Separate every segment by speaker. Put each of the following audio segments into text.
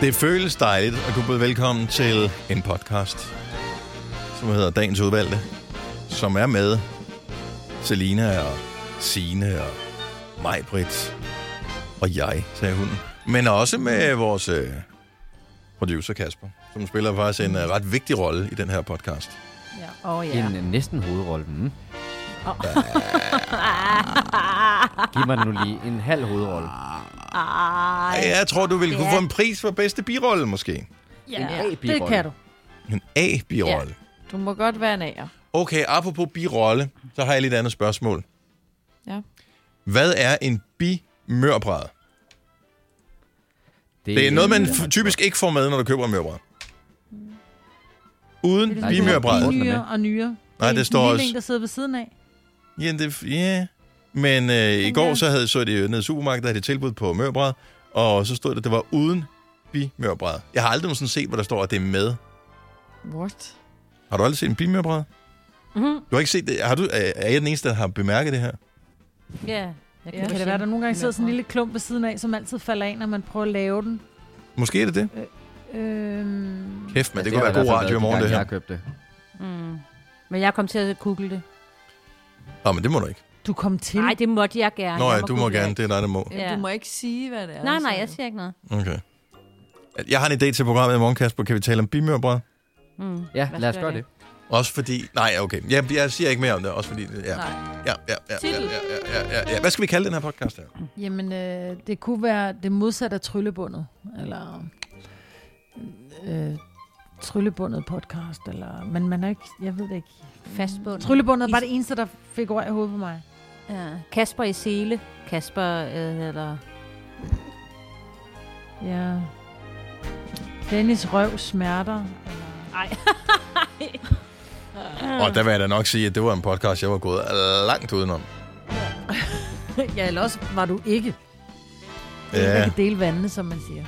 Speaker 1: Det føles dejligt at kunne byde velkommen til en podcast, som hedder Dagens Udvalgte, som er med Selina og Sine og Majbrit og jeg, sagde hun. Men også med vores øh, producer Kasper, som spiller faktisk en øh, ret vigtig rolle i den her podcast.
Speaker 2: Ja. Oh,
Speaker 3: Ja. En øh, næsten hovedrolle. Mm.
Speaker 2: Oh.
Speaker 3: Giv mig nu lige en halv hovedrolle.
Speaker 2: Ej.
Speaker 1: Jeg tror, du vil kunne
Speaker 2: Ja.
Speaker 1: få en pris for bedste birolle, måske.
Speaker 2: Ja,
Speaker 3: En
Speaker 2: det
Speaker 3: A-birolle.
Speaker 2: kan du.
Speaker 1: En A-birolle.
Speaker 2: Du må godt være en A'er.
Speaker 1: Okay, apropos birolle, så har jeg lidt andet spørgsmål.
Speaker 2: Ja.
Speaker 1: Hvad er en bimørbræd? Det er noget, man f- typisk ikke får med, når du køber en mørbræd. Uden
Speaker 3: ligesom
Speaker 1: bimørbræd.
Speaker 3: bimør-
Speaker 4: Nyere og nyere.
Speaker 1: Nej, det står også-
Speaker 4: lille en, der sidder ved siden af.
Speaker 1: Ja, det, ja. Men øh, i går så havde så det nede i supermarkedet, der havde de tilbud på mørbræd, og så stod det, at det var uden bimørbræd. Jeg har aldrig nogensinde set, hvor der står, at det er med.
Speaker 4: What?
Speaker 1: Har du aldrig set en bimørbræd?
Speaker 2: Mhm.
Speaker 1: Du har ikke set det? Har du, er jeg den eneste, der har bemærket det her?
Speaker 2: Ja. Jeg
Speaker 4: Ja, kan det være, der nogle gange sidder sådan en lille klump ved siden af, som altid falder af, når man prøver at lave den?
Speaker 1: Måske er det det.
Speaker 4: Øhm,
Speaker 1: Kæft, men det,
Speaker 3: Ja,
Speaker 1: kunne være god radio i morgen,
Speaker 3: de
Speaker 1: det her.
Speaker 3: Jeg har købt det.
Speaker 2: Mm. Men jeg kom til at google det.
Speaker 1: Nå, men det må du ikke.
Speaker 4: Du kom til?
Speaker 2: Nej, det måtte jeg gerne.
Speaker 1: Nå ja, du må gerne. Det er dig, der må.
Speaker 2: Ja.
Speaker 5: Du må ikke sige, hvad det er.
Speaker 2: Nej, nej, jeg siger ikke noget.
Speaker 1: Okay. Jeg har en idé til programmet i morgen, Kasper. Kan vi tale om bimørbrød?
Speaker 2: Mm,
Speaker 3: ja, lad os gøre
Speaker 2: det.
Speaker 3: det.
Speaker 1: Også fordi... Nej, okay. Jeg, jeg siger ikke mere om det. Også fordi... Ja.
Speaker 5: Nej.
Speaker 1: Ja, ja, ja, ja, ja, ja, ja, ja. Hvad skal vi kalde den her podcast her?
Speaker 4: Jamen, øh, det kunne være det modsatte af tryllebundet. Eller... Øh, tryllebundet podcast. Eller, men man er ikke... Jeg ved det ikke.
Speaker 2: Fastbundet.
Speaker 4: Tryllebundet var det eneste, der fik ord i hovedet på mig.
Speaker 2: Ja. Kasper i sele. Kasper, øh, eller...
Speaker 4: Ja. Dennis røv smerter.
Speaker 2: Ej.
Speaker 1: Og der vil jeg da nok sige, at det var en podcast, jeg var gået langt udenom.
Speaker 4: ja, eller også var du ikke. Ja.
Speaker 1: Ja.
Speaker 4: Jeg kan dele vandene, som man siger.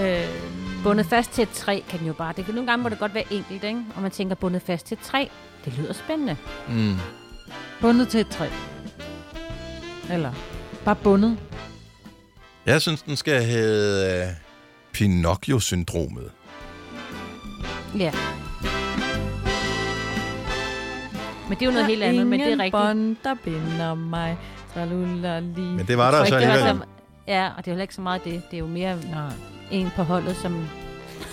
Speaker 4: Øh,
Speaker 2: Bundet fast til et træ kan jo bare... Det kan, nogle gange må det godt være enkelt, ikke? Og man tænker, bundet fast til et træ. Det lyder spændende.
Speaker 1: Mm.
Speaker 4: Bundet til et træ. Eller bare bundet.
Speaker 1: Jeg synes, den skal hedde uh, Pinocchio-syndromet.
Speaker 2: Ja. Men det er jo noget helt andet, men det er rigtigt.
Speaker 5: bånd, der binder mig. Tralulali.
Speaker 1: Men det var der så alligevel.
Speaker 2: så- Ja, og det er heller ikke så meget det. Det er jo mere
Speaker 4: Nej.
Speaker 2: en på holdet, som...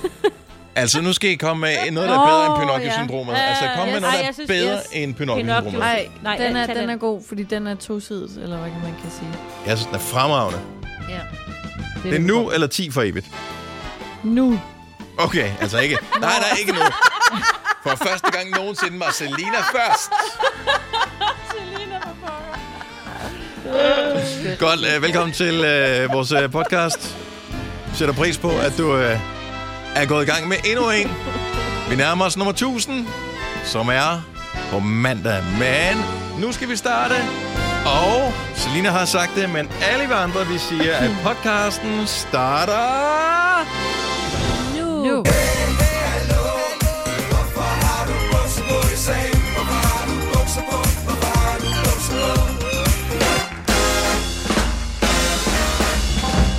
Speaker 1: Altså, nu skal I komme med noget, der er bedre end Pinocchio-syndromet.
Speaker 5: ja.
Speaker 1: Altså, kom med
Speaker 2: Yes.
Speaker 1: noget, der er
Speaker 2: synes,
Speaker 1: bedre
Speaker 2: yes.
Speaker 1: end
Speaker 2: Pinocchio.
Speaker 1: Pinocchio-syndromet.
Speaker 5: Nej,
Speaker 2: Nej,
Speaker 5: den, er, den er god, fordi den er tosidet, eller hvad man kan sige.
Speaker 1: Jeg synes, den er fremragende.
Speaker 2: Ja.
Speaker 1: Det er nu eller 10 for evigt?
Speaker 5: Nu.
Speaker 1: Okay, altså ikke. Nej, nej, ikke nu. For første gang nogensinde var Selina først. Godt, øh, velkommen til øh, vores øh, podcast. Sætter pris på, at du øh, er gået i gang med endnu en. Vi nærmer os nummer 1000, som er på mandag. Men nu skal vi starte. Og Selina har sagt det, men alle vi andre, vi siger, at podcasten starter...
Speaker 5: Nu.
Speaker 4: Nu.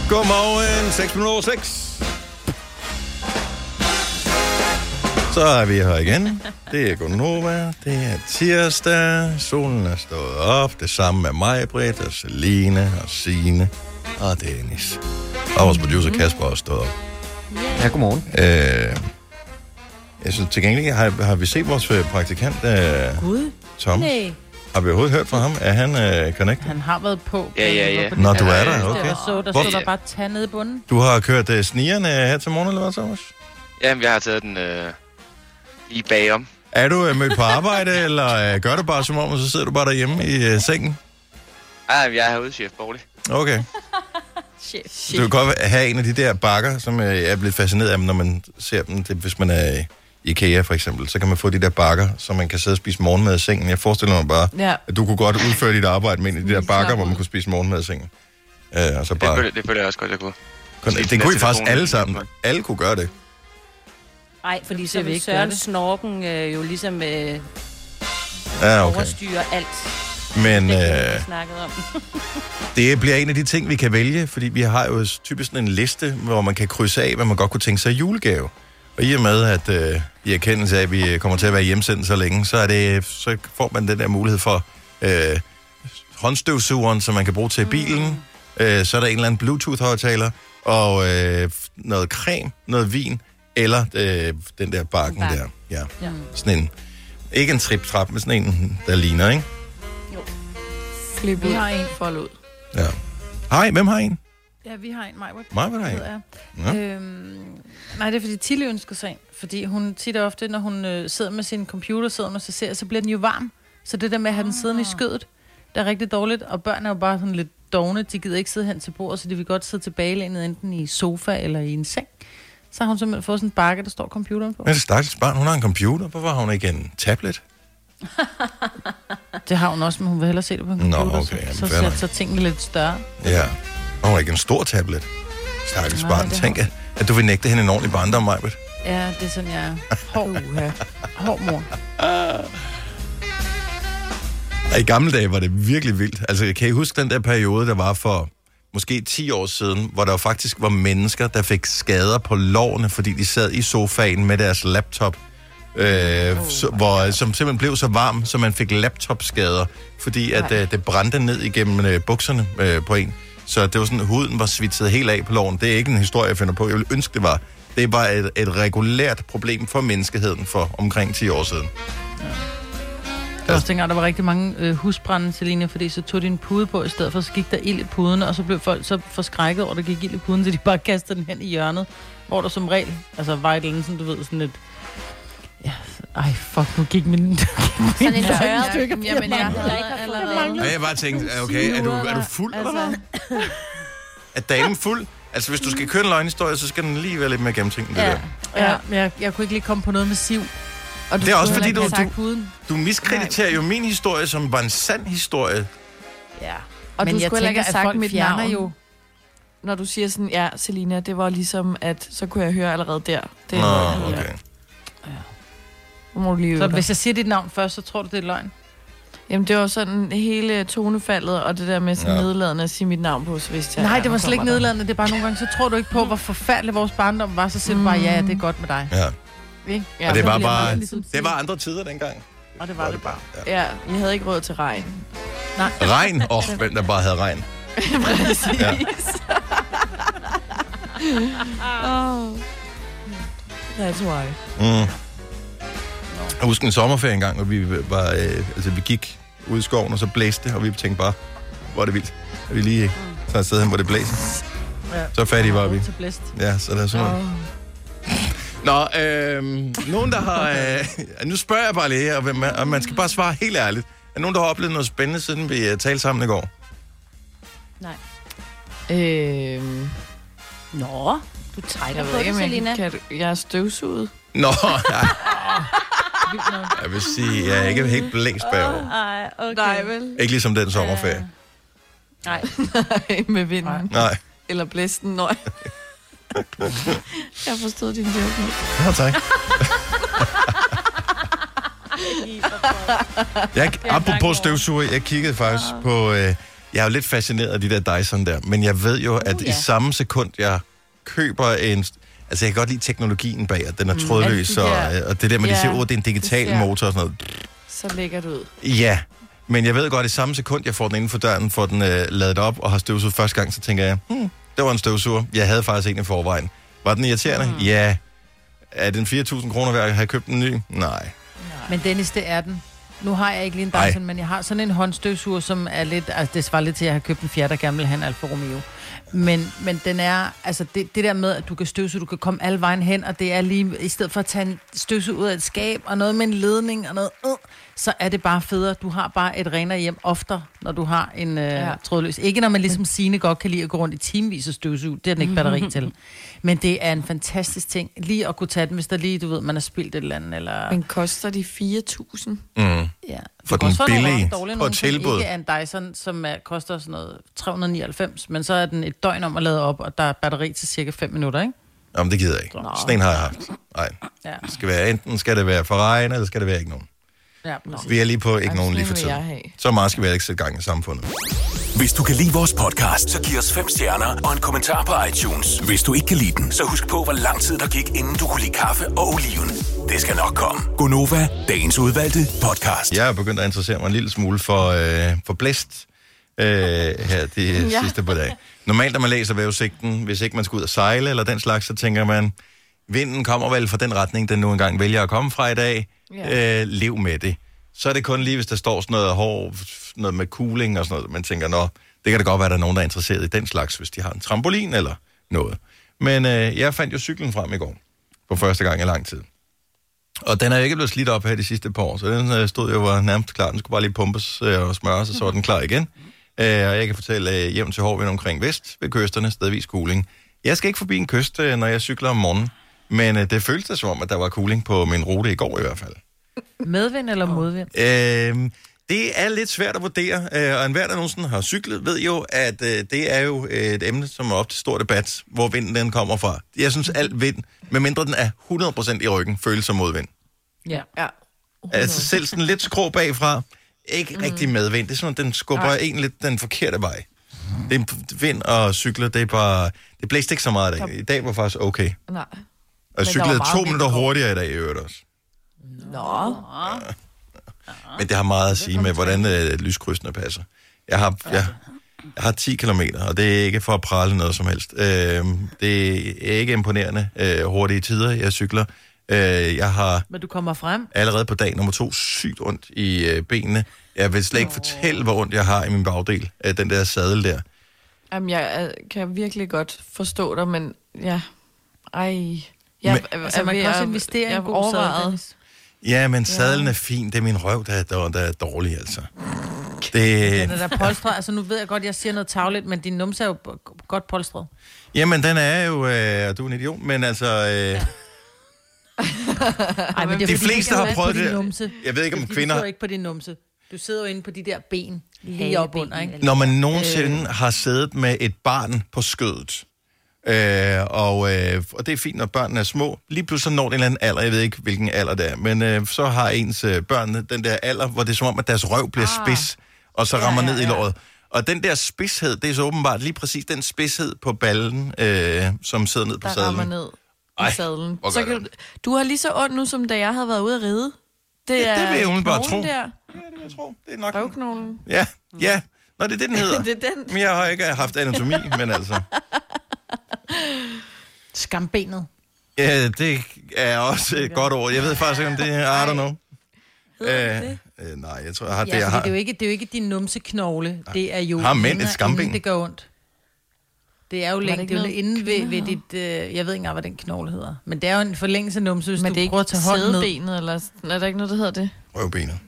Speaker 1: Godmorgen, 6 minutter over 6. Så er vi her igen. Det er Gunova. Det er tirsdag. Solen er stået op. Det samme med mig, Britt, og Celine, og Signe, og Dennis. Og vores producer Kasper er også stået op.
Speaker 3: Ja, godmorgen.
Speaker 1: Øh, jeg synes til gengæld, har, har vi set vores øh, praktikant, øh,
Speaker 5: Gud.
Speaker 1: Tom?
Speaker 5: Nej.
Speaker 1: Har vi overhovedet hørt fra ham? Er han øh, connected?
Speaker 4: Han har været på.
Speaker 6: Ja, ja, ja.
Speaker 1: Nå, du er der,
Speaker 4: Okay.
Speaker 1: okay.
Speaker 4: Jeg så, der
Speaker 1: Hvor-
Speaker 4: stod der bare tag nede i bunden.
Speaker 1: Du har kørt øh, snigerne her til morgen, eller hvad, Thomas?
Speaker 6: Jamen, jeg har taget den øh, lige bagom.
Speaker 1: Er du øh, mødt på arbejde, eller øh, gør du bare som om, og så sidder du bare derhjemme i øh, sengen?
Speaker 6: Ej, jeg er herude, chef Borgli.
Speaker 1: Okay.
Speaker 5: Shit.
Speaker 1: Du kan godt have en af de der bakker, som øh, jeg er blevet fascineret af, når man ser dem. Det, hvis man er i IKEA for eksempel, så kan man få de der bakker, så man kan sidde og spise morgenmad i sengen. Jeg forestiller mig bare,
Speaker 5: Ja.
Speaker 1: at du kunne godt udføre dit arbejde med en af de der bakker, hvor man kunne spise morgenmad i sengen. Øh, og så
Speaker 6: Det,
Speaker 1: bare,
Speaker 6: føler, det føler jeg også godt, jeg kunne.
Speaker 1: kun, det
Speaker 6: den
Speaker 1: kunne I faktisk alle sammen. Alle kunne gøre det.
Speaker 2: Nej, fordi så
Speaker 5: vil
Speaker 2: Søren
Speaker 5: det.
Speaker 2: Snorken øh, jo ligesom øh,
Speaker 1: Ja, okay.
Speaker 2: overstyre alt.
Speaker 1: Men
Speaker 2: Det
Speaker 1: øh,
Speaker 2: om.
Speaker 1: det bliver en af de ting, vi kan vælge, fordi vi har jo typisk sådan en liste, hvor man kan krydse af, hvad man godt kunne tænke sig i julegave. Og i og med, at øh, i erkendelse af, at vi kommer til at være hjemsendt så længe, så, er det, så får man den der mulighed for øh, håndstøvsugeren, som man kan bruge til bilen. Øh, så er der en eller anden Bluetooth-højtaler, og øh, noget creme, noget vin, eller øh, den der bakken
Speaker 2: Bakke.
Speaker 1: der. Ja.
Speaker 4: Ja.
Speaker 1: Sådan en, ikke en trip-trap, men sådan en, der ligner, ikke?
Speaker 5: Flip
Speaker 4: Vi
Speaker 5: ud.
Speaker 4: har en.
Speaker 5: Fold ud.
Speaker 1: Ja. Hej, hvem har en?
Speaker 4: Ja, vi har en, Majbert.
Speaker 1: Der
Speaker 4: hedder
Speaker 1: en? Ja.
Speaker 4: Øhm, nej, det er fordi Tilly ønsker sig en. Fordi hun tit og ofte, når hun øh, sidder med sin computer, sidder med sig ser, så bliver den jo varm. Så det der med at have den siddende i skødet, det er rigtig dårligt. Og børn er jo bare sådan lidt dogne. De gider ikke sidde hen til bordet, så de vil godt sidde tilbagelænet enten i sofa eller i en seng. Så har hun simpelthen fået sådan en bakke, der står computeren på.
Speaker 1: Men det stakkels barn, hun har en computer. Hvorfor har hun ikke en tablet?
Speaker 4: Det har hun også, men hun vil hellere se det på en
Speaker 1: Nå,
Speaker 4: computer.
Speaker 1: okay, jamen,
Speaker 4: så, så, så, så tingene lidt større.
Speaker 1: Ja. Og hun har ikke en stor tablet. Stakkels
Speaker 4: Nej,
Speaker 1: barn. Tænk, at, at du vil nægte hende en ordentlig barndom, Majbet.
Speaker 4: Ja, det er sådan, jeg er. Hård, hård mor.
Speaker 1: I gamle dage var det virkelig vildt. Altså, kan I huske den der periode, der var for måske 10 år siden, hvor der faktisk var mennesker, der fik skader på lårene, fordi de sad i sofaen med deres laptop, øh, så, hvor, som simpelthen blev så varm, så man fik laptopskader, fordi at, øh, det brændte ned igennem øh, bukserne øh, på en. Så det var sådan, huden var svitset helt af på låren. Det er ikke en historie, jeg finder på. Jeg ville ønske, det var. Det var et, et regulært problem for menneskeheden for omkring 10 år siden.
Speaker 4: Det var også dengang, der var rigtig mange øh, husbrænde, Selina, fordi så tog de en pude på i stedet for, så gik der ild i puden, og så blev folk så forskrækket over, at der gik ild i puden, så de bare kastede den hen i hjørnet, hvor der som regel, altså var et eller andet, sådan, du ved, sådan et... Ja, ej, fuck, nu gik min...
Speaker 2: Sådan en
Speaker 5: Ja,
Speaker 2: tørret
Speaker 5: stykke
Speaker 2: Jamen, jeg
Speaker 5: papir.
Speaker 2: ikke haft allerede.
Speaker 1: Og jeg bare tænkte, okay, er du, er du fuld eller hvad?
Speaker 5: Altså,
Speaker 1: Er damen fuld? Altså, hvis du skal køre en løgnhistorie, så skal den lige være lidt mere gennemtænkt, det
Speaker 2: Ja.
Speaker 1: der.
Speaker 4: ja, men jeg, jeg kunne ikke lige komme på noget med siv. Og du
Speaker 1: Det er også fordi, du- du-. Du miskrediterer jo min historie, som var en sand historie.
Speaker 4: Ja.
Speaker 5: og
Speaker 4: Men
Speaker 5: du
Speaker 4: jeg
Speaker 5: skulle heller ikke have sagt mit navn.
Speaker 4: jo...
Speaker 5: Når du siger sådan, ja, Selina, det var ligesom, at så kunne jeg høre allerede der. Det er
Speaker 1: Nå, okay.
Speaker 5: Nu må du lige
Speaker 4: Så
Speaker 5: dig.
Speaker 4: hvis jeg siger dit navn først, så tror du, det er løgn?
Speaker 5: Jamen, det var sådan hele tonefaldet, og det der med sådan
Speaker 1: Ja.
Speaker 5: ja. nedladende at sige mit navn på, så vidste jeg...
Speaker 4: Nej,
Speaker 5: ja,
Speaker 4: det var slet ikke
Speaker 5: der.
Speaker 4: nedladende. Det er bare nogle gange, så tror du ikke på, hvor forfærdelig vores barndom var. Så siger du bare, ja, ja, det er godt med dig.
Speaker 1: Ja.
Speaker 5: Ja,
Speaker 1: Og det var bare...
Speaker 4: ligesom
Speaker 1: Det var andre tider dengang.
Speaker 4: Og det var det bare.
Speaker 1: Ja.
Speaker 5: Ja, jeg havde ikke råd til regn.
Speaker 1: Regn. Åh, oh, hvem der bare havde regn.
Speaker 5: Præcis.
Speaker 1: Ja.
Speaker 5: oh. That's why.
Speaker 1: Mm. Jeg husker en sommerferie engang, hvor vi var, øh, altså vi gik ud i skoven, og så blæste det, og vi tænkte bare, hvor er det vildt. At vi lige tager et sted hen, hvor det blæser.
Speaker 4: Ja.
Speaker 1: Så fattige var vi. Ja, så det er sådan.
Speaker 5: Oh.
Speaker 1: Nå, øh, nogen der har... Øh, nu spørger jeg bare lige, og, er- og man skal bare svare helt ærligt. Er nogen, der har oplevet noget spændende, siden vi uh, talte sammen i går?
Speaker 5: Øhm,
Speaker 2: Nå, du trækker
Speaker 5: jeg
Speaker 2: på det, Selina.
Speaker 5: kan, kan, jeg er støvsuget.
Speaker 1: Nå, nej. Jeg vil sige, jeg er ikke helt blæst bagover.
Speaker 2: Ej, okay.
Speaker 5: Nej, vel?
Speaker 1: Ikke ligesom den sommerferie.
Speaker 2: Nej.
Speaker 5: med vinden.
Speaker 1: Nej.
Speaker 5: Eller blæsten, nøj. jeg har forstået din joke nu.
Speaker 1: Nå, tak. Jeg, apropos støvsuger, jeg kiggede faktisk på... Øh, jeg er jo lidt fascineret af de der Dyson der, men jeg ved jo, at i
Speaker 2: ja.
Speaker 1: samme sekund, jeg køber en... Altså, jeg kan godt lide teknologien bag, at den er
Speaker 5: Mm,
Speaker 1: trådløs,
Speaker 5: de
Speaker 1: og, og det der med, at de
Speaker 5: Ja,
Speaker 1: siger, at det er en digital
Speaker 5: det
Speaker 1: motor og sådan noget.
Speaker 5: Så lægger du ud.
Speaker 1: Ja, men jeg ved godt, at i samme sekund, jeg får den inden for døren, får den øh, ladet op og har støvsuget første gang, så tænker jeg, hmm, det var en støvsuger. Jeg havde faktisk en i forvejen. Var den irriterende? Mm. Ja. Er den 4.000 kroner værd at have købt en ny? Nej.
Speaker 4: Men Dennis, det er den. Nu har jeg ikke lige en. Dyson, men jeg har sådan en håndstøvsuger, som er lidt... Altså, det svarer lidt til, at jeg har købt en fjerde, der gerne vil have en Alfa Romeo. Men, men den er... Altså, det, det der med, at du kan støvsuge, du kan komme alle vejen hen, og det er lige... I stedet for at tage en støvsug ud af et skab, og noget med en ledning, og noget... Øh, så er det bare federe. Du har bare et renere hjem oftere, når du har en øh, ja. Trådløs. Ikke når man ligesom Signe godt kan lide at gå rundt i timevis og støvsuge. Det er den ikke batteri til. Men det er en fantastisk ting. Lige at kunne tage den, hvis der lige, du ved, man har spildt et eller andet, eller...
Speaker 5: Men koster de 4.000?
Speaker 1: Mm.
Speaker 4: Ja.
Speaker 1: For den billige
Speaker 4: dårlige
Speaker 1: på tilbud.
Speaker 4: ikke er en Dyson, som er, koster sådan noget 399, men så er den et døgn om at lade op, og der er batteri til cirka 5 minutter, ikke?
Speaker 1: Jamen, det gider jeg ikke.
Speaker 4: Nå.
Speaker 1: Sådan en har jeg haft. Nej.
Speaker 4: Ja.
Speaker 1: Det skal være, enten skal det være for regn, eller skal det være ikke nogen.
Speaker 4: Ja, præcis.
Speaker 1: Vi er lige på ikke nogen lige for tiden. Så meget skal vi ikke sætte gang i samfundet.
Speaker 7: Hvis du kan lide vores podcast, så giv os fem stjerner og en kommentar på iTunes. Hvis du ikke kan lide den, så husk på, hvor lang tid der gik, inden du kunne lide kaffe og oliven. Det skal nok komme. Gonova, dagens udvalgte podcast.
Speaker 1: Jeg er begyndt at interessere mig en lille smule for, øh, for blæst øh, her de ja.
Speaker 5: Ja.
Speaker 1: sidste par dage. Normalt, når man læser vejrudsigten, hvis ikke man skal ud og sejle eller den slags, så tænker man, vinden kommer vel fra den retning, den nu engang vælger at komme fra i dag. Ja. Øh, lev med det. Så er det kun lige, hvis der står sådan noget hård, noget med cooling og sådan noget, man tænker, nå, det kan da godt være, at der er nogen, der er interesseret i den slags, hvis de har en trampolin eller noget. Men øh, jeg fandt jo cyklen frem i går, for første gang i lang tid. Og den er jo ikke blevet slidt op her de sidste par år, så den øh, stod jo var nærmest klar. Den skulle bare lige pumpes øh, og smøres, og så var den klar igen. Øh, og jeg kan fortælle øh, hjem til Hårvind omkring vest ved kysterne, stedvis cooling. Jeg skal ikke forbi en kyst, øh, når jeg cykler om morgenen, men øh, det føltes da som om, at der var cooling på min rute i går i hvert fald.
Speaker 4: Medvind eller modvind?
Speaker 1: Øh, det er lidt svært at vurdere, øh, og enhver, der nogensinde har cyklet, ved jo, at øh, det er jo et emne, som er op til stor debat, hvor vinden den kommer fra. Jeg synes, alt vind, medmindre den er 100% i ryggen, føles som modvind.
Speaker 4: Ja.
Speaker 5: Ja.
Speaker 1: Altså selv sådan lidt skrå bagfra, ikke mm. rigtig medvind. Det er sådan, at den skubber
Speaker 5: Nej.
Speaker 1: en lidt den forkerte vej. Det er vind og cykler, det er bare... Det blæste ikke så meget i dag. I dag var faktisk okay.
Speaker 5: Nej.
Speaker 1: Og jeg cyklede to minutter hurtigere i dag i øvrigt også.
Speaker 5: Nå.
Speaker 1: Men det har meget at sige med, hvordan øh, lyskrydsene passer. Jeg har, jeg, jeg har 10 km, og det er ikke for at prale noget som helst. Øh, det er ikke imponerende øh, hurtige tider, jeg cykler. Øh, jeg har
Speaker 4: Men du kommer frem.
Speaker 1: allerede på dag nummer to sygt ondt i øh, benene. Jeg vil slet ikke fortælle, hvor ondt jeg har i min bagdel af den der sadel der.
Speaker 5: Jamen, jeg øh, kan virkelig godt forstå dig, men ja. Ej. Jeg,
Speaker 1: Men-
Speaker 4: Altså, man kan også investere i en god.
Speaker 1: Ja, men sadlen er fin. Det er min røv, der, der, der er dårlig, altså. Det,
Speaker 4: Den er der polstret. Altså, nu ved jeg godt, jeg siger noget tavligt, men din numse er jo godt polstret.
Speaker 1: jamen, den er jo... Øh, du er en idiot, men altså... Øh,
Speaker 4: Ej, men det
Speaker 1: De
Speaker 4: er, fordi,
Speaker 1: fleste har prøvet det.
Speaker 4: Numse.
Speaker 1: Jeg ved ikke, om
Speaker 4: Det er,
Speaker 1: kvinder-
Speaker 4: Du sidder ikke på din numse. Du sidder jo inde på de der ben. Lige op under, ikke?
Speaker 1: Når man nogensinde øh. har siddet med et barn på skødet, øh, og, øh, og det er fint, når børnene er små, lige pludselig når det en eller anden alder, jeg ved ikke, hvilken alder det er, men øh, så har ens øh, børn den der alder, hvor det er som om, at deres røv bliver ah. spids, og så rammer ja, ja, ned i låret. Og den der spidshed, det er så åbenbart lige præcis den spidshed på ballen, øh, som sidder ned på
Speaker 5: der rammer
Speaker 1: sadlen.
Speaker 5: ned i sadlen. Så kan
Speaker 1: det
Speaker 5: du, du har lige så ondt nu, som da jeg havde været ude at ride. Det
Speaker 1: Ja,
Speaker 5: er
Speaker 1: det vil jeg umiddelbart tro.
Speaker 5: Der.
Speaker 1: Ja, det vil jeg tro. Det er nok...
Speaker 5: Røvknoglen.
Speaker 1: Ja, ja. Nå, det er det, den hedder.
Speaker 5: Det er den.
Speaker 1: Men jeg har ikke haft anatomi, men altså...
Speaker 4: Skambenet.
Speaker 1: Ja, det er også et godt ord. Jeg ved faktisk ikke, om det er... I don't know.
Speaker 5: Hedder
Speaker 1: Øh,
Speaker 5: det?
Speaker 1: øh, nej, jeg tror, jeg har
Speaker 4: Ja,
Speaker 1: det, jeg har.
Speaker 4: det er jo ikke, det er jo ikke din numseknogle. Det er jo
Speaker 1: Har mænd et skamben?
Speaker 4: inden det gør ondt. Det er jo længe,
Speaker 5: ikke
Speaker 4: det er jo
Speaker 5: noget,
Speaker 4: inde ved, ved dit, øh, jeg ved ikke engang, hvad den knogle hedder. Men det er jo en forlængelse af numse, hvis
Speaker 5: Men
Speaker 4: du
Speaker 5: det er
Speaker 4: prøver at tage hånden ned.
Speaker 5: sædebenet, eller er der ikke noget, der hedder det?
Speaker 1: Røvbenet.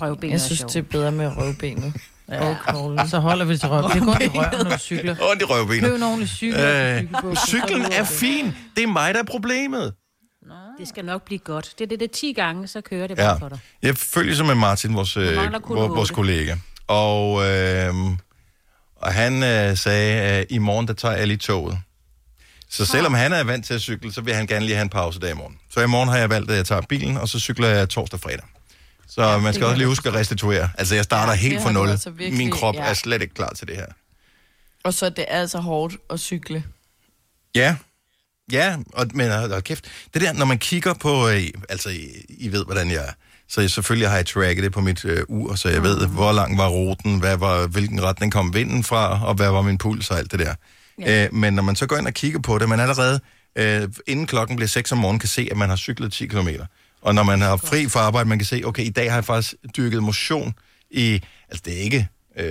Speaker 2: Røvben
Speaker 5: Jeg synes, det er bedre med røvbenet.
Speaker 4: Ja. Så holder vi til røv. Det går i røven, når du cykler.
Speaker 1: Ondt i røvbenet.
Speaker 4: Køb en ordentlig cykel.
Speaker 1: Øh, cyklen er fin. Det er mig, der er problemet.
Speaker 2: Det skal nok blive godt. Det er det, det er 10 gange, så kører det bare
Speaker 1: Ja.
Speaker 2: for dig.
Speaker 1: Jeg følger så med Martin, vores, øh,
Speaker 2: kun
Speaker 1: vores, kollega. Og, øh, og han øh, sagde, at i morgen, der tager jeg lige toget. Så selvom han er vant til at cykle, så vil han gerne lige have en pause der i morgen. Så i morgen har jeg valgt, at jeg tager bilen, og så cykler jeg torsdag og fredag. Så ja, man skal også lige huske at restituere. Altså, jeg starter
Speaker 5: Ja,
Speaker 1: helt fra nul.
Speaker 5: altså virkelig-
Speaker 1: Min krop
Speaker 5: ja.
Speaker 1: er slet ikke klar til det her.
Speaker 5: Og så det er altså hårdt at cykle.
Speaker 1: Ja, ja, og, men hold kæft, det der, når man kigger på, øh, altså, I, I ved, hvordan jeg er, så jeg, selvfølgelig har jeg tracket det på mit øh, ur, så jeg ved, hvor lang var ruten, hvad var, hvilken retning kom vinden fra, og hvad var min puls og alt det der. Ja. Øh, men når man så går ind og kigger på det, man allerede, øh, inden klokken bliver 6 om morgenen, kan se, at man har cyklet 10 km. Og når man har fri fra arbejde, man kan se, okay, i dag har jeg faktisk dyrket motion i, altså det er ikke, øh,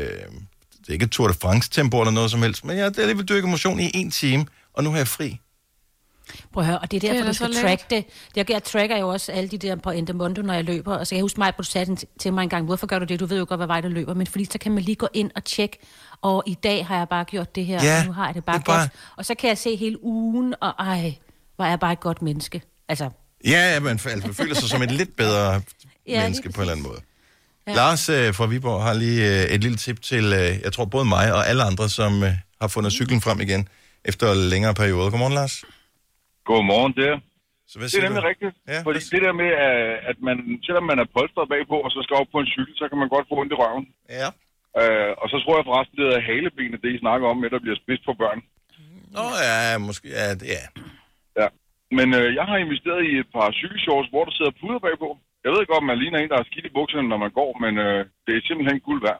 Speaker 1: det er ikke Tour de France-tempo eller noget som helst, men jeg har alligevel dyrket motion i en time, og nu har jeg fri.
Speaker 2: Prøv at høre, og det er
Speaker 5: Det er
Speaker 2: derfor, du
Speaker 5: så
Speaker 2: skal track det. Jeg, jeg tracker jo også alle de der på Endemondo, når jeg løber. Og så kan jeg huske mig, at du sagde til- mig en gang, hvorfor gør du det? Du ved jo godt, hvad vej du løber. Men fordi så kan man lige gå ind og tjekke, og i dag har jeg bare gjort det her,
Speaker 1: Ja,
Speaker 2: og nu har jeg det bare,
Speaker 1: det bare-
Speaker 2: godt. Og så kan jeg se hele ugen, og ej, hvor er jeg bare et godt menneske. Altså,
Speaker 1: Ja, man altså, man føler sig som et lidt bedre
Speaker 2: Ja,
Speaker 1: menneske på en eller anden måde. Ja. Lars øh, fra Viborg har lige øh, et lille tip til, øh, jeg tror både mig og alle andre, som øh, har fundet cyklen frem igen efter længere perioder. Godmorgen, Lars.
Speaker 8: Godmorgen der.
Speaker 1: Så hvad
Speaker 8: Det er nemlig
Speaker 1: du?
Speaker 8: rigtigt.
Speaker 1: Ja,
Speaker 8: Fordi
Speaker 1: hvad-
Speaker 8: det der med, at- at man, selvom man er polstret bagpå, og så skal op på en cykel, så kan man godt få ondt i røven.
Speaker 1: Ja.
Speaker 8: Øh, og så tror jeg forresten, det er halebenet, det I snakker om, med der bliver spidst på børn.
Speaker 1: Nå ja, måske. Ja, det- ja.
Speaker 8: Ja. Men øh, jeg har investeret i et par cykelshorts, hvor der sidder puder bagpå. Jeg ved godt, man ligner en, der har skidt i bukserne, når man går, men øh, det er simpelthen guld værd.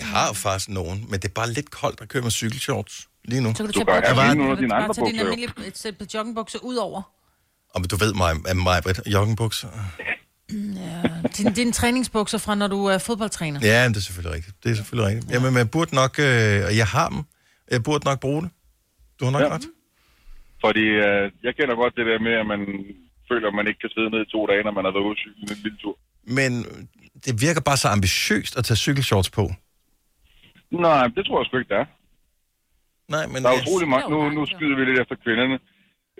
Speaker 1: Jeg har faktisk nogen, men det er bare lidt koldt at køre med cykelshorts lige nu.
Speaker 2: Så kan du
Speaker 8: Du
Speaker 2: tage
Speaker 8: gør
Speaker 2: bukser.
Speaker 8: gerne
Speaker 1: var-
Speaker 8: lige nogle af
Speaker 2: Du
Speaker 8: dine andre
Speaker 2: bare tage dine
Speaker 8: bukser. jo.
Speaker 2: almindelige et sæt på joggingbukser ud over.
Speaker 1: Og men du ved mig, at mig, Britt, joggingbukser.
Speaker 4: Dine, dine træningsbukser fra, når du er fodboldtræner.
Speaker 1: Ja, men det er selvfølgelig rigtigt. Det er selvfølgelig rigtigt. Jamen, men jeg burde nok, øh, jeg har dem, jeg burde nok bruge det. Du har nok
Speaker 8: Ja.
Speaker 1: ret.
Speaker 8: Fordi øh, jeg kender godt det der med, at man føler, at man ikke kan sidde ned i to dage, når man har været ude at cykle en lille tur.
Speaker 1: Men det virker bare så ambitiøst at tage cykelshorts på.
Speaker 8: Nej, det tror jeg sgu ikke, det er.
Speaker 1: Nej, men...
Speaker 8: Der er
Speaker 1: jeg-
Speaker 8: utrolig mange,
Speaker 2: det
Speaker 8: nu, nu skyder vi lidt efter kvinderne.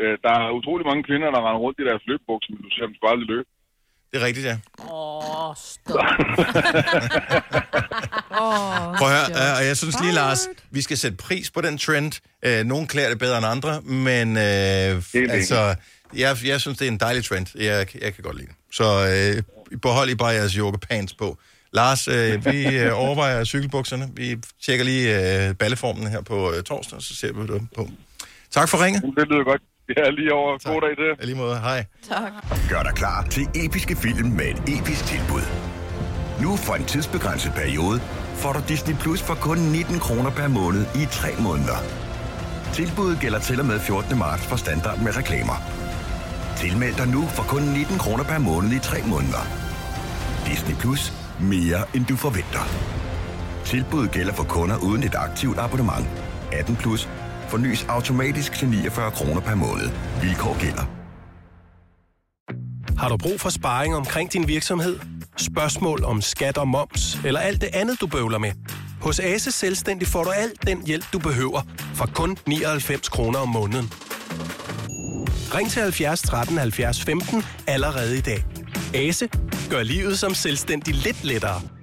Speaker 8: Øh, der er utrolig mange kvinder, der render rundt i deres løbbukser, men du ser dem sgu aldrig løbe.
Speaker 1: Det er rigtigt, ja.
Speaker 2: Åh, stop.
Speaker 5: Åh,
Speaker 1: Prøv at høre, øh, og jeg synes lige, Lars, vi skal sætte pris på den trend. Øh, Nogle klæder det bedre end andre, men øh, altså, jeg, jeg synes, det er en dejlig trend. Jeg, jeg kan godt lide det. Så øh, behold I bare jeres yoga pants på. Lars, øh, vi øh, overvejer cykelbukserne. Vi tjekker lige øh, balleformen her på øh, torsdag, så ser vi det på. Tak for ringet.
Speaker 8: Det lyder godt. Ja, lige over. God dag til.
Speaker 1: I lige måde, hej.
Speaker 9: Gør dig klar til episke film med et episk tilbud. Nu for en tidsbegrænset periode får du Disney Plus for kun 19 kroner per måned i 3 måneder. Tilbuddet gælder til og med 14. marts for standard med reklamer. Tilmeld dig nu for kun 19 kroner per måned i 3 måneder. Disney Plus. Mere end du forventer. Tilbuddet gælder for kunder uden et aktivt abonnement. 18 plus. Fornyes automatisk til 49 kroner per måned. Vilkår gælder.
Speaker 10: Har du brug for sparring omkring din virksomhed? Spørgsmål om skat og moms, eller alt det andet, du bøvler med? Hos Ase Selvstændig får du alt den hjælp, du behøver, for kun 99 kroner om måneden. Ring til 70 13 70 15 allerede i dag. Ase gør livet som selvstændig lidt lettere.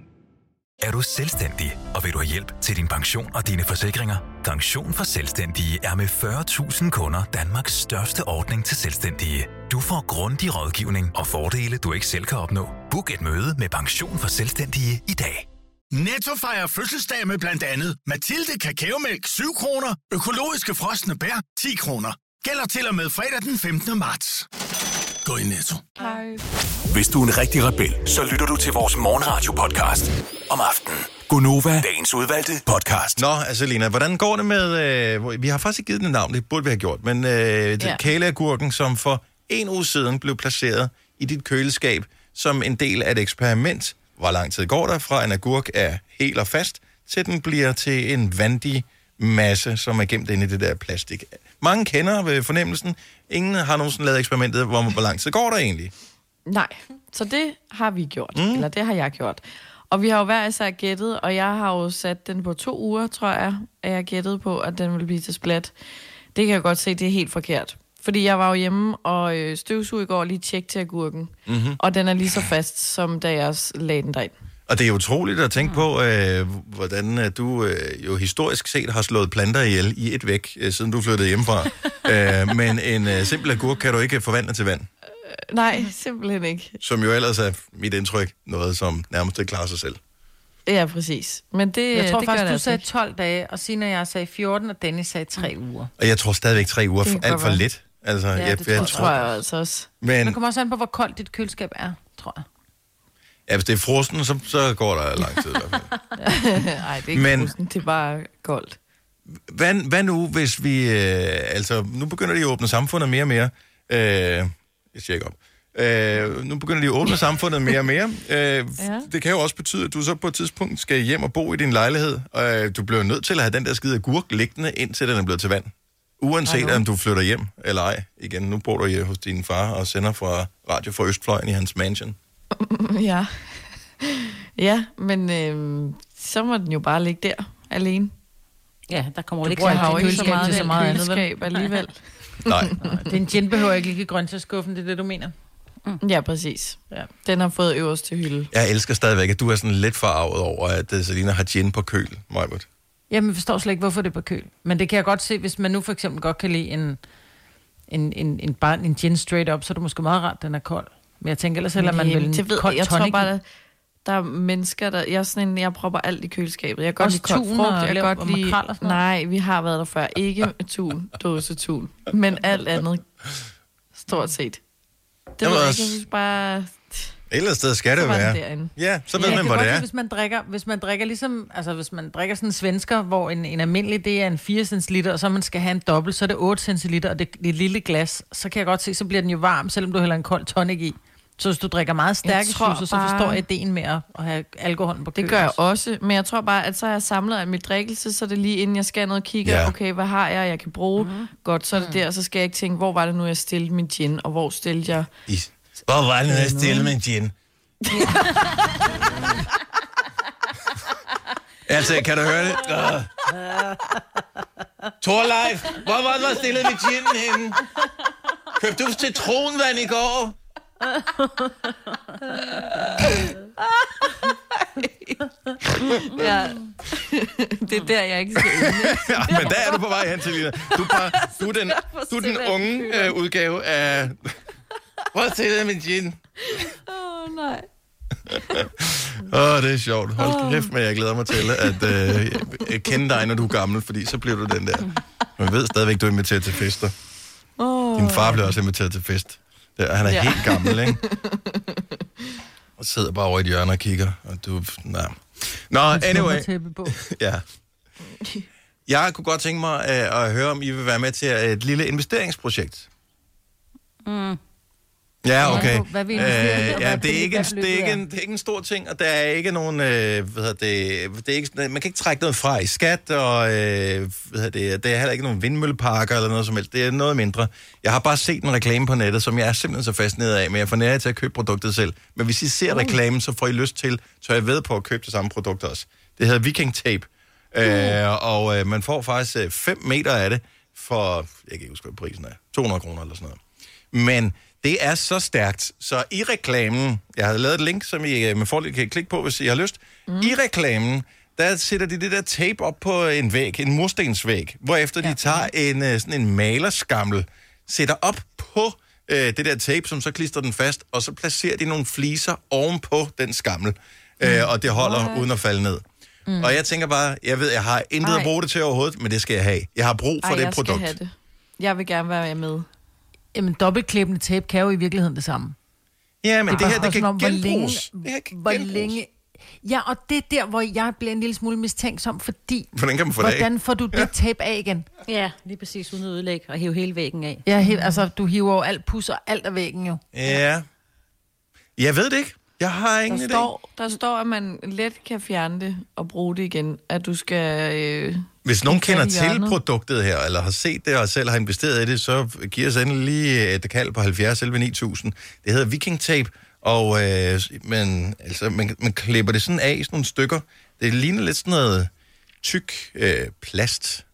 Speaker 7: Er du selvstændig, og vil du have hjælp til din pension og dine forsikringer? Pension for Selvstændige er med 40.000 kunder Danmarks største ordning til selvstændige. Du får grundig rådgivning og fordele, du ikke selv kan opnå. Book et møde med Pension for Selvstændige i dag.
Speaker 11: Netto fejrer fødselsdag med blandt andet Mathilde Kakaomælk 7 kroner, økologiske frosne bær 10 kroner. Gælder til og med fredag den 15. marts. Gå i Netto.
Speaker 7: Hvis du er en rigtig rebel, så lytter du til vores morgenradio-podcast om aftenen. Gunova, dagens udvalgte podcast.
Speaker 1: Nå, altså Lena, hvordan går det med... Øh, vi har faktisk ikke givet den et navn, det burde vi have gjort, men øh, ja.
Speaker 5: Ja.
Speaker 1: kæleagurken, som for en uge siden blev placeret i dit køleskab som en del af et eksperiment. Hvor lang tid går der fra en agurk er helt og fast, til den bliver til en vandig masse, som er gemt inde i det der plastik. Mange kender ved fornemmelsen. Ingen har nogensinde lavet eksperimentet, hvor, hvor lang tid går der egentlig?
Speaker 5: Nej, så det har vi gjort, mm. eller det har jeg gjort. Og vi har jo hver især gættet, og jeg har jo sat den på to uger, tror jeg, at jeg gættede på, at den ville blive til splat. Det kan jeg godt se, det er helt forkert. Fordi jeg var jo hjemme og øh, støvsug i går og lige tjekke til agurken. Mm-hmm. Og den er lige så fast, som da jeg lagde den derind.
Speaker 1: Og det er utroligt at tænke på, øh, hvordan øh, du øh, jo historisk set har slået planter ihjel i et væk, øh, siden du flyttede hjemmefra. øh, men en øh, simpel agurk kan du ikke forvandle til vand,
Speaker 5: Nej, simpelthen ikke.
Speaker 1: som jo ellers er mit indtryk noget, som nærmest ikke klarer sig selv.
Speaker 5: Ja, præcis. Men det,
Speaker 4: Jeg tror
Speaker 5: det
Speaker 4: faktisk, du
Speaker 5: altså
Speaker 4: sagde
Speaker 5: ikke.
Speaker 4: 12 dage, og Signe og jeg sagde 14, og Dennis sagde 3 uger.
Speaker 1: Og jeg tror stadigvæk tre uger
Speaker 5: Det
Speaker 1: for
Speaker 5: kan
Speaker 1: alt for lidt. Altså, ja, jeg,
Speaker 4: det
Speaker 1: jeg,
Speaker 4: tror
Speaker 5: Det tror jeg altså også.
Speaker 1: Men
Speaker 4: Det kommer også an på, hvor koldt dit køleskab er, tror jeg.
Speaker 1: Ja, hvis det er frosten, så, så går der lang tid i hvert fald.
Speaker 5: Nej, det er ikke
Speaker 1: Men-
Speaker 5: Men... det er bare koldt.
Speaker 1: Hvad, hvad nu, hvis vi... Øh, altså, nu begynder de at åbne samfundet mere og mere. Øh, jeg tjekker op. Øh, nu begynder de at åbne samfundet mere og mere. Øh, ja. Det kan jo også betyde, at du så på et tidspunkt skal hjem og bo i din lejlighed. Og øh, du bliver nødt til at have den der skide agurk liggende, indtil den er blevet til vand. Uanset om du flytter hjem eller ej. Igen, nu bor du hos din far og sender fra Radio for Østfløjen i hans mansion.
Speaker 5: Ja. Ja, men øh, så må den jo bare ligge der alene.
Speaker 2: Ja, der kommer
Speaker 4: Du
Speaker 2: ikke så
Speaker 4: jo
Speaker 2: meget
Speaker 4: ikke så meget
Speaker 2: så meget
Speaker 4: andet?
Speaker 5: Køleskab alligevel.
Speaker 1: Nej.
Speaker 4: Din gin behøver ikke ligge i grøntsagsskuffen, det er det, du mener?
Speaker 5: Ja, præcis.
Speaker 4: Ja.
Speaker 5: Den har fået øverste hylde.
Speaker 1: Jeg elsker stadigvæk, at du er sådan lidt farvet over, at uh, Selina har gin på køl, Majbert.
Speaker 4: Jamen, jeg forstår slet ikke, hvorfor det er på køl. Men det kan jeg godt se, hvis man nu for eksempel godt kan lide en, en, en, en, bare en gin straight up, så er det måske meget rart, den er kold. Men jeg tænker ellers, at man vil en
Speaker 5: ved,
Speaker 4: kold
Speaker 5: jeg tror
Speaker 4: tonic
Speaker 5: bare,
Speaker 4: i.
Speaker 5: der, der er mennesker, der... Jeg er sådan en, jeg propper alt i køleskabet. Jeg kan godt
Speaker 4: Også
Speaker 5: lide kold
Speaker 4: tun
Speaker 5: frugt.
Speaker 4: og
Speaker 5: Jeg kan godt lide...
Speaker 4: og sådan?
Speaker 5: Nej, vi har været der før. Ikke tun, dåsetun. Men alt andet. Stort set. Det
Speaker 1: Jamen
Speaker 5: ved jeg
Speaker 1: også-
Speaker 5: ikke. Jeg synes bare...
Speaker 1: Et eller andet sted skal det være.
Speaker 5: derinde.
Speaker 1: Ja, så ved
Speaker 4: jeg
Speaker 1: man, hvor det
Speaker 4: lide,
Speaker 1: er.
Speaker 4: Hvis man drikker, hvis man drikker ligesom, altså hvis man drikker sådan en svensker, hvor en, en almindelig, det er en 4 centiliter, og så man skal have en dobbelt, så er det 8 centiliter, og det, det et lille glas, så kan jeg godt se, så bliver den jo varm, selvom du hælder en kold tonic i. Så hvis du drikker meget stærke
Speaker 5: tror
Speaker 4: juicer, så
Speaker 5: bare-
Speaker 4: forstår jeg ideen med at, at have alkoholen på
Speaker 5: Det
Speaker 4: køl
Speaker 5: gør jeg
Speaker 4: også.
Speaker 5: men jeg tror bare, at så har jeg samlet af mit drikkelse, så er det lige inden jeg skal ned og kigge,
Speaker 1: Ja.
Speaker 5: ja. okay, hvad har jeg, jeg kan bruge? Mm-hmm. Godt, så er det der, så skal jeg ikke tænke, hvor var det nu, jeg stillede min gin, og hvor stillede jeg...
Speaker 1: I, hvor var det, jeg stille med en gin? altså, kan du høre det? Uh. Torleif, hvor var det, du stillede med ginen henne? Købte du citronvand i går?
Speaker 5: Ja. det er der, jeg ikke skal ende.
Speaker 1: ja, men der er du på vej hen til, Lina. Du er, bare, du er den, du er den unge øh, udgave af... Hvor stillede med gin?
Speaker 5: Åh, oh, nej.
Speaker 1: Åh, oh, det er sjovt. Hold kæft med, jeg glæder mig til at øh, kende dig, når du er gammel, fordi så bliver du den der. Man ved stadigvæk, du er inviteret til fester.
Speaker 5: Oh.
Speaker 1: Din far bliver også inviteret til fest. Der, han er ja. Helt gammel, ikke? Og sidder bare over i et hjørne og kigger. Og du... Nej. Nå, anyway. Ja. Jeg kunne godt tænke mig uh, at høre, om I vil være med til et lille investeringsprojekt.
Speaker 2: Mm.
Speaker 1: Ja, okay.
Speaker 4: Hvad- hvad vi
Speaker 1: Øh, ja, det er, ikke en, det, er ikke en, det er ikke en stor ting, og der er ikke nogen, øh, hvad det, det er ikke, man kan ikke trække noget fra i skat, og øh, hvad det, der er heller ikke nogen vindmølleparker eller noget som helst. Det er noget mindre. Jeg har bare set en reklame på nettet, som jeg er simpelthen så fascineret af, men jeg får nære til at købe produktet selv. Men hvis I ser reklamen, så får I lyst til, så jeg ved på at købe det samme produkt også. Det hedder Viking Tape, øh, og øh, man får faktisk 5 meter af det for, jeg kan ikke huske, hvad prisen er, 200 kroner eller sådan noget. Men det er så stærkt, så i reklamen, jeg har lavet et link, som I øh, med fordel kan klikke på, hvis I har lyst. Mm. I reklamen, der sætter de det der tape op på en væg, en murstensvæg, hvorefter ja. de tager en, øh, sådan en malerskammel, sætter op på øh, det der tape, som så klister den fast, og så placerer de nogle fliser ovenpå den skammel, øh, og det holder
Speaker 5: What?
Speaker 1: uden at falde ned. Mm. Og jeg tænker bare, jeg ved, jeg har intet at
Speaker 5: Ej.
Speaker 1: bruge det til overhovedet, men det skal jeg have. Jeg har brug for
Speaker 5: Ej,
Speaker 1: det
Speaker 5: jeg
Speaker 1: produkt.
Speaker 5: skal have det. Jeg vil gerne være med.
Speaker 4: Jamen, dobbeltklippende tape kan jo i virkeligheden det samme.
Speaker 1: Ja, men det,
Speaker 4: er
Speaker 1: her, det kan
Speaker 4: om, hvor længe-.
Speaker 1: Det kan
Speaker 4: Hvor
Speaker 1: genbruges.
Speaker 4: længe... Ja, og det er der, hvor jeg bliver en lille smule mistænksom, fordi...
Speaker 1: Hvordan kan man få det af?
Speaker 4: Hvordan får du det tape af igen?
Speaker 2: Ja, lige præcis uden at ødelægge og hæve hele væggen af.
Speaker 4: Ja, helt, altså, du hiver jo alt pus og alt af væggen jo.
Speaker 1: Ja. Jeg ved det ikke. Jeg har ingen
Speaker 5: Der
Speaker 1: idé.
Speaker 5: står, der står, at man let kan fjerne det og bruge det igen. At du skal... Øh,
Speaker 1: Hvis nogen kender til produktet her, eller har set det og selv har investeret i det, så giver os endelig lige et kald på 70 11 9000. Det hedder Viking Tape, og øh, man, altså, man, man klipper det sådan af i sådan nogle stykker. Det ligner lidt sådan noget tyk øh, plast.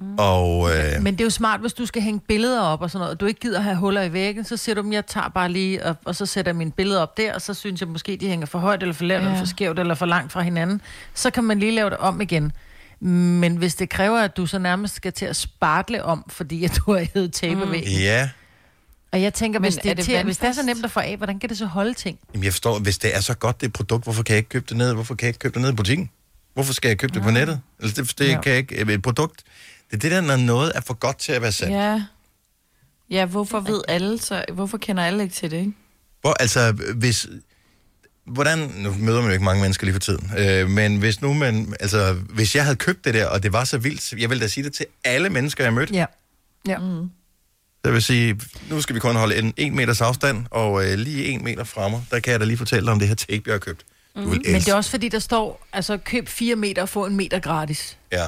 Speaker 1: Mm. Og øh,
Speaker 4: Men det er jo smart, hvis du skal hænge billeder op og sådan noget, og du ikke gider have huller i væggen, så siger du dem, jeg tager bare lige, og, og så sætter jeg mine billeder op der, og så synes jeg måske, de hænger for højt, eller for lavt, ja.
Speaker 5: Ja.
Speaker 4: eller for skævt, eller for langt fra hinanden. Så kan man lige lave det om igen. Men hvis det kræver, at du så nærmest skal til at spartle om, fordi at du har hævet tape mm. væggen.
Speaker 1: ja,
Speaker 4: Og jeg tænker,
Speaker 5: Men
Speaker 4: hvis det, er
Speaker 5: det
Speaker 4: til, hvis det er så nemt at få af, hvordan kan det så holde ting?
Speaker 1: Jamen, jeg forstår, hvis det er så godt, det produkt, hvorfor kan jeg ikke købe det ned? Hvorfor kan jeg ikke købe det ned i butikken? Hvorfor skal jeg købe det på nettet? Altså, det, det
Speaker 4: Ja.
Speaker 1: kan jeg ikke. Et produkt, det er det der, når noget er for godt til at være sandt.
Speaker 5: ja. Ja, hvorfor ved alle så... Hvorfor kender alle ikke til det, ikke?
Speaker 1: Hvor, altså, hvis... Hvordan, nu møder man jo ikke mange mennesker lige for tiden, øh, men hvis nu man, altså, hvis jeg havde købt det der, og det var så vildt, jeg ville da sige det til alle mennesker, jeg mødte.
Speaker 4: Ja. ja. Mm.
Speaker 1: Det vil sige, nu skal vi kun holde en, en meters afstand, og øh, lige en meter fra mig, der kan jeg da lige fortælle dig om det her tape, jeg har købt. Du vil
Speaker 4: Men det
Speaker 1: elske.
Speaker 4: er også fordi, der står, altså køb 4 meter og få en meter gratis.
Speaker 1: Ja.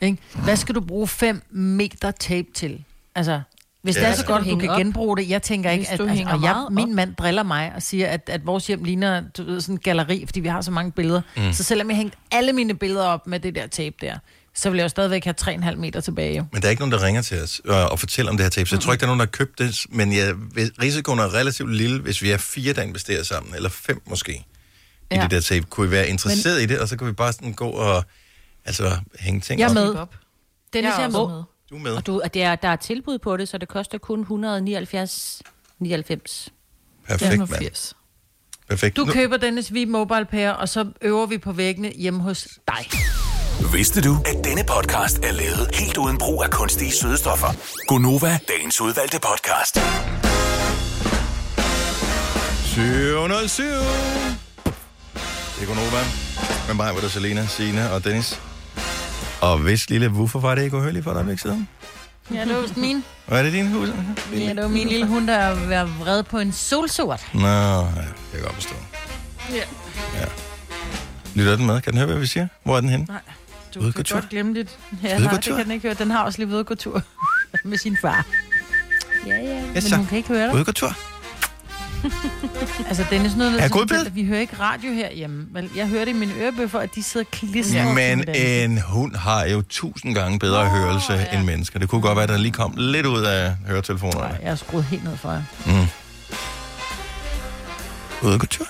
Speaker 4: Ikke? Hvad skal du bruge 5 meter tape til? Altså, hvis
Speaker 1: Ja,
Speaker 4: det er så
Speaker 1: altså.
Speaker 4: godt, du kan
Speaker 2: op.
Speaker 4: genbruge det. Jeg tænker ikke, at altså, og jeg, min mand driller mig og siger, at, at vores hjem ligner du ved, sådan en galleri, fordi vi har så mange billeder. Mm. Så selvom jeg hængte alle mine billeder op med det der tape der, så vil jeg jo stadigvæk have 3,5 meter tilbage. Jo.
Speaker 1: Men der er ikke nogen, der ringer til os og, og fortæller om det her tape, så jeg tror ikke, der er nogen, der har købt det, men ja, risikoen er relativt lille, hvis vi er fire, der investerer sammen, eller fem måske, i
Speaker 5: Ja.
Speaker 1: det der tape. Kunne vi være interesseret men... i det, og så kan vi bare sådan gå og altså, hænge ting
Speaker 4: Jeg er
Speaker 1: op.
Speaker 4: med. Dennis,
Speaker 5: Jeg er
Speaker 4: er med.
Speaker 5: med.
Speaker 1: Du er med.
Speaker 2: Og, du, og det er, der er tilbud på det, så det koster kun 179 99.
Speaker 1: Perfekt, mand.
Speaker 5: 85.
Speaker 1: Perfekt.
Speaker 4: Du
Speaker 1: Nu-
Speaker 4: køber Dennis Vi Mobile Pair, og så øver vi på væggene hjemme hos dig.
Speaker 7: Vidste du, at denne podcast er lavet helt uden brug af kunstige sødestoffer? Gonova, dagens udvalgte podcast.
Speaker 1: 707. Det er Gunova. Med mig var der Selena, Signe og Dennis. Og hvis lille woofer var det ikke uhørligt for dig væk siden?
Speaker 4: Ja, det var vist min.
Speaker 1: Hvad er det din hus?
Speaker 4: Ja, det var min lille hund, der var vred på en solsort.
Speaker 1: Nå, ja, det kan jeg godt forstå.
Speaker 4: Ja.
Speaker 1: Lytter den med? Kan den høre, hvad vi siger? Hvor er den henne?
Speaker 4: Nej, du
Speaker 1: Ude
Speaker 4: kan godt glemme det. Ja, nej, det kan den ikke høre. Den har også lige ved at gå tur med sin far.
Speaker 2: Ja, ja.
Speaker 4: Men
Speaker 1: så.
Speaker 4: hun kan ikke høre dig.
Speaker 1: Ude.
Speaker 4: Altså, den er sådan noget,
Speaker 1: Er jeg
Speaker 4: sådan, at vi hører ikke radio herhjemme. Vel, Jeg hører det i mine ørebøffer, at de sidder klistret. over
Speaker 1: Men en hund har jo tusind gange bedre hørelse
Speaker 4: ja.
Speaker 1: end mennesker. Det kunne godt være, at der lige kom lidt ud af høretelefonerne.
Speaker 4: Nej, jeg har skruet helt ned for jer.
Speaker 1: Mm. Ude gå tur.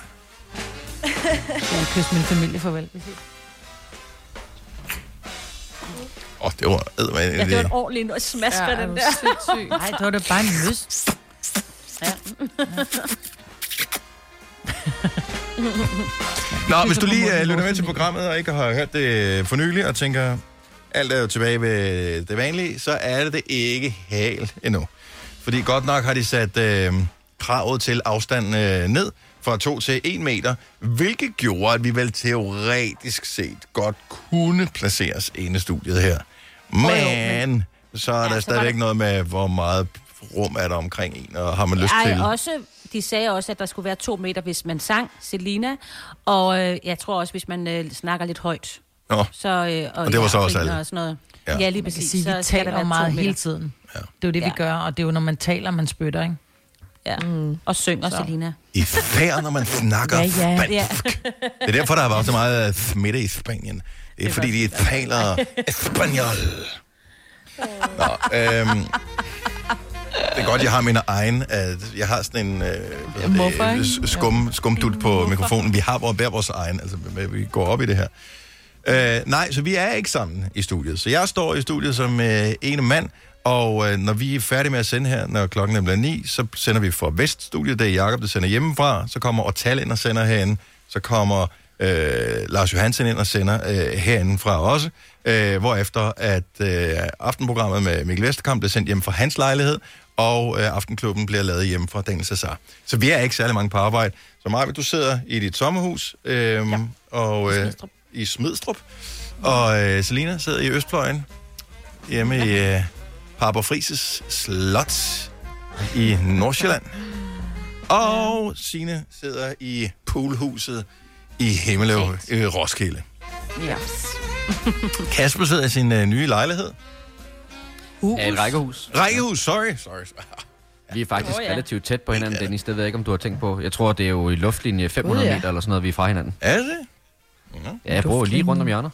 Speaker 4: Jeg kysse min familie farvel.
Speaker 1: Åh, oh, det var eddermame.
Speaker 2: Ja, det var et ordentligt og smasker
Speaker 5: Ja, er
Speaker 2: den der.
Speaker 4: Nej, det var da bare en møs.
Speaker 2: Ja.
Speaker 1: Nå, hvis du lige uh, lytter med til programmet og ikke har hørt det øh, for nylig og tænker, alt er jo tilbage ved det vanlige, så er det det ikke helt endnu. Fordi godt nok har de sat øh, kravet til afstanden øh, ned fra 2 til 1 meter, hvilket gjorde, at vi vel teoretisk set godt kunne placeres inde i studiet her. Men så er
Speaker 2: Ja,
Speaker 1: der stadigvæk
Speaker 2: det-
Speaker 1: noget med, hvor meget rum er der omkring en, og har man lyst
Speaker 2: Ej,
Speaker 1: til...
Speaker 2: også, de sagde også, at der skulle være to meter, hvis man sang Selina. Og øh, jeg tror også, hvis man øh, snakker lidt højt.
Speaker 1: Nå,
Speaker 2: Så, øh, og,
Speaker 1: det var så også alle.
Speaker 2: Og sådan noget.
Speaker 1: Ja.
Speaker 2: Ja, ja lige præcis.
Speaker 4: sige,
Speaker 2: så
Speaker 4: vi
Speaker 2: skal der
Speaker 4: taler
Speaker 2: to
Speaker 4: meget hele tiden.
Speaker 1: Ja.
Speaker 4: Det er jo det, vi
Speaker 2: Ja.
Speaker 4: gør, og det er jo, når man taler, man spytter, ikke?
Speaker 2: Ja. Mm. Og synger
Speaker 4: Så.
Speaker 2: Selina.
Speaker 1: I færd, når man snakker
Speaker 4: Ja, ja.
Speaker 1: spansk. Det er derfor, der har været så meget øh, smitte i Spanien. Det er, fordi de taler espanol. Nå, øhm, det er godt, jeg har min egen... Jeg har sådan en
Speaker 5: ikke?
Speaker 1: skum, skumdut på mikrofonen. Vi har vores, hver vores egen, altså vi går op i det her. Øh, nej, så vi er ikke sammen i studiet. Så jeg står i studiet som øh, ene mand, og øh, når vi er færdige med at sende her, når klokken er blevet ni, så sender vi fra Veststudiet, det er Jacob, der sender hjemmefra, så kommer Ortal ind og sender herinde, så kommer øh, Lars Johansen ind og sender øh, herinde fra også, øh, hvorefter at øh, aftenprogrammet med Mikkel Vesterkamp bliver sendt hjem fra hans lejlighed, og øh, Aftenklubben bliver lavet hjemme fra Daniel Cesar. Så vi er ikke særlig mange på arbejde. Så Maja, du sidder i dit sommerhus, øh, ja. og, øh, i Smidstrup, og øh, Selina sidder i Østfløjen, hjemme i øh, Harper Frises Slot i Nordsjælland. Og Sine sidder i poolhuset i Himmeløv i Roskilde.
Speaker 5: Ja.
Speaker 1: Kasper sidder i sin øh, nye lejlighed.
Speaker 3: Ja, et rækkehus.
Speaker 1: Rækkehus, sorry. sorry.
Speaker 3: Vi er faktisk
Speaker 2: Åh, ja.
Speaker 3: relativt tæt på hinanden, Dennis. Det ved jeg ikke, om du har tænkt på. Jeg tror, det er jo i luftlinje 500
Speaker 4: Gud, ja.
Speaker 3: meter eller sådan noget, vi er fra hinanden.
Speaker 1: Er det?
Speaker 3: Ja, jeg bor lige rundt om hjørnet.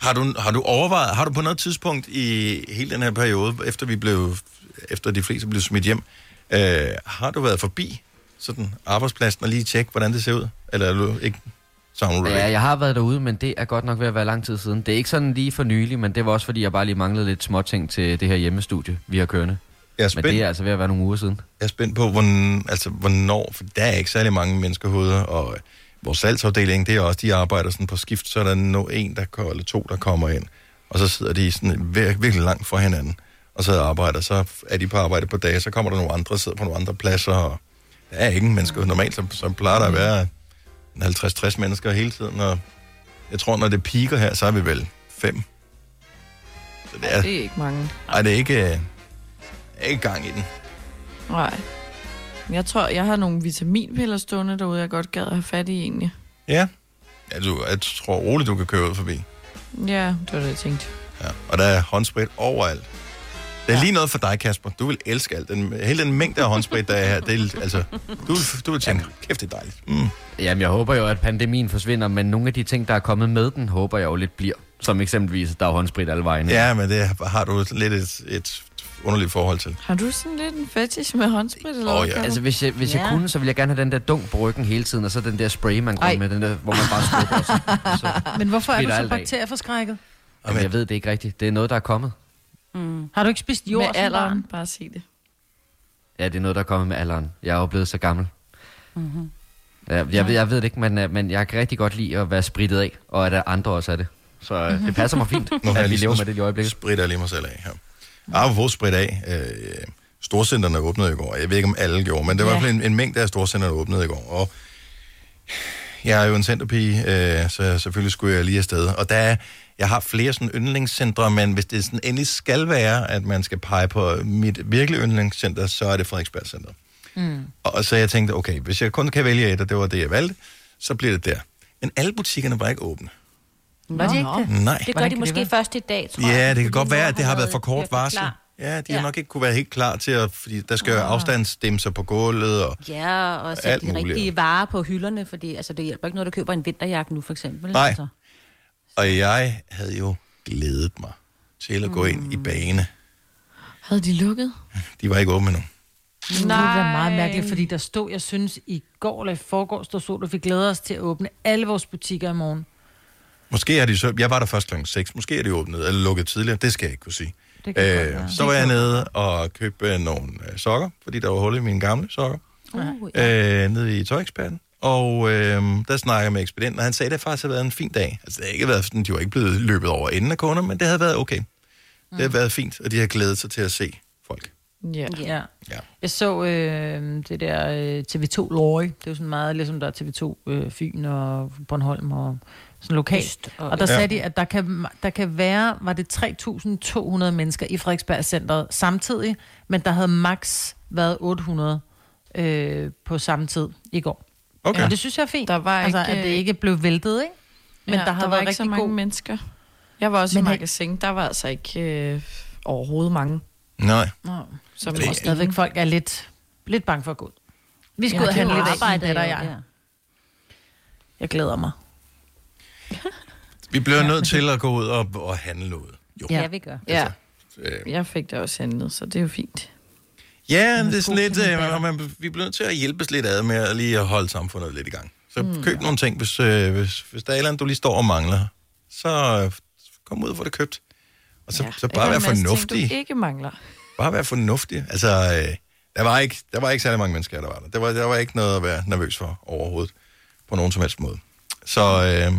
Speaker 1: Har du, har du overvejet, har du på noget tidspunkt i hele den her periode, efter vi blev, efter de fleste blev smidt hjem, øh, har du været forbi sådan arbejdspladsen og lige tjekke, hvordan det ser ud? Eller er du ikke du det?
Speaker 3: Ja,
Speaker 1: ikke?
Speaker 3: jeg har været derude, men det er godt nok ved at være lang tid siden. Det er ikke sådan lige for nylig, men det var også, fordi jeg bare lige manglede lidt småting til det her hjemmestudie, vi har kørende.
Speaker 1: Jeg er
Speaker 3: Men
Speaker 1: spændt,
Speaker 3: det er altså ved at være nogle uger siden.
Speaker 1: jeg er spændt på, hvorn, altså, hvornår, for der er ikke særlig mange menneskehoveder, og øh, vores salgsafdeling, det er også, de arbejder sådan på skift, så er der no, en der, ko- eller to, der kommer ind, og så sidder de sådan vir- virkelig langt fra hinanden, og så arbejder, så er de på arbejde på dage, så kommer der nogle andre, sidder på nogle andre pladser, og der er ingen mennesker. Normalt så, så plejer der at være 50-60 mennesker hele tiden, og jeg tror, når det piker her, så er vi vel fem. Så det er,
Speaker 5: Det er ikke mange.
Speaker 1: ej, det er ikke, øh, ikke gang i den.
Speaker 5: Nej. Jeg tror, jeg har nogle vitaminpiller stående derude, jeg godt gad at have fat i egentlig.
Speaker 1: Ja. ja du, jeg tror roligt, du kan køre ud forbi.
Speaker 5: Ja, det var det, jeg tænkte.
Speaker 1: Ja. Og der er håndsprit overalt. Det er lige noget for dig, Kasper. Du vil elske alt. Den, hele den mængde af håndsprit, der er her, det er, altså, du, vil- du vil tænke, kæft, det er dejligt. Mm.
Speaker 3: Jamen, jeg håber jo, at pandemien forsvinder, men nogle af de ting, der er kommet med den, håber jeg jo lidt bliver. Som eksempelvis, at der er håndsprit alle vejene.
Speaker 1: Ja, men det har du lidt et, et underligt forhold til.
Speaker 5: Har du sådan lidt en fetish med håndsprit? Eller
Speaker 1: Åh,
Speaker 5: hvad,
Speaker 1: ja.
Speaker 3: Altså, hvis jeg, hvis ja. jeg
Speaker 2: Ja.
Speaker 3: kunne, så ville jeg gerne have den der dunk på ryggen hele tiden, og så den der spray, man går med, den der, hvor man bare skubber. Så, så.
Speaker 4: Men hvorfor er du så bakterieforskrækket?
Speaker 3: Jamen, jeg ved det ikke rigtigt. Det er noget, der er kommet.
Speaker 2: Mm.
Speaker 4: Har du ikke spist jord
Speaker 5: Med
Speaker 4: som
Speaker 5: alderen,
Speaker 4: barn?
Speaker 5: bare sig det.
Speaker 3: Ja, det er noget, der kommer med alderen. Jeg er jo blevet så gammel.
Speaker 2: Mm-hmm.
Speaker 3: Ja, jeg, ved, jeg ved det ikke, men, øh, men jeg kan rigtig godt lide at være spritet af, og at andre også er det. Så øh, det passer mig fint,
Speaker 1: jeg
Speaker 3: at vi lever med det i øjeblikket.
Speaker 1: Spritter jeg lige mig selv af her. Apropos sprit af. Øh, storcenterne åbnede i går. Jeg ved ikke, om alle gjorde, men der var i
Speaker 5: Ja.
Speaker 1: hvert fald en, en mængde af storcenter, der åbnede i går. Og jeg er jo en centerpige, øh, så selvfølgelig skulle jeg lige afsted. Og der er, jeg har flere sådan yndlingscentre, men hvis det sådan endelig skal være, at man skal pege på mit virkelig yndlingscenter, så er det Frederiksberg Center.
Speaker 4: Mm.
Speaker 1: Og, og så jeg tænkte, okay, hvis jeg kun kan vælge et, og det var det, jeg valgte, så bliver det der. Men alle butikkerne var ikke åbne.
Speaker 2: Var de ikke det?
Speaker 1: Nej.
Speaker 2: Det gør de måske
Speaker 4: det være?
Speaker 2: først i dag, tror jeg.
Speaker 1: Ja, det kan godt være, at det har været for kort varsel.
Speaker 2: klar.
Speaker 1: Ja, de har
Speaker 2: Ja.
Speaker 1: nok ikke kunne være helt klar til at, fordi der skal jo
Speaker 2: Ah.
Speaker 1: afstandsdimser på gulvet, og
Speaker 2: Ja, og
Speaker 1: Alt
Speaker 2: sætte de
Speaker 1: muligt.
Speaker 2: rigtige varer på hylderne, fordi altså, det hjælper ikke, når du køber en vinterjakke nu, for eksempel.
Speaker 1: Nej.
Speaker 2: Altså.
Speaker 1: Og jeg havde jo glædet mig til at gå ind i
Speaker 2: Mm.
Speaker 1: bane.
Speaker 5: Havde de lukket?
Speaker 1: De var ikke åbne endnu.
Speaker 4: Det ville være meget mærkeligt, fordi der stod, jeg synes, i går eller i forgår stod så, at vi glæder os til at åbne alle vores butikker i morgen.
Speaker 1: Måske er de så... Jeg var der først klokken 6. Måske er de åbnet eller lukket tidligere. Det skal jeg ikke kunne sige.
Speaker 4: Det kan godt
Speaker 1: Øh,
Speaker 4: være.
Speaker 1: så var jeg nede og købte nogle øh, sokker, fordi der var hul i mine gamle sokker.
Speaker 2: Uh,
Speaker 1: øh, nede i tøjeksperten. Og øh, der snakkede jeg med ekspedienten, og han sagde, at det faktisk har været en fin dag. Altså, det har ikke været sådan, de var ikke blevet løbet over enden af kunder, men det havde været okay. Det har været fint, og de har glædet sig til at se folk.
Speaker 5: Ja.
Speaker 4: Ja.
Speaker 1: Ja.
Speaker 4: Jeg så øh, det der øh, TV2 Lorry. Det er jo sådan meget ligesom der er TV2 øh, Fyn og Bornholm og sådan lokalt.
Speaker 2: Øst
Speaker 4: Og, der
Speaker 1: Ja.
Speaker 4: sagde de, at der kan, der kan være, var det 3.200 mennesker i Frederiksberg Centeret samtidig, men der havde max været 800 øh, på samme tid i går.
Speaker 1: Okay.
Speaker 4: Og det synes jeg er fint.
Speaker 5: Der var
Speaker 4: altså,
Speaker 5: ikke-
Speaker 4: at det ikke blev væltet, ikke? Men
Speaker 5: ja,
Speaker 4: der har
Speaker 5: der var
Speaker 4: været
Speaker 5: ikke så
Speaker 4: rigtig
Speaker 5: mange
Speaker 4: god...
Speaker 5: mennesker. Jeg var også
Speaker 4: Men
Speaker 5: i magasin. Der var altså ikke øh, overhovedet mange.
Speaker 1: Nej.
Speaker 4: Nå,
Speaker 5: Som
Speaker 4: jeg tror stadigvæk, folk er lidt, lidt bange for at gå ud. Vi skal
Speaker 5: Ja,
Speaker 4: ud og
Speaker 5: det
Speaker 4: handle lidt og
Speaker 2: jo,
Speaker 4: jeg.
Speaker 2: ja.
Speaker 4: Jeg glæder mig.
Speaker 1: Vi bliver nødt til at gå ud og, og handle noget. Jo.
Speaker 2: Ja, vi gør.
Speaker 5: Ja,
Speaker 1: Øh,
Speaker 5: jeg fik det også handlet, så det er jo fint.
Speaker 1: Ja, men det er sådan lidt, øh, man, vi bliver nødt til at hjælpes lidt ad med at lige at holde samfundet lidt i gang. Så mm, køb nogle ting, hvis, øh, hvis, hvis der er eller du lige står og mangler. Så øh, kom ud og få det købt. Og så, ja, så bare være fornuftig.
Speaker 5: Ting, du ikke mangler.
Speaker 1: Bare være fornuftig. Altså, øh, der, var ikke, der var ikke særlig mange mennesker, der var der. Der var, der var ikke noget at være nervøs for overhovedet. På nogen som helst måde. Så øh,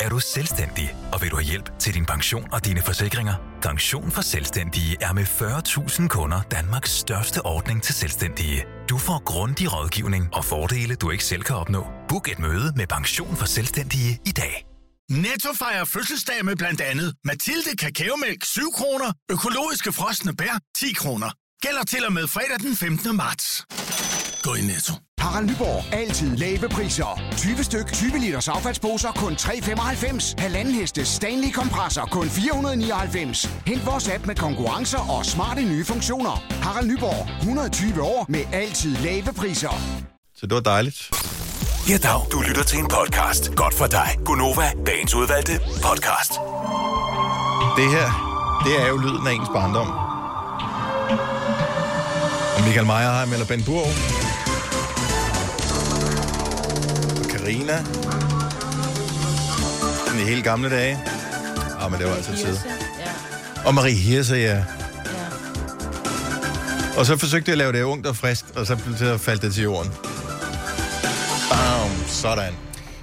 Speaker 7: Er du selvstændig, og vil du have hjælp til din pension og dine forsikringer? Pension for Selvstændige er med 40.000 kunder Danmarks største ordning til selvstændige. Du får grundig rådgivning og fordele, du ikke selv kan opnå. Book et møde med Pension for Selvstændige i dag.
Speaker 11: Netto fejrer fødselsdag med blandt andet Mathilde Kakaomælk 7 kroner, økologiske frosne bær 10 kroner. Gælder til og med fredag den 15. marts. Gå i Netto.
Speaker 12: Harald Nyborg. Altid lave priser. 20 styk, 20 liters affaldsposer kun 3,95. Halvanden heste Stanley kompresser kun 499. Hent vores app med konkurrencer og smarte nye funktioner. Harald Nyborg. 120 år med altid lave priser.
Speaker 1: så det var dejligt.
Speaker 7: Ja, dag. Du lytter til en podcast. Godt for dig. Gunova, dagens udvalgte podcast.
Speaker 1: Det her, det er jo lyden af ens barndom. Og Michael Meierheim eller Ben Burg. Karina. Den i helt gamle dage. Ah, men det var altså tid. Og Marie Hirse, ja. Og så forsøgte jeg at lave det ungt og frisk, og så så faldt det til jorden. Bam, sådan.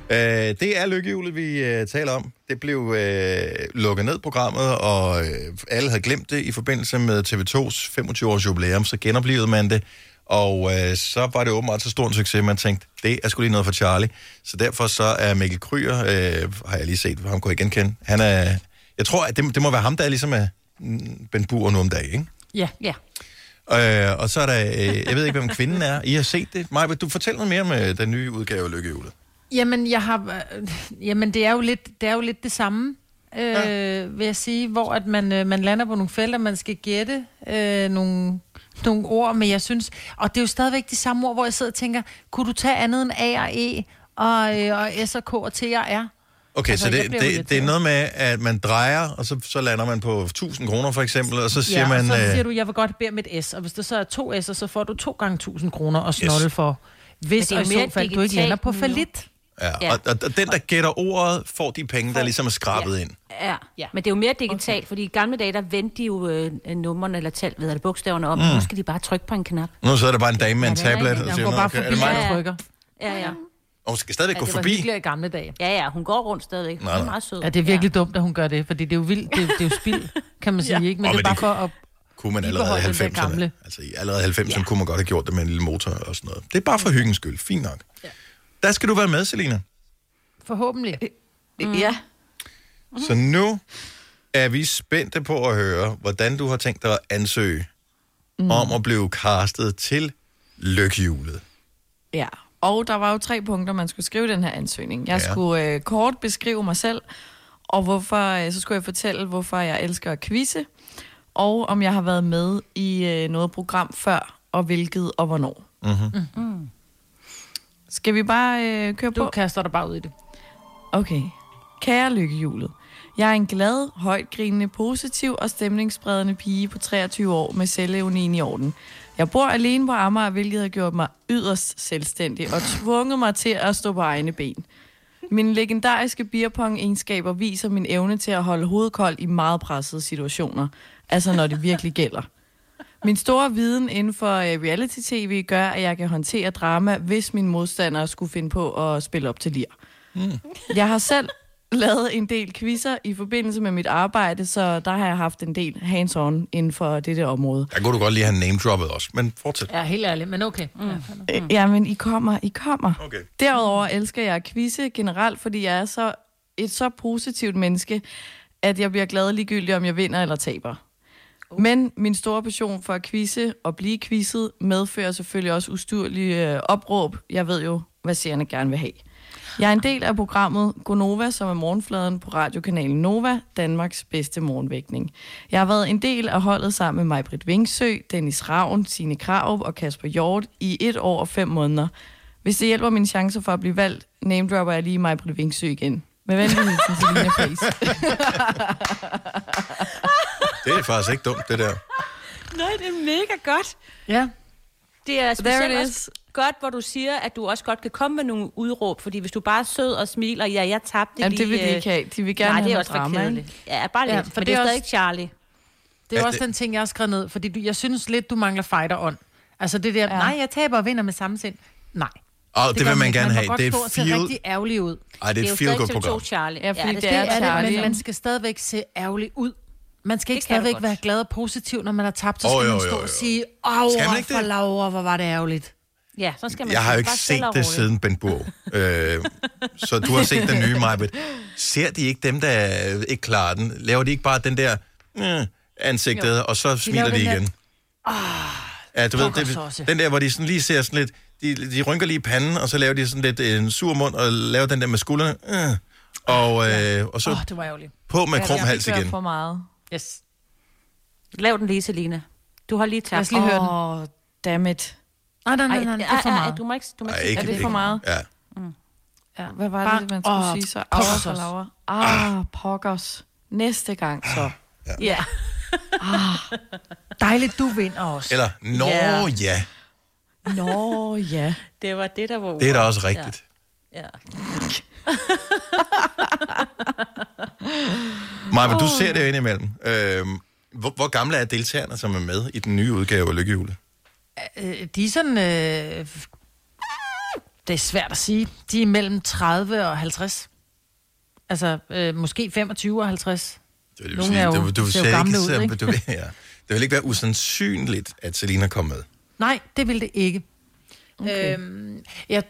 Speaker 1: Øh, det er lykkehjulet, vi øh, taler om. Det blev øh, lukket ned programmet, og øh, alle havde glemt det i forbindelse med TV2's 25-års jubilæum, så genoplevede man det. Og øh, så var det åbenbart så stor en succes, man tænkte, det er sgu lige noget for Charlie. Så derfor så er Mikkel Kryer, øh, har jeg lige set, ham kunne jeg genkende. Han er, jeg tror, at det, det må være ham, der er ligesom er mm, Ben Bur nu om dagen, ikke?
Speaker 4: Ja.
Speaker 2: Ja.
Speaker 1: Øh, og så er der, øh, jeg ved ikke, hvem kvinden er. I har set det. Maja, vil du fortælle noget mere om øh, den nye udgave af Lykkehjulet?
Speaker 4: Jamen, jeg har, øh, jamen det, er jo lidt, det er jo lidt det samme, øh, ja. vil jeg sige, hvor at man, øh, man lander på nogle felter, man skal gætte øh, nogle, nogle ord, men jeg synes, og det er jo stadigvæk de samme ord, hvor jeg sidder og tænker, kunne du tage andet end A og E, og, øh, og S og K og T og R?
Speaker 1: Okay,
Speaker 4: Altså,
Speaker 1: så det, det, det er noget med, at man drejer, og så, så lander man på 1000 kroner for eksempel, og så siger
Speaker 4: ja,
Speaker 1: man...
Speaker 4: og så
Speaker 1: øh,
Speaker 4: siger du, jeg vil godt bede med et S, og hvis det så er to S'er, så får du to gange 1000 kroner og snolle
Speaker 1: Yes.
Speaker 4: for. Hvis og i
Speaker 2: er
Speaker 4: så
Speaker 2: mere
Speaker 4: fald du ikke lander på
Speaker 2: nu.
Speaker 4: falit.
Speaker 1: Ja,
Speaker 2: Ja.
Speaker 1: og, og, og den, der gætter ordet, får de penge, der ligesom er skrabet ind.
Speaker 2: Ja. ja, men det er jo mere digitalt, okay. fordi i gamle dage, der vendte de jo øh, numrene eller tal, ved det, bogstaverne om.
Speaker 1: Mm.
Speaker 2: Nu skal de bare trykke på en knap.
Speaker 1: Nu sidder der bare en dame med en
Speaker 2: Ja, det er
Speaker 1: tablet og
Speaker 2: Hun
Speaker 1: siger,
Speaker 2: går
Speaker 1: "Nå,
Speaker 2: bare
Speaker 1: okay, er
Speaker 2: forbi
Speaker 1: det mig?
Speaker 2: og
Speaker 4: trykker.
Speaker 2: Ja, ja.
Speaker 1: Og hun skal stadigvæk
Speaker 4: Ja,
Speaker 1: gå
Speaker 4: det var
Speaker 1: forbi.
Speaker 4: i gamle dage.
Speaker 2: Ja, ja, hun går rundt stadigvæk. Hun
Speaker 1: Nej,
Speaker 2: er
Speaker 1: nej.
Speaker 2: meget sød.
Speaker 4: Ja, det er virkelig ja. dumt, at hun gør det, fordi det er jo vildt, det, er- det er jo spild, kan man sige,
Speaker 2: Ja.
Speaker 4: ikke? Men
Speaker 1: Åh,
Speaker 4: det er
Speaker 1: det
Speaker 4: bare for at
Speaker 1: Kunne man allerede i
Speaker 4: bibeholde den der
Speaker 1: 90'erne.
Speaker 4: gamle.
Speaker 1: Altså i allerede 90'erne ja. kunne man godt have gjort det med en lille motor og sådan noget. Det er bare for hyggens skyld. Fint nok. Ja. Der skal du være med, Selina.
Speaker 4: forhåbentlig.
Speaker 5: Mm. Ja.
Speaker 1: Så nu er vi spændte på at høre, hvordan du har tænkt dig at ansøge mm. om at blive castet til lykkehjulet.
Speaker 5: Ja, og der var jo tre punkter, man skulle skrive den her ansøgning. Jeg
Speaker 1: Ja.
Speaker 5: skulle øh, kort beskrive mig selv, og hvorfor, øh, så skulle jeg fortælle, hvorfor jeg elsker at quizze, og om jeg har været med i øh, noget program før, og hvilket og hvornår.
Speaker 1: Mm-hmm.
Speaker 5: Mm. Skal vi bare øh, køre på?
Speaker 4: Du kaster dig bare ud i det.
Speaker 5: Okay. Kære lykkehjulet. Jeg er en glad, højtgrinende, positiv og stemningsspredende pige på 23 år med selvevnien i orden. Jeg bor alene på Amager, hvilket har gjort mig yderst selvstændig og tvunget mig til at stå på egne ben. Mine legendariske beerpong-egenskaber viser min evne til at holde hovedet koldt i meget pressede situationer. Altså når det virkelig gælder. Min store viden inden for øh, reality-tv gør, at jeg kan håndtere drama, hvis mine modstandere skulle finde på at spille op til lir.
Speaker 1: Mm.
Speaker 5: Jeg har selv lavet en del quizzer i forbindelse med mit arbejde, så der har jeg haft en del hands-on inden for dette område.
Speaker 1: Der kunne du godt lige have name-droppet også, men fortsæt.
Speaker 4: Ja, helt ærligt, men okay. Mm. Ja.
Speaker 5: Mm. Ja, men I kommer, I kommer.
Speaker 1: Okay.
Speaker 5: Derudover elsker jeg at quizze generelt, fordi jeg er så et så positivt menneske, at jeg bliver glad ligegyldigt, om jeg vinder eller taber. Men min store passion for at quizze og blive quizzet medfører selvfølgelig også ustyrlige øh, opråb. Jeg ved jo, hvad seerne gerne vil have. Jeg er en del af programmet Gonova, som er morgenfladen på radiokanalen Nova, Danmarks bedste morgenvækning. Jeg har været en del af holdet sammen med Majbrit Vingsø, Dennis Ravn, Signe Krav og Kasper Hjort i et år og fem måneder. Hvis det hjælper mine chancer for at blive valgt, namedropper jeg lige Majbrit Vingsø igen. Med venlig hilsen til Lina Face.
Speaker 1: Det er faktisk ikke dumt, det der.
Speaker 2: Nej, det er mega godt.
Speaker 4: Ja.
Speaker 2: Det er specielt også godt, hvor du siger, at du også godt kan komme med nogle udråb, fordi hvis du bare er sød og smiler, ja, jeg tabte
Speaker 5: Jamen, det vil de
Speaker 2: lige,
Speaker 5: ikke have. De vil gerne
Speaker 2: Nej,
Speaker 5: have
Speaker 2: det er også for
Speaker 5: drama,
Speaker 2: kedeligt. Ja, bare lidt.
Speaker 4: Ja,
Speaker 2: Ja,
Speaker 4: for
Speaker 2: for men
Speaker 4: det
Speaker 2: det er
Speaker 4: er
Speaker 2: jo
Speaker 4: også-
Speaker 2: stadig Charlie.
Speaker 4: Det er
Speaker 1: Ja,
Speaker 4: også
Speaker 1: det-
Speaker 4: den ting, jeg har skrevet ned, fordi du, jeg synes lidt, du mangler fighter on. Altså det der, ja. nej, jeg taber og vinder med samme sind. Nej.
Speaker 1: Og det, det vil man
Speaker 4: ikke.
Speaker 1: gerne
Speaker 4: må
Speaker 1: have.
Speaker 4: godt
Speaker 1: Det er
Speaker 4: og se
Speaker 1: feel...
Speaker 4: rigtig ærgerlig ud.
Speaker 1: Ej, det er et
Speaker 2: jo
Speaker 1: feel good
Speaker 2: stadig TV2
Speaker 1: program.
Speaker 2: Charlie.
Speaker 5: Ja, fordi det
Speaker 4: Det
Speaker 5: er
Speaker 4: er det, men man skal stadigvæk se ærgerlig ud. Man skal ikke stadigvæk være glad og positiv, når man har tabt. Så skal
Speaker 1: jo,
Speaker 4: man
Speaker 1: jo,
Speaker 4: stå
Speaker 1: jo.
Speaker 4: og sige, åh, for
Speaker 1: det?
Speaker 4: Laura, hvor var det ærgerligt.
Speaker 2: Ja, så skal man
Speaker 1: Jeg har jo ikke set det
Speaker 2: roligt.
Speaker 1: siden Ben Burg. øh, så du har set den nye, Majbet. Ser de ikke dem, der ikke klarer den? Laver de ikke bare den der øh, ansigtet,
Speaker 4: Jo.
Speaker 1: og så
Speaker 4: De
Speaker 1: smiler de
Speaker 4: der-
Speaker 1: igen? Ja, du ved, det, den der, hvor de sådan lige ser sådan lidt, de, de rynker lige panden, og så laver de sådan lidt en sur mund, og laver den der med skuldrene. Øh, og, øh, og så
Speaker 4: oh, det var ærgerligt.
Speaker 1: på med
Speaker 5: Ja,
Speaker 1: krum hals igen.
Speaker 5: for meget.
Speaker 4: Yes.
Speaker 2: Lav den lige, Selina. Du har lige tabt.
Speaker 4: Lad os lige høre den.
Speaker 5: Åh, oh, dammit.
Speaker 4: Nej, nej, nej,
Speaker 2: Ej,
Speaker 4: nej, det er for
Speaker 2: ej,
Speaker 4: meget.
Speaker 2: Du må ikke, du må
Speaker 1: Ej,
Speaker 2: ikke
Speaker 5: Er det
Speaker 1: ikke,
Speaker 5: for meget?
Speaker 1: Ja.
Speaker 5: Ja, hvad var
Speaker 4: Bare-
Speaker 5: det, man skulle sige så?
Speaker 4: pokkers
Speaker 5: og. Laura. Ah, pokkers. Næste gang så.
Speaker 2: Ja.
Speaker 4: Dejligt, du vinder også.
Speaker 1: Eller, nå
Speaker 2: Ja.
Speaker 1: ja,
Speaker 5: Nå, ja.
Speaker 2: Det var det, der var
Speaker 1: det er da
Speaker 2: ordet.
Speaker 1: også rigtigt.
Speaker 2: Ja. ja.
Speaker 1: Maja, du ser det jo indimellem. Øh, hvor, hvor gamle er deltagerne, som er med i den nye udgave af Lykkehjulet?
Speaker 4: Øh, de er sådan... Øh, det er svært at sige. De er mellem 30 og 50. Altså, øh, måske 25 og 50.
Speaker 1: Det vil
Speaker 4: Nogle
Speaker 1: sige,
Speaker 4: er jo-
Speaker 1: du, du,
Speaker 4: ser jo gamle
Speaker 1: ikke,
Speaker 4: ud, ikke?
Speaker 1: Du, ja. Det vil ikke være usandsynligt, at Selina kom med.
Speaker 4: Nej, det vil det ikke.
Speaker 5: Okay.
Speaker 4: Øhm, jeg,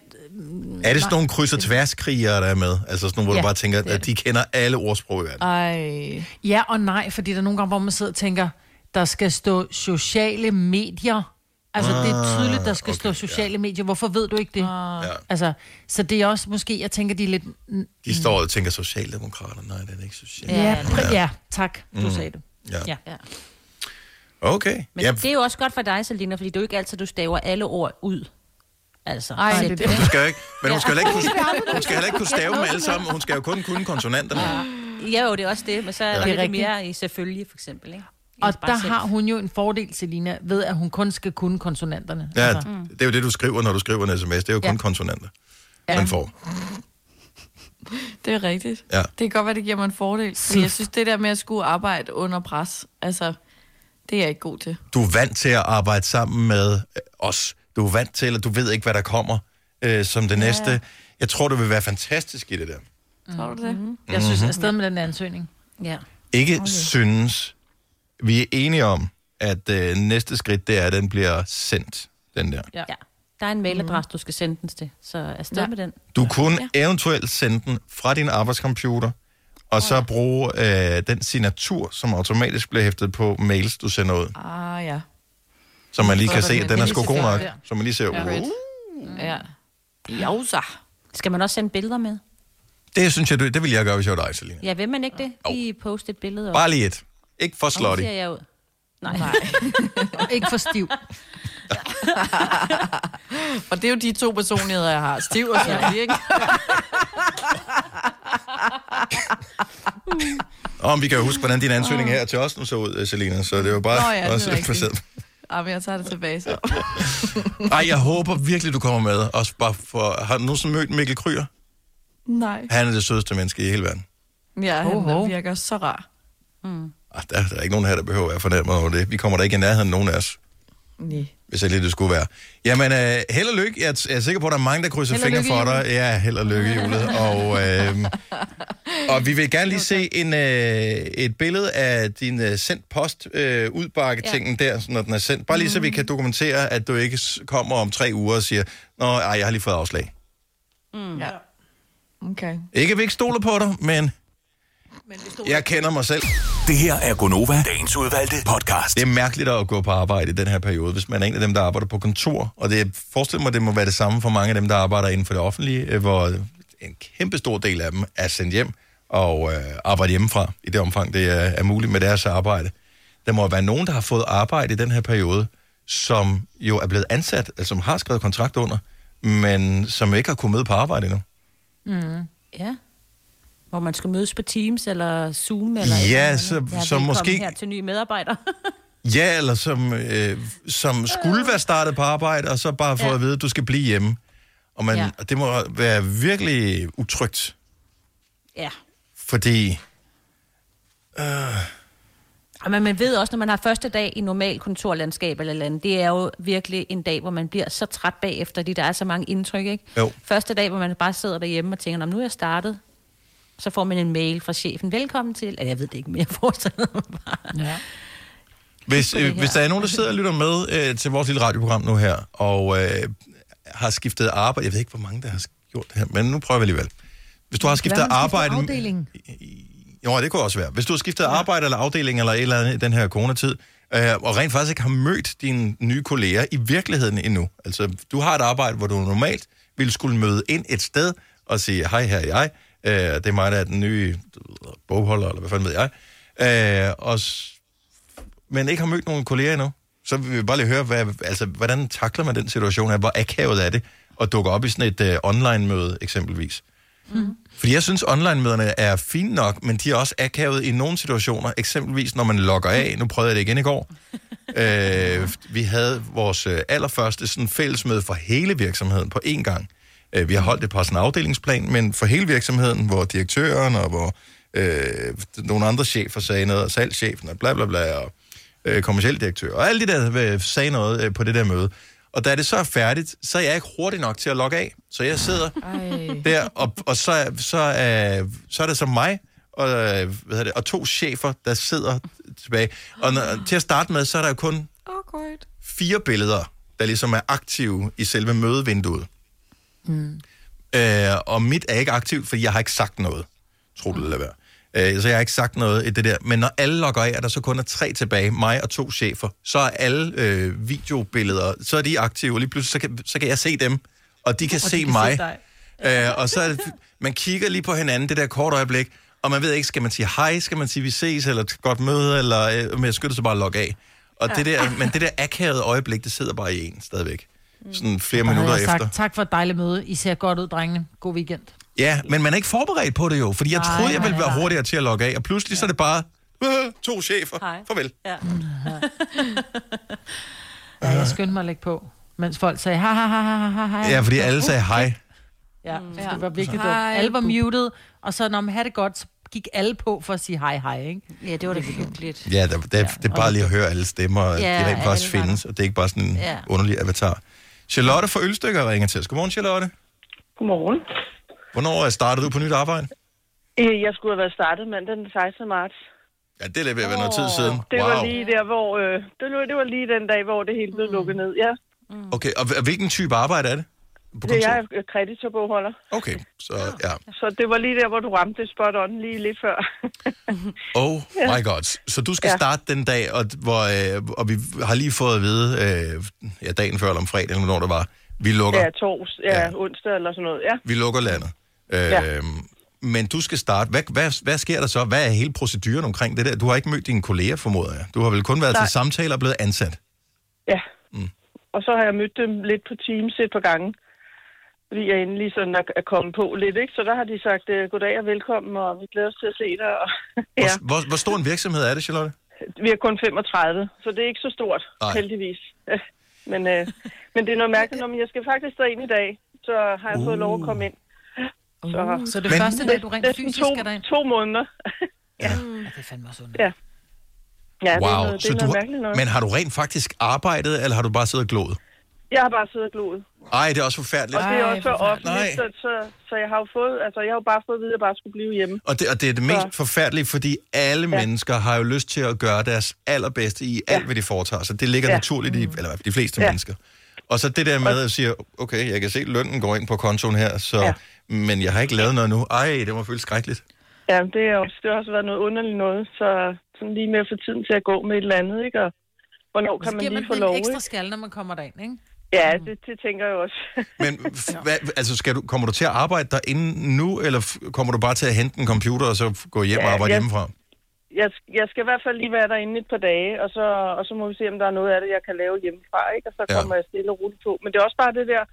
Speaker 1: Er det sådan nogle kryds- og tværskrigere, der er med? Altså sådan nogle, hvor
Speaker 4: Ja,
Speaker 1: du bare tænker,
Speaker 4: er
Speaker 1: at de kender alle ordsprog i verden.
Speaker 5: Ej.
Speaker 4: ja og nej, fordi der er nogle gange, hvor man sidder og tænker, der skal stå sociale medier. Altså, det er tydeligt, der skal
Speaker 1: Ah, okay,
Speaker 4: stå sociale ja. medier. Hvorfor ved du ikke det?
Speaker 5: Ah.
Speaker 1: Ja.
Speaker 4: Altså, så det er også måske, jeg tænker, de er lidt...
Speaker 1: De står og tænker, Socialdemokrater, nej, det er ikke socialt.
Speaker 4: Ja, ja, pr- ja tak, du
Speaker 1: Mm.
Speaker 4: sagde det.
Speaker 1: Ja.
Speaker 4: Ja.
Speaker 2: ja.
Speaker 1: Okay.
Speaker 2: Men
Speaker 1: Ja,
Speaker 2: det er jo også godt for dig, Selina, fordi det er jo ikke altid, du staver alle ord ud. Altså,
Speaker 4: Ej, det det.
Speaker 1: Du skal ikke, men hun skal, heller ikke kunne, hun skal heller ikke kunne stave dem alle sammen. Hun skal jo kun kunne konsonanterne.
Speaker 2: Ja, jo, det er også det, men så er
Speaker 1: Ja.
Speaker 2: ja.
Speaker 4: Det er
Speaker 2: det lidt
Speaker 4: rigtigt.
Speaker 2: mere i selvfølgelig, for eksempel. Ikke?
Speaker 4: Og der
Speaker 2: selv.
Speaker 4: har hun jo en fordel, Selina, ved at hun kun skal kunne konsonanterne.
Speaker 1: Ja,
Speaker 4: Altså.
Speaker 1: det er jo det, du skriver, når du skriver en sms. Det er jo kun
Speaker 4: Ja.
Speaker 1: konsonanter,
Speaker 5: Ja.
Speaker 1: man får.
Speaker 5: Det er rigtigt.
Speaker 1: Ja.
Speaker 5: Det kan godt være, det giver mig en fordel. Men jeg synes, det der med at skulle arbejde under pres, altså, det er jeg ikke god til.
Speaker 1: Du er vant til at arbejde sammen med os. Du er vant til, at du ved ikke, hvad der kommer øh, som det ja. næste. Jeg tror, du vil være fantastisk i det der.
Speaker 5: Tror du det?
Speaker 4: Mm-hmm. Jeg synes,
Speaker 1: Mhm.
Speaker 4: afsted med den ansøgning.
Speaker 2: Ja.
Speaker 1: Ikke okay. synes. Vi er enige om, at øh, næste skridt, det er, at den bliver sendt, den der.
Speaker 2: Ja. ja. Der er en mailadresse, du skal sende den til, så afsted
Speaker 4: Ja.
Speaker 2: ja. med den.
Speaker 1: Du kunne ja. eventuelt sende den fra din arbejdscomputer, og så bruge øh, den signatur, som automatisk bliver hæftet på mails, du sender ud.
Speaker 5: Ah, ja.
Speaker 1: Så man lige kan
Speaker 5: Så
Speaker 1: se, at den er sgu god nok. Så man lige ser,
Speaker 5: Ja.
Speaker 1: uh,
Speaker 5: Ja. Jausa.
Speaker 2: Skal man også sende billeder med?
Speaker 1: det synes jeg, du, det vil jeg gøre, hvis jeg var dig, Selina.
Speaker 2: Ja, vil man ikke det? Lige poste et billede. op.
Speaker 1: Bare lige et. Ikke for
Speaker 2: Og
Speaker 1: slutty.
Speaker 2: ser jeg ud. Nej.
Speaker 5: Nej.
Speaker 4: ikke for stiv.
Speaker 5: Og det er jo de to personligheder, jeg har. Stiv og slutty, ikke?
Speaker 1: Og vi kan jo huske, hvordan din ansøgning her til os nu så ud, Selina, så det var bare
Speaker 5: Nå ja, det er
Speaker 1: også
Speaker 5: rigtigt.
Speaker 1: Baseret.
Speaker 5: Ah, men jeg tager det tilbage så.
Speaker 1: Ej, jeg håber virkelig, du kommer med. Også bare for... Har du nogensinde mødt Mikkel Kryer?
Speaker 5: Nej.
Speaker 1: Han er det sødeste menneske i hele verden.
Speaker 5: Ja, han virker så rar.
Speaker 1: Ah, der, der er ikke nogen her, der behøver at være fornærmet over det. Vi kommer da ikke i nærheden nogen af os,
Speaker 5: Nej.
Speaker 1: hvis jeg lige det skulle være. Jamen, øh, held og lykke. Jeg er, jeg er sikker på, at der er mange, der krydser
Speaker 4: Held
Speaker 1: fingre for dig. Ja, held og lykke, Jule. Og, øh, og vi vil gerne lige se en, øh, et billede af din øh, sendt post øh, udbakke-tingen der, så når den er sendt. Bare lige så vi kan dokumentere, at du ikke kommer om tre uger og siger, Nå, ej, jeg har lige fået afslag.
Speaker 5: Mm. Ja. Okay.
Speaker 1: Ikke, at vi ikke stoler på dig, men jeg kender mig selv.
Speaker 7: Det her er Gonova, dagens udvalgte podcast.
Speaker 1: Det er mærkeligt at gå på arbejde i den her periode, hvis man er en af dem, der arbejder på kontor. Og det forestiller mig, det må være det samme for mange af dem, der arbejder inden for det offentlige, øh, hvor en kæmpe stor del af dem er sendt hjem og øh, arbejder hjemmefra i det omfang, det er, er muligt med deres arbejde. Der må være nogen, der har fået arbejde i den her periode, som jo er blevet ansat, altså som har skrevet kontrakt under, men som ikke har kunnet møde på arbejde endnu.
Speaker 2: Mm. Ja. Hvor man skal mødes på Teams eller Zoom eller
Speaker 1: Ja,
Speaker 2: eller
Speaker 1: så-
Speaker 2: ja,
Speaker 1: så
Speaker 2: velkommen
Speaker 1: måske-
Speaker 2: her til nye medarbejdere.
Speaker 1: Ja, eller som, øh, som skulle være startet på arbejde, og så bare få ja. at vide, at du skal blive hjemme. Og man, ja. Det må være virkelig utrygt,
Speaker 2: ja.
Speaker 1: fordi... Øh,
Speaker 2: men man ved også, når man har første dag i normal kontorlandskab eller eller andet, det er jo virkelig en dag, hvor man bliver så træt bagefter, fordi der er så mange indtryk, ikke?
Speaker 1: Jo.
Speaker 2: Første dag, hvor man bare sidder derhjemme og tænker, "Nå, nu er jeg startet. Så får man en mail fra chefen. Velkommen til... Eller, Jeg ved det ikke, men jeg forestiller mig bare.
Speaker 4: Ja.
Speaker 1: hvis, øh, hvis der er nogen, der sidder og lytter med øh, til vores lille radioprogram nu her, og øh, har skiftet arbejde... Jeg ved ikke, hvor mange, der har gjort det her, men nu prøver vi alligevel. Hvis du har skiftet
Speaker 4: Hvad
Speaker 1: arbejde...
Speaker 4: afdeling?
Speaker 1: Jo, det kunne også være. Hvis du har skiftet ja. arbejde eller afdeling eller et eller andet i den her coronatid, øh, og rent faktisk ikke har mødt dine nye kolleger i virkeligheden endnu. Altså, du har et arbejde, hvor du normalt ville skulle møde ind et sted og sige, hej, her er jeg. Øh, det er mig, der er den nye bogholder, eller hvad fanden ved jeg. Øh, og, men ikke har mødt nogen kolleger endnu. Så vil vi bare lige høre, hvad, altså, hvordan takler man den situation her? Hvor akavet er det at dukke op i sådan et øh, online-møde eksempelvis?
Speaker 2: Mm.
Speaker 1: Fordi jeg synes, online-møderne er fine nok, men de er også akavet i nogle situationer. Eksempelvis, når man logger af. Nu prøvede jeg det igen i går. øh, vi havde vores øh, allerførste sådan fællesmøde for hele virksomheden på én gang. Øh, vi har holdt det på sådan en afdelingsplan, men for hele virksomheden, hvor direktøren og hvor øh, nogle andre chefer sagde noget, og salgschefen og bla bla bla, og øh, kommersiel direktør, og alle de der øh, sagde noget øh, på det der møde. Og da det så er færdigt, så er jeg ikke hurtig nok til at logge af. Så jeg sidder
Speaker 5: Ej.
Speaker 1: der, og, og så, så, er, så er det så mig og, øh, hvad hedder det, og to chefer, der sidder tilbage. Og når, til at starte med, så er der jo kun
Speaker 5: Awkward.
Speaker 1: fire billeder, der ligesom er aktive i selve mødevinduet.
Speaker 4: Mm.
Speaker 1: Øh, og mit er ikke aktivt, fordi jeg har ikke sagt noget. Tro det eller hvad. Øh, så jeg har ikke sagt noget i det der. Men når alle logger af, er der så kun er tre tilbage, mig og to chefer, så er alle øh, videobilleder, så er de aktive, og lige pludselig så kan, så kan jeg se dem, og de kan
Speaker 5: Og de
Speaker 1: se
Speaker 5: kan
Speaker 1: mig.
Speaker 5: se dig.
Speaker 1: øh, og så er det, man kigger lige på hinanden, det der kort øjeblik, og man ved ikke, skal man sige hej, skal man sige vi ses, eller godt møde, eller øh, men jeg skynder så bare logge af. Og ja. det der, men det der akavede øjeblik, det sidder bare i en stadigvæk. Sådan flere minutter
Speaker 4: jeg
Speaker 1: efter.
Speaker 4: sagt, tak for et dejligt møde. I ser godt ud, drengene. God weekend.
Speaker 1: Ja, men man er ikke forberedt på det jo, fordi jeg
Speaker 4: Nej,
Speaker 1: troede, jeg ville
Speaker 4: nej,
Speaker 1: være
Speaker 4: nej.
Speaker 1: hurtigere til at logge af, og pludselig så er det bare øh, to chefer.
Speaker 2: Hej.
Speaker 1: Farvel.
Speaker 2: Ja.
Speaker 4: Ja, jeg skyndte mig at lægge på, mens folk sagde, ha, ha, ha, ha, ha, ha.
Speaker 1: Ja, fordi alle sagde hej.
Speaker 4: Ja,
Speaker 2: Mm.
Speaker 4: det var virkelig dumt. Alle var muted, og så når man havde det godt, så gik alle på for at sige hej, hej, ikke?
Speaker 2: Ja, det var da hyggeligt.
Speaker 1: Ja, det, det, det er bare lige at høre alle stemmer,
Speaker 2: Ja,
Speaker 1: de rent faktisk findes, og det er ikke bare sådan en
Speaker 2: Ja.
Speaker 1: underlig avatar. Charlotte fra Ølstykker ringer til os. Godmorgen, Charlotte.
Speaker 13: Godmorgen.
Speaker 1: Hvornår startede du på nyt arbejde?
Speaker 13: Øh, Jeg skulle have været startet mandag den 16. marts.
Speaker 1: Ja, det er lidt ved at være noget tid siden.
Speaker 13: Det var
Speaker 1: Wow.
Speaker 13: lige der, hvor... Øh, det, var, det var lige den dag, hvor det hele blev lukket ned, ja.
Speaker 1: Okay, og hv- hvilken type arbejde er det? På
Speaker 13: Det er jeg kreditorbogholder.
Speaker 1: Okay, så ja.
Speaker 13: Så det var lige der, hvor du ramte spot on lige lidt før.
Speaker 1: Oh my god. Så du skal
Speaker 13: Ja.
Speaker 1: starte den dag, og, hvor, øh, og vi har lige fået at vide, øh, ja, dagen før eller om fredag, eller hvornår det var, vi lukker,
Speaker 13: Ja, tors, ja, ja, onsdag eller sådan noget, ja.
Speaker 1: vi lukker landet. Øh,
Speaker 13: Ja.
Speaker 1: Men du skal starte. Hvad, hvad, hvad sker der så? Hvad er hele proceduren omkring det der? Du har ikke mødt dine kolleger, formoder jeg. Du har vel kun været
Speaker 13: Nej.
Speaker 1: til samtaler og blevet ansat.
Speaker 13: Ja. Mm. Og så har jeg mødt dem lidt på Teams et par gange. Fordi jeg endelig sådan er, er kommet på lidt, ikke? Så der har de sagt, øh, goddag og velkommen, og vi glæder os til at se dig. Og, ja.
Speaker 1: Hvor, hvor, hvor stor en virksomhed er det, Charlotte?
Speaker 13: Vi er kun 35, så det er ikke så stort.
Speaker 1: Nej.
Speaker 13: heldigvis. men, øh, men det er noget mærkeligt, når jeg skal faktisk derind i dag, så har jeg fået lov at komme ind. Så,
Speaker 4: Så det første dag, du rent fysisk
Speaker 13: to,
Speaker 4: skal derind?
Speaker 13: to måneder.
Speaker 4: Ja, det er fandme også ondt.
Speaker 13: Ja. Ja, det er
Speaker 1: wow.
Speaker 13: noget, det
Speaker 1: så
Speaker 13: er
Speaker 1: du
Speaker 13: noget
Speaker 1: har,
Speaker 13: mærkeligt noget.
Speaker 1: men har du rent faktisk arbejdet, eller har du bare siddet og gloet?
Speaker 13: Jeg har bare siddet og gloet.
Speaker 1: Ej, det er også forfærdeligt.
Speaker 13: Og det er også offentligt, så, så, så jeg har jo fået, altså jeg har jo bare fået at vide, at jeg bare skulle blive hjemme.
Speaker 1: Og det, og det er det mest
Speaker 13: Så-
Speaker 1: forfærdelige, fordi alle ja. Mennesker har jo lyst til at gøre deres allerbedste i alt,
Speaker 13: Ja.
Speaker 1: hvad de foretager sig. Det ligger ja. Naturligt i, eller de fleste ja. Mennesker. Og så det der med at sige, okay, jeg kan se, at lønnen går ind på kontoen her, så, ja. Men jeg har ikke lavet noget nu. Ej, det må føles skrækkeligt.
Speaker 13: Ja, det, er også, det har også været noget underligt noget, så sådan lige med at få tiden til at gå med et eller andet, ikke? Og hvornår
Speaker 4: Så
Speaker 13: kan man lige
Speaker 4: man
Speaker 13: få lov,
Speaker 4: en ekstra skal, når man kommer derind, ikke?
Speaker 13: Ja, det, det tænker jeg også.
Speaker 1: Men f- hvad, altså, skal du, kommer du til at arbejde derinde nu, eller f- kommer du bare til at hente en computer, og så gå hjem
Speaker 13: Ja,
Speaker 1: og arbejde
Speaker 13: jeg-
Speaker 1: hjemmefra?
Speaker 13: Jeg, jeg skal i hvert fald lige være derinde et par dage, og så, og så må vi se, om der er noget af det, jeg kan lave hjemmefra, ikke? Og så
Speaker 1: Ja.
Speaker 13: kommer jeg stille og roligt på. Men det er også bare det der,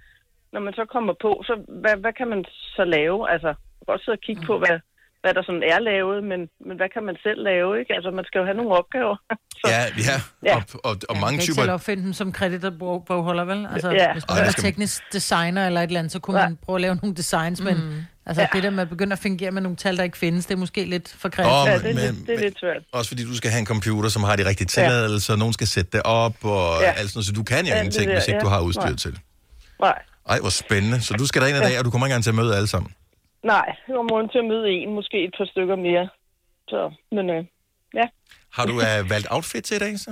Speaker 13: når man så kommer på, så hvad, hvad kan man så lave? Altså, jeg kan godt sidde og kigge på, hvad, hvad der sådan er lavet, men, men hvad kan man selv lave, ikke? Altså, man skal jo have nogle opgaver. så,
Speaker 1: Ja, ja.
Speaker 13: Ja.
Speaker 1: Og, og, og
Speaker 4: Ja,
Speaker 1: mange
Speaker 4: man kan
Speaker 1: typer...
Speaker 4: ikke selv opfinde dem som kreditorbogholder, vel? Altså,
Speaker 13: Ja.
Speaker 4: hvis
Speaker 1: Ej,
Speaker 4: man
Speaker 1: det
Speaker 4: er
Speaker 1: skal-
Speaker 4: teknisk designer eller et eller andet, så kunne
Speaker 13: Ja.
Speaker 4: man prøve at lave nogle designs, men
Speaker 5: Mm.
Speaker 4: altså,
Speaker 13: Ja.
Speaker 4: det der med at begynde at fungere med nogle tal, der ikke findes, det er måske lidt for kreativt.
Speaker 1: Åh,
Speaker 13: ja,
Speaker 1: men-
Speaker 13: det, er
Speaker 1: men-
Speaker 13: lidt, det er lidt svært.
Speaker 1: Også fordi du skal have en computer, som har de rigtige tilladelser, nogen skal sætte det op, og ja.
Speaker 13: Ja.
Speaker 1: alt sådan noget, så du kan jo
Speaker 13: Ja,
Speaker 1: ingenting,
Speaker 13: der,
Speaker 1: hvis ikke
Speaker 13: ja.
Speaker 1: du har udstyret
Speaker 13: Nej.
Speaker 1: til.
Speaker 13: Nej,
Speaker 1: Ej, hvor spændende. Så du skal derind i dag, og du kommer ikke engang til at møde alle sammen.
Speaker 13: Nej, det var morgen til at møde en, måske et par stykker mere. Så, men øh, ja.
Speaker 1: Har du uh, valgt outfit til i dag, så?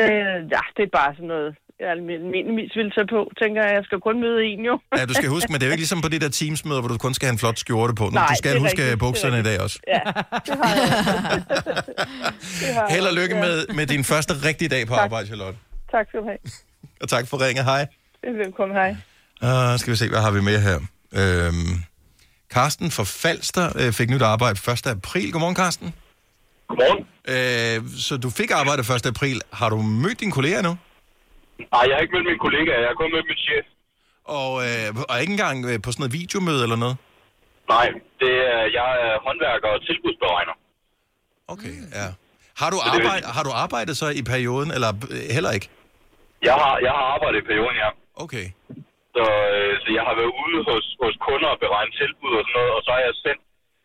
Speaker 13: Øh, ja, det er bare sådan noget, jeg almindeligvis vil tage på. Tænker jeg, jeg skal kun møde en jo.
Speaker 1: Ja, du skal huske, men det er jo ikke ligesom på de der teamsmøder, hvor du kun skal have en flot skjorte på. Nu,
Speaker 13: Nej,
Speaker 1: du
Speaker 13: det
Speaker 1: skal
Speaker 13: er
Speaker 1: huske
Speaker 13: rigtigt, det er
Speaker 1: bukserne i dag også.
Speaker 13: Ja, det har jeg. det har jeg
Speaker 1: Held og lykke
Speaker 13: ja.
Speaker 1: med, med din første rigtige dag på
Speaker 13: Tak.
Speaker 1: arbejde, Charlotte.
Speaker 13: Tak skal du have.
Speaker 1: Og tak for ringe. Hej.
Speaker 13: Velkommen, hej.
Speaker 1: Uh, skal vi se, hvad har vi med her? Øhm, Karsten fra Falster øh, fik nyt arbejde 1. april. Godmorgen, Karsten.
Speaker 14: Godmorgen.
Speaker 1: Øh, så du fik arbejde 1. april. Har du mødt dine kolleger nu?
Speaker 14: Nej, jeg har ikke mødt min kollega, jeg har kun mødt min chef.
Speaker 1: Og, øh, og ikke engang øh, på sådan noget videomøde eller noget?
Speaker 14: Nej, det er, jeg er håndværker og tilbudsberegner.
Speaker 1: Okay, ja. Har du, arbejde, har du arbejdet så i perioden, eller øh, heller ikke?
Speaker 14: Jeg har, jeg har arbejdet i perioden, ja.
Speaker 1: Okay.
Speaker 14: Så, øh, så jeg har været ude hos, hos kunder og beregnet tilbud og sådan noget, og så har jeg sendt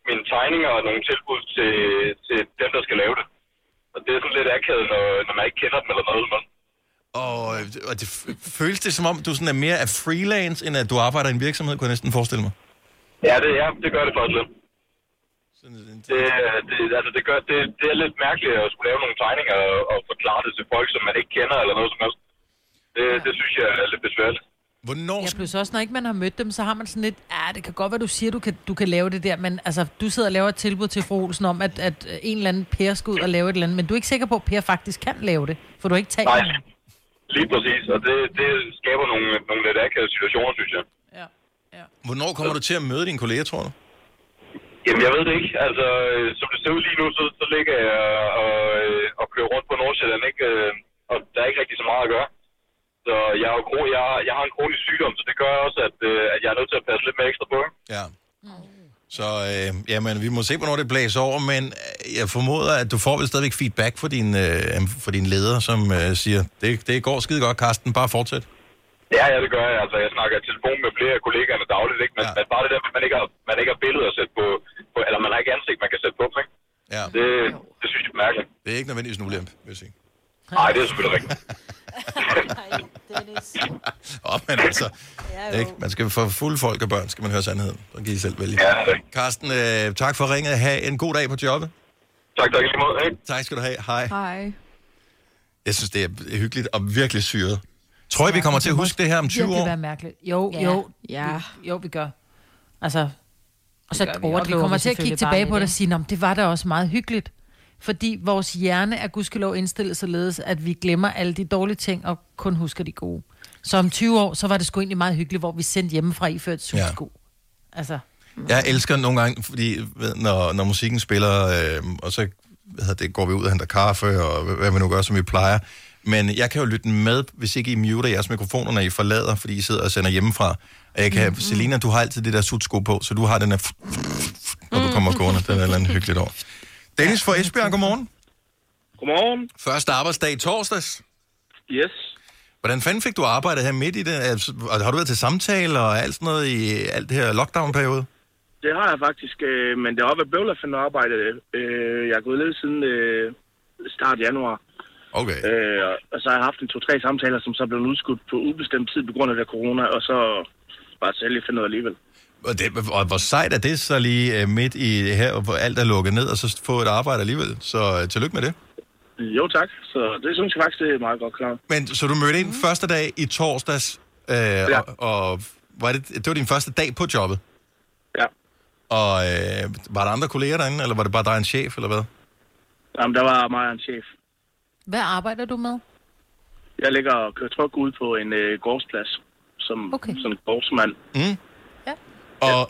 Speaker 14: mine tegninger og nogle tilbud til, til dem, der skal lave det. Og det er sådan lidt akavet, når, når man ikke kender dem eller noget. Men.
Speaker 1: Og, øh, og det føles det som om, du sådan er mere af freelance, end at du arbejder i en virksomhed, kunne jeg næsten forestille mig?
Speaker 14: Ja, det, ja, det gør det faktisk lidt. Det, det, altså det, gør, det, det er lidt mærkeligt at skulle lave nogle tegninger og, og forklare det til folk, som man ikke kender eller noget som helst. Det, det synes jeg er lidt besværligt.
Speaker 1: Hvornår?
Speaker 4: Ja, plus også, når ikke man har mødt dem, så har man sådan lidt, ja, det kan godt være, du siger, du kan, du kan lave det der, men altså, du sidder og laver et tilbud til fru Olsen om, at, at en eller anden Per skal ud og lave et eller andet, men du er ikke sikker på, at Per faktisk kan lave det, for du har ikke talt
Speaker 14: Nej,
Speaker 4: med
Speaker 14: lige præcis. Og det, det skaber nogle, nogle lidt akavede situationer, synes jeg.
Speaker 1: Hvornår kommer du til at møde dine kolleger, tror du?
Speaker 14: Jamen, jeg ved det ikke. Altså, øh, som det ser ud lige nu, så, så ligger jeg og, øh, og kører rundt på Nordsjælland, ikke? Øh, Og der er ikke rigtig så meget at gøre. Så jeg, er jo, jeg, jeg har en kronisk sygdom, så det gør også, at, øh, at jeg er nødt til at passe lidt mere ekstra på.
Speaker 1: Ja. Så øh, jamen, vi må se, hvornår det blæser over, men øh, jeg formoder, at du får vel stadigvæk feedback fra din, øh, fra din leder, som øh, siger, det, det går skide godt, Karsten, bare fortsæt.
Speaker 14: Ja, ja, det gør jeg. Altså, jeg snakker i telefon med flere af kollegaerne dagligt, ikke? Men, ja. men bare det der, at man ikke har, man ikke har billeder at sætte på, på, eller man har ikke ansigt, man kan sætte på ikke?
Speaker 1: Ja.
Speaker 14: Det, det synes jeg er mærkeligt.
Speaker 1: Det er ikke nødvendigvis en ulempe, vil jeg sige.
Speaker 14: Nej, det er selvfølgelig rigtigt.
Speaker 1: Åh, men altså, ikke? man skal for fulde folk og børn, skal man høre sandheden. Så kan I selv vælge.
Speaker 14: Ja, det rigtigt.
Speaker 1: Karsten, øh, tak for ringet. Ha' en god dag på jobbet.
Speaker 14: Tak, tak i lige måde. Hej.
Speaker 1: Tak skal du have. Hej.
Speaker 5: Hej.
Speaker 1: Jeg synes, det er hyggeligt og virkelig syret. Tror I, vi kommer til at huske det her om 20
Speaker 4: virkelig
Speaker 1: år?
Speaker 4: være mærkeligt. Jo,
Speaker 2: Ja.
Speaker 4: jo.
Speaker 5: Ja.
Speaker 4: Vi, jo, vi gør. Altså,
Speaker 2: Og så
Speaker 4: det vi. og vi kommer
Speaker 2: vi
Speaker 4: til at kigge tilbage på det og sige, "Nå, det var da også meget hyggeligt. Fordi vores hjerne er gudskelov indstillet således, at vi glemmer alle de dårlige ting og kun husker de gode. Så om 20 år, så var det sgu egentlig meget hyggeligt, hvor vi sendte hjemmefra i før et sko. Altså,
Speaker 1: Jeg elsker nogle gange, fordi ved, når, når musikken spiller, øh, og så hvad det, går vi ud og henter kaffe, og hvad- vi nu gør, som vi plejer. Men jeg kan jo lytte med, hvis ikke I muter jeres mikrofoner, når I forlader, fordi I sidder og sender hjemmefra. Og jeg kan, mm, Selina, du har altid det der sutsko på, så du har den her, når du kommer gående. Den er et eller andet hyggeligt over. Dennis fra Esbjerg, godmorgen.
Speaker 15: Godmorgen.
Speaker 1: Første arbejdsdag i torsdags.
Speaker 15: Yes.
Speaker 1: Hvordan fanden fik du arbejdet her midt i det? Altså, og har du været til samtale og alt sådan noget i alt det her lockdown-periode?
Speaker 15: Det har jeg faktisk, øh, men det har også været bøvlet at finde arbejde. Øh, jeg er gået lidt siden øh, start januar.
Speaker 1: Okay.
Speaker 15: Øh, og- og så har jeg haft en to-tre samtaler, som så blev udskudt på ubestemt tid på grund af det corona, og så bare heldig at finde noget alligevel.
Speaker 1: Og, det, og hvor sejt er det så lige øh, midt i her, hvor alt er lukket ned, og så få et arbejde alligevel. Så øh, tillykke med det.
Speaker 15: Jo tak, så det synes jeg faktisk, det er meget godt klart.
Speaker 1: Men så du mødte ind første dag i torsdags, øh, ja. og, og var det, det var din første dag på jobbet?
Speaker 15: Ja.
Speaker 1: Og øh, var der andre kolleger derinde, eller var det bare dig en chef, eller hvad?
Speaker 15: Jamen, der var mig og en chef.
Speaker 4: hvad arbejder du med?
Speaker 15: Jeg ligger og kører tryk ud på en øh, gårdsplads, som, okay. som gårdsmand.
Speaker 1: Mm.
Speaker 4: Ja.
Speaker 1: Og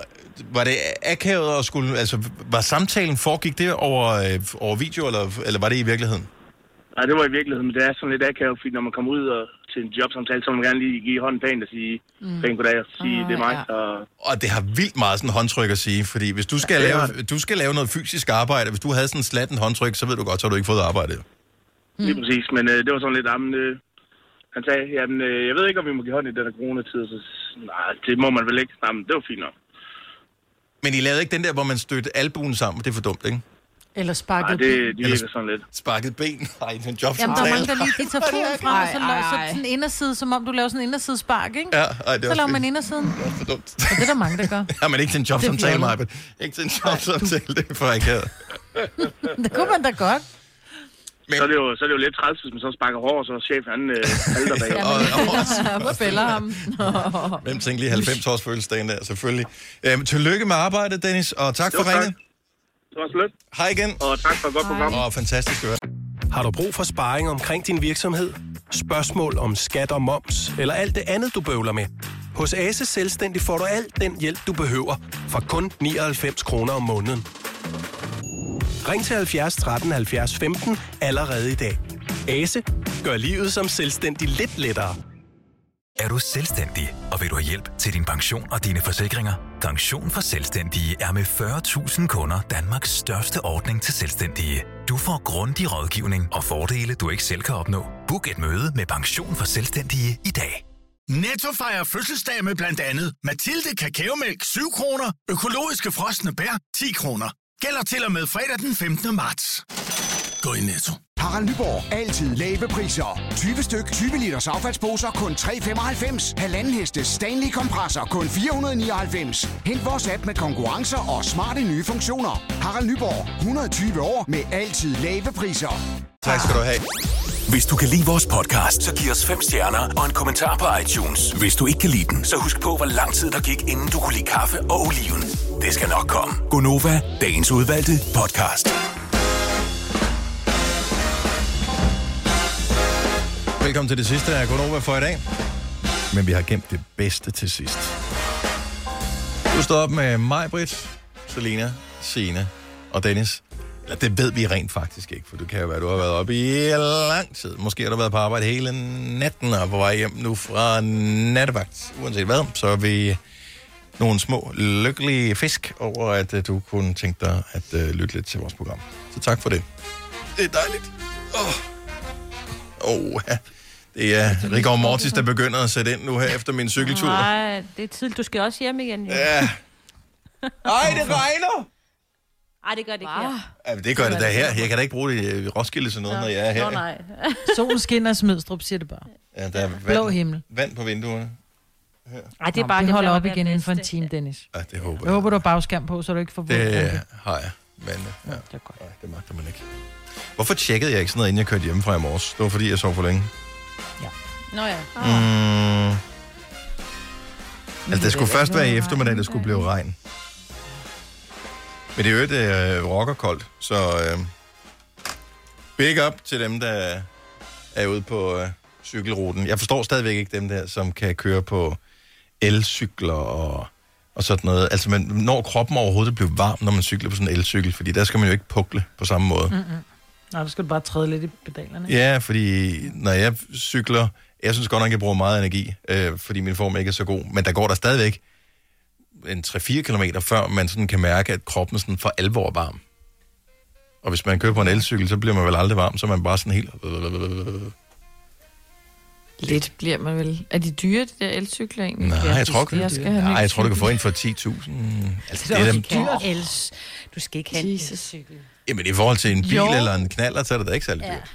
Speaker 1: var det akavet at skulle... Altså, var samtalen foregik det over, øh, over video, eller, eller var det i virkeligheden?
Speaker 15: Nej, det var i virkeligheden, men det er sådan lidt akavet, fordi når man kommer ud og, til en jobsamtale, så vil man gerne lige give hånden pænt og sige
Speaker 1: Mm.
Speaker 15: pænt goddag og sige,
Speaker 1: Ah,
Speaker 15: det er mig.
Speaker 1: ja.
Speaker 15: Og,
Speaker 1: Og det har vildt meget sådan håndtryk at sige, fordi hvis du skal,
Speaker 15: Ja,
Speaker 1: lave,
Speaker 15: har
Speaker 1: du skal lave noget fysisk arbejde, hvis du havde sådan en slatten håndtryk, så ved du godt, så har du ikke fået arbejde.
Speaker 15: mm. Lige præcis, men øh, det var sådan lidt, jamen, øh, han sagde, jamen, øh, jeg ved ikke, om vi må give hånd i den her coronatid, så nej, det må man vel ikke. Jamen, det var fint nok.
Speaker 1: Men I lavede ikke den der, hvor man stødte albuen sammen, det er for dumt, ikke?
Speaker 4: Eller sparket
Speaker 15: Nej, det,
Speaker 4: ben?
Speaker 15: det virker sådan lidt.
Speaker 1: Sparket ben? Nej, det er en
Speaker 4: Jamen, der er
Speaker 1: jobsamtale.
Speaker 4: mange, der lige de tager foden fra, og så laver så sådan en inderside, som om du laver sådan en indersidespark, ikke?
Speaker 1: Ja, ej, det er
Speaker 4: så
Speaker 1: også
Speaker 4: laver man indersiden.
Speaker 1: Det er også for dumt.
Speaker 4: Og det er der mange, der gør.
Speaker 1: Ja, men ikke til en jobsamtale,
Speaker 4: Det er
Speaker 1: Maja. Ikke til en jobsamtale, det er for ikke her.
Speaker 4: det kunne man da godt.
Speaker 15: Men... Så, er det jo, så er det jo lidt træls, hvis man så sparker hårdt, så er chef, han øh, halter bag.
Speaker 5: Hvor fælder ham?
Speaker 1: Hvem tænkte lige 90 års fødselsdagen der, selvfølgelig. Øhm, tillykke med arbejdet, Dennis, og tak for ringet.
Speaker 15: Det var så lidt.
Speaker 1: Hej igen.
Speaker 15: Og tak for et godt program.
Speaker 1: Og fantastisk at.
Speaker 10: Har du brug for sparring omkring din virksomhed? Spørgsmål om skat og moms, eller alt det andet, du bøvler med? Hos Ase Selvstændig får du alt den hjælp, du behøver, for kun 99 kroner om måneden. Ring til 70 13 70 15 allerede i dag. Ase gør livet som selvstændig lidt lettere.
Speaker 16: Er du selvstændig, og vil du have hjælp til din pension og dine forsikringer? Pension for Selvstændige er med 40.000 kunder Danmarks største ordning til selvstændige. Du får grundig rådgivning og fordele, du ikke selv kan opnå. Book et møde med Pension for Selvstændige i dag.
Speaker 11: Netto fejrer fødselsdag med blandt andet Mathilde Kakaomælk 7 kroner, økologiske frosne bær 10 kroner. Gælder til og med fredag den 15. marts. Gå i Netto.
Speaker 12: Harald Nyborg. Altid lave priser. 20 styk, 20 liters affaldsposer kun 3,95. Halvanden heste Stanley kompresser kun 499. Hent vores app med konkurrencer og smarte nye funktioner. Harald Nyborg. 120 år med altid lave priser.
Speaker 1: Tak skal du have.
Speaker 7: Hvis du kan lide vores podcast, så giv os fem stjerner og en kommentar på iTunes. Hvis du ikke kan lide den, så husk på, hvor lang tid der gik, inden du kunne lide kaffe og oliven. Det skal nok komme. Gonova, dagens udvalgte podcast.
Speaker 1: Velkommen til det sidste af Gunova for i dag. Men vi har gemt det bedste til sidst. Du står op med mig, Britt, Selina, Sine og Dennis. Eller det ved vi rent faktisk ikke, for du kan jo være, du har været oppe i lang tid. Måske har du været på arbejde hele natten og er på vej hjem nu fra nattevagt. Uanset hvad, så er vi nogle små lykkelige fisk over, at uh, du kunne tænke dig at uh, lytte lidt til vores program. Så tak for det. Det er dejligt. Åh, oh. oh, ja. Det er Rigor Mortis, der begynder at sætte ind nu her efter min cykeltur.
Speaker 2: Nej, det er tidligt. Du skal også hjem igen. Jo.
Speaker 1: Ja. Ej, det regner!
Speaker 2: Ej, det gør det ikke her.
Speaker 1: Ja, det gør det da her. Jeg kan da ikke bruge det i Roskilde sådan noget, når jeg er her.
Speaker 4: Nå, nej. Solen skinner Smidstrup, siger det bare.
Speaker 1: Ja, der er
Speaker 4: Blå
Speaker 1: vand,
Speaker 4: himmel.
Speaker 1: vand på vinduerne.
Speaker 2: Ej, det er bare
Speaker 4: det
Speaker 2: det,
Speaker 4: holder
Speaker 2: der
Speaker 4: op igen inden for en time, Dennis.
Speaker 1: Ja, det håber
Speaker 4: Jeg håber, du har bagskærm på, så du ikke får
Speaker 1: Det har jeg, men øh, ja, det, er godt. Nej, det magter man ikke. Hvorfor tjekkede jeg ikke sådan noget, inden jeg kørte hjemmefra i morges? Det var, fordi jeg sov for længe.
Speaker 4: Nå ja.
Speaker 1: Mm. Altså, det skulle først være i eftermiddag, der skulle blive regn. Men det er jo et øh, rockerkoldt, så øh, big up til dem, der er ude på øh, cykelruten. Jeg forstår stadigvæk ikke dem der, som kan køre på elcykler og, og sådan noget. Altså, man, når kroppen overhovedet bliver varm, når man cykler på sådan en elcykel, fordi der skal man jo ikke pukle på samme måde. Mm.
Speaker 4: Nej, der skal du bare træde lidt i pedalerne.
Speaker 1: Ja, fordi når jeg cykler, jeg synes godt nok, jeg bruger meget energi, øh, fordi min form ikke er så god, men der går der stadigvæk en 3-4 km, før man sådan kan mærke, at kroppen sådan for alvor er varm. Og hvis man kører på en elcykel, så bliver man vel aldrig varm, så er man bare sådan helt...
Speaker 5: Lidt bliver man vel. Er de dyre, de der elcykler egentlig?
Speaker 1: Nej, jeg tror,
Speaker 5: jeg, jeg skal have en
Speaker 1: nej, jeg tror, du kan
Speaker 5: cykel.
Speaker 1: få en for 10.000. Altså, det er dem,
Speaker 2: dyrt. Els. Du skal ikke have en elcykel.
Speaker 1: Jamen, i forhold til en bil
Speaker 2: Jo.
Speaker 1: eller en knaller, så er det da ikke særlig dyrt.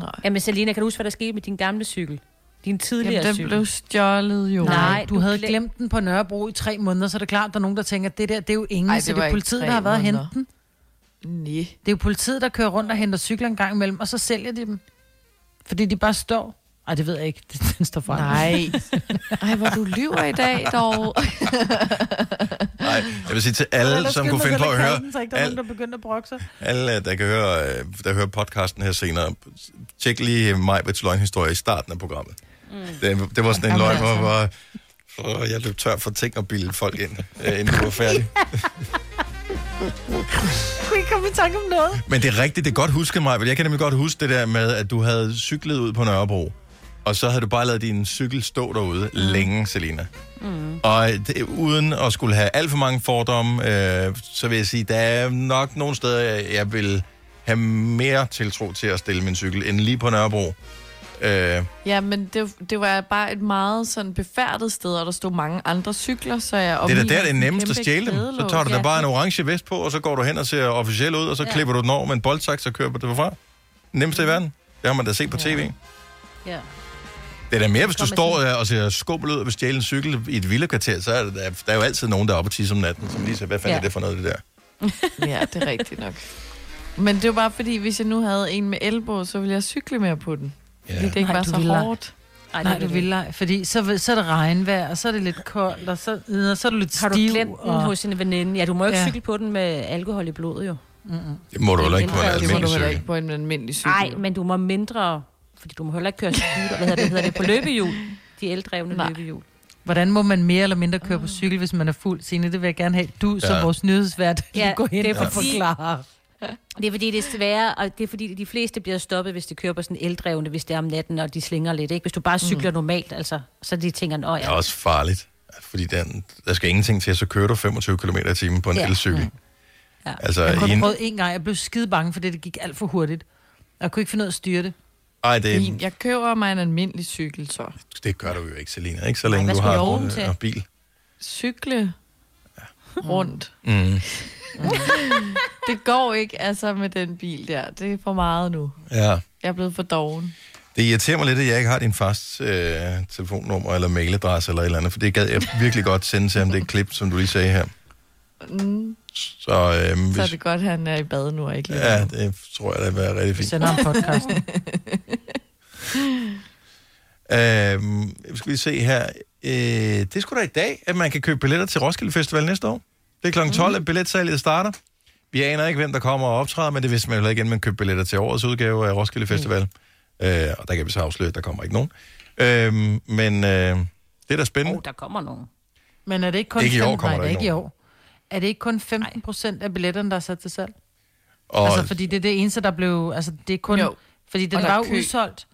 Speaker 2: Ja. Jamen, Selina, kan du huske, hvad der skete med din gamle cykel? Din tidligere
Speaker 5: Jamen, den
Speaker 2: cykel?
Speaker 5: blev stjålet jo.
Speaker 4: Nej, du,
Speaker 2: du
Speaker 4: havde
Speaker 2: glem-
Speaker 4: glemt den på Nørrebro i tre måneder, så er det klart, der er nogen, der tænker, at det der, det er jo ingen,
Speaker 5: Ej, det
Speaker 4: så det er politiet, der har været og hente
Speaker 5: måneder.
Speaker 4: den.
Speaker 5: Nej.
Speaker 4: Det er jo politiet, der kører rundt og henter cykler en gang imellem, og så sælger de dem. Fordi de bare står. Ej, det ved jeg ikke. Den står frem.
Speaker 5: Nej. Ej, hvor du lyver i dag, dog.
Speaker 1: Nej, jeg vil sige til alle, som kunne finde på at høre...
Speaker 4: Så ikke der er
Speaker 1: al-
Speaker 4: nogen, der begynder at brokke sig.
Speaker 1: Alle, der kan høre, øh, der hører podcasten her senere, tjek lige Majbets løgnhistorie i starten af programmet. Mm. Det, det var sådan en løgn, hvor hvor- hvor jeg løb tør for ting og bilde folk ind, øh, inden du var færdig.
Speaker 4: Kunne ikke komme i tanke om noget?
Speaker 1: Men det er rigtigt, det er godt husket mig. Jeg kan nemlig godt huske det der med, at du havde cyklet ud på Nørrebro, og så havde du bare lavet din cykel stå derude mm. længe, Selina.
Speaker 2: Mm.
Speaker 1: Og det, uden at skulle have alt for mange fordomme, øh, så vil jeg sige, der er nok nogle steder, jeg, jeg vil have mere tiltro til at stille min cykel, end lige på Nørrebro. Øh,
Speaker 5: Ja, men det, det var bare et meget sådan befærdet sted, og der stod mange andre cykler, så jeg... og
Speaker 1: det er da der, det er nemmest at stjæle dem. Så tager du da
Speaker 5: Ja,
Speaker 1: bare en orange vest på, og så går du hen og ser officiel ud, og så
Speaker 2: Ja.
Speaker 1: klipper du den over med en boldsaks og kører på det fra. Nemmest i verden. Det har man da set på tv.
Speaker 2: Ja.
Speaker 1: Det er da mere, hvis du står og ser skubbel ud og vil stjæle en cykel i et villakvarter, så er det, der, der er jo altid nogen, der er oppe og tisse om natten, som lige siger, hvad fanden
Speaker 5: Ja.
Speaker 1: er det for noget, det der?
Speaker 5: ja, det er rigtigt nok. Men det var bare fordi, hvis jeg nu havde en med elbåd, så ville jeg cykle mere på den.
Speaker 1: Ja.
Speaker 5: Fordi det ikke
Speaker 4: Nej,
Speaker 5: var
Speaker 4: du
Speaker 5: så hårdt.
Speaker 4: Ej, Nej, du vil ej, fordi så, så er det regnvejr, og så er det lidt koldt, og så, og så er du lidt
Speaker 2: Har du
Speaker 4: stiv.
Speaker 2: glemt den
Speaker 4: og...
Speaker 2: hos en veninde? Ja, du må jo ikke
Speaker 4: Ja.
Speaker 2: cykle på den med alkohol i blodet, jo.
Speaker 4: Mm-mm.
Speaker 1: Det må du heller ikke på en
Speaker 5: Det må du heller ikke på en almindelig cykel.
Speaker 2: Nej, men du må mindre, fordi du må heller ikke køre scooter, hvad hedder det, hedder det på løbehjul. De eldrevne
Speaker 5: Nej.
Speaker 2: løbehjul.
Speaker 4: Hvordan må man mere eller mindre køre på cykel, hvis man er fuld? Signe, det vil jeg gerne have. Du som
Speaker 1: Ja.
Speaker 4: vores nyhedsvært,
Speaker 2: Ja,
Speaker 4: ja, gå hen
Speaker 2: det er
Speaker 4: og
Speaker 2: fordi-
Speaker 4: forklare.
Speaker 2: Det er fordi, det er svære, og det er fordi, de fleste bliver stoppet, hvis de kører på sådan eldrevne, hvis det er om natten, og de slinger lidt. Ikke? Hvis du bare cykler mm. normalt, altså, så de tænker, åh
Speaker 1: Det er
Speaker 2: ja,
Speaker 1: også farligt, fordi den, der skal ingenting til, så kører du 25 km i timen på en
Speaker 2: Ja.
Speaker 1: elcykel.
Speaker 2: Ja.
Speaker 1: Altså,
Speaker 4: Jeg har
Speaker 1: en,
Speaker 4: prøvet en gang, jeg blev skide bange, fordi det gik alt for hurtigt. Jeg kunne ikke finde ud af at styre det.
Speaker 1: Ej, det,
Speaker 5: Fint. Jeg køber mig en almindelig cykel, så.
Speaker 1: det gør du jo ikke, Selina. Ikke så længe
Speaker 2: hvad
Speaker 1: du har øh,
Speaker 2: til?
Speaker 1: og bil.
Speaker 5: Cykle rundt.
Speaker 1: Mm.
Speaker 5: Det går ikke altså med den bil der. Det er for meget nu.
Speaker 1: Ja.
Speaker 5: Jeg er blevet for doven.
Speaker 1: Det irriterer mig lidt, at jeg ikke har din fast øh, telefonnummer eller mailadresse eller et eller andet, for det gad jeg virkelig godt sende til ham, det klip, som du lige sagde her.
Speaker 5: Mm.
Speaker 1: Så, øh, hvis,
Speaker 5: Så er det godt, at han er i bad nu og ikke lige
Speaker 1: Ja, det tror jeg, det vil være rigtig
Speaker 4: Vi
Speaker 1: fint.
Speaker 4: sender ham podcasten.
Speaker 1: Øhm, skal vi se her. Øh, det er sgu da i dag, at man kan købe billetter til Roskilde Festival næste år. Det er kl. 12, at billetsalget starter. Vi aner ikke, hvem der kommer og optræder, men det vidste man jo inden man købte billetter til årets udgave af Roskilde Festival. Mm. Øh, og der kan vi så afsløre, at der kommer ikke nogen. Øhm, men øh, det er da spændende.
Speaker 2: oh, der kommer nogen.
Speaker 4: Men er det ikke kun
Speaker 1: Ikke i år
Speaker 4: 15
Speaker 1: kommer
Speaker 4: nej,
Speaker 1: der
Speaker 4: er
Speaker 1: ikke
Speaker 4: ikke i år. Er det ikke kun 15 procent af billetterne, der er sat til salg?
Speaker 1: Og
Speaker 4: Altså, fordi det er det eneste, der blev... Altså, det er kun...
Speaker 5: Jo.
Speaker 4: Fordi den var jo
Speaker 5: kø.
Speaker 4: udsolgt,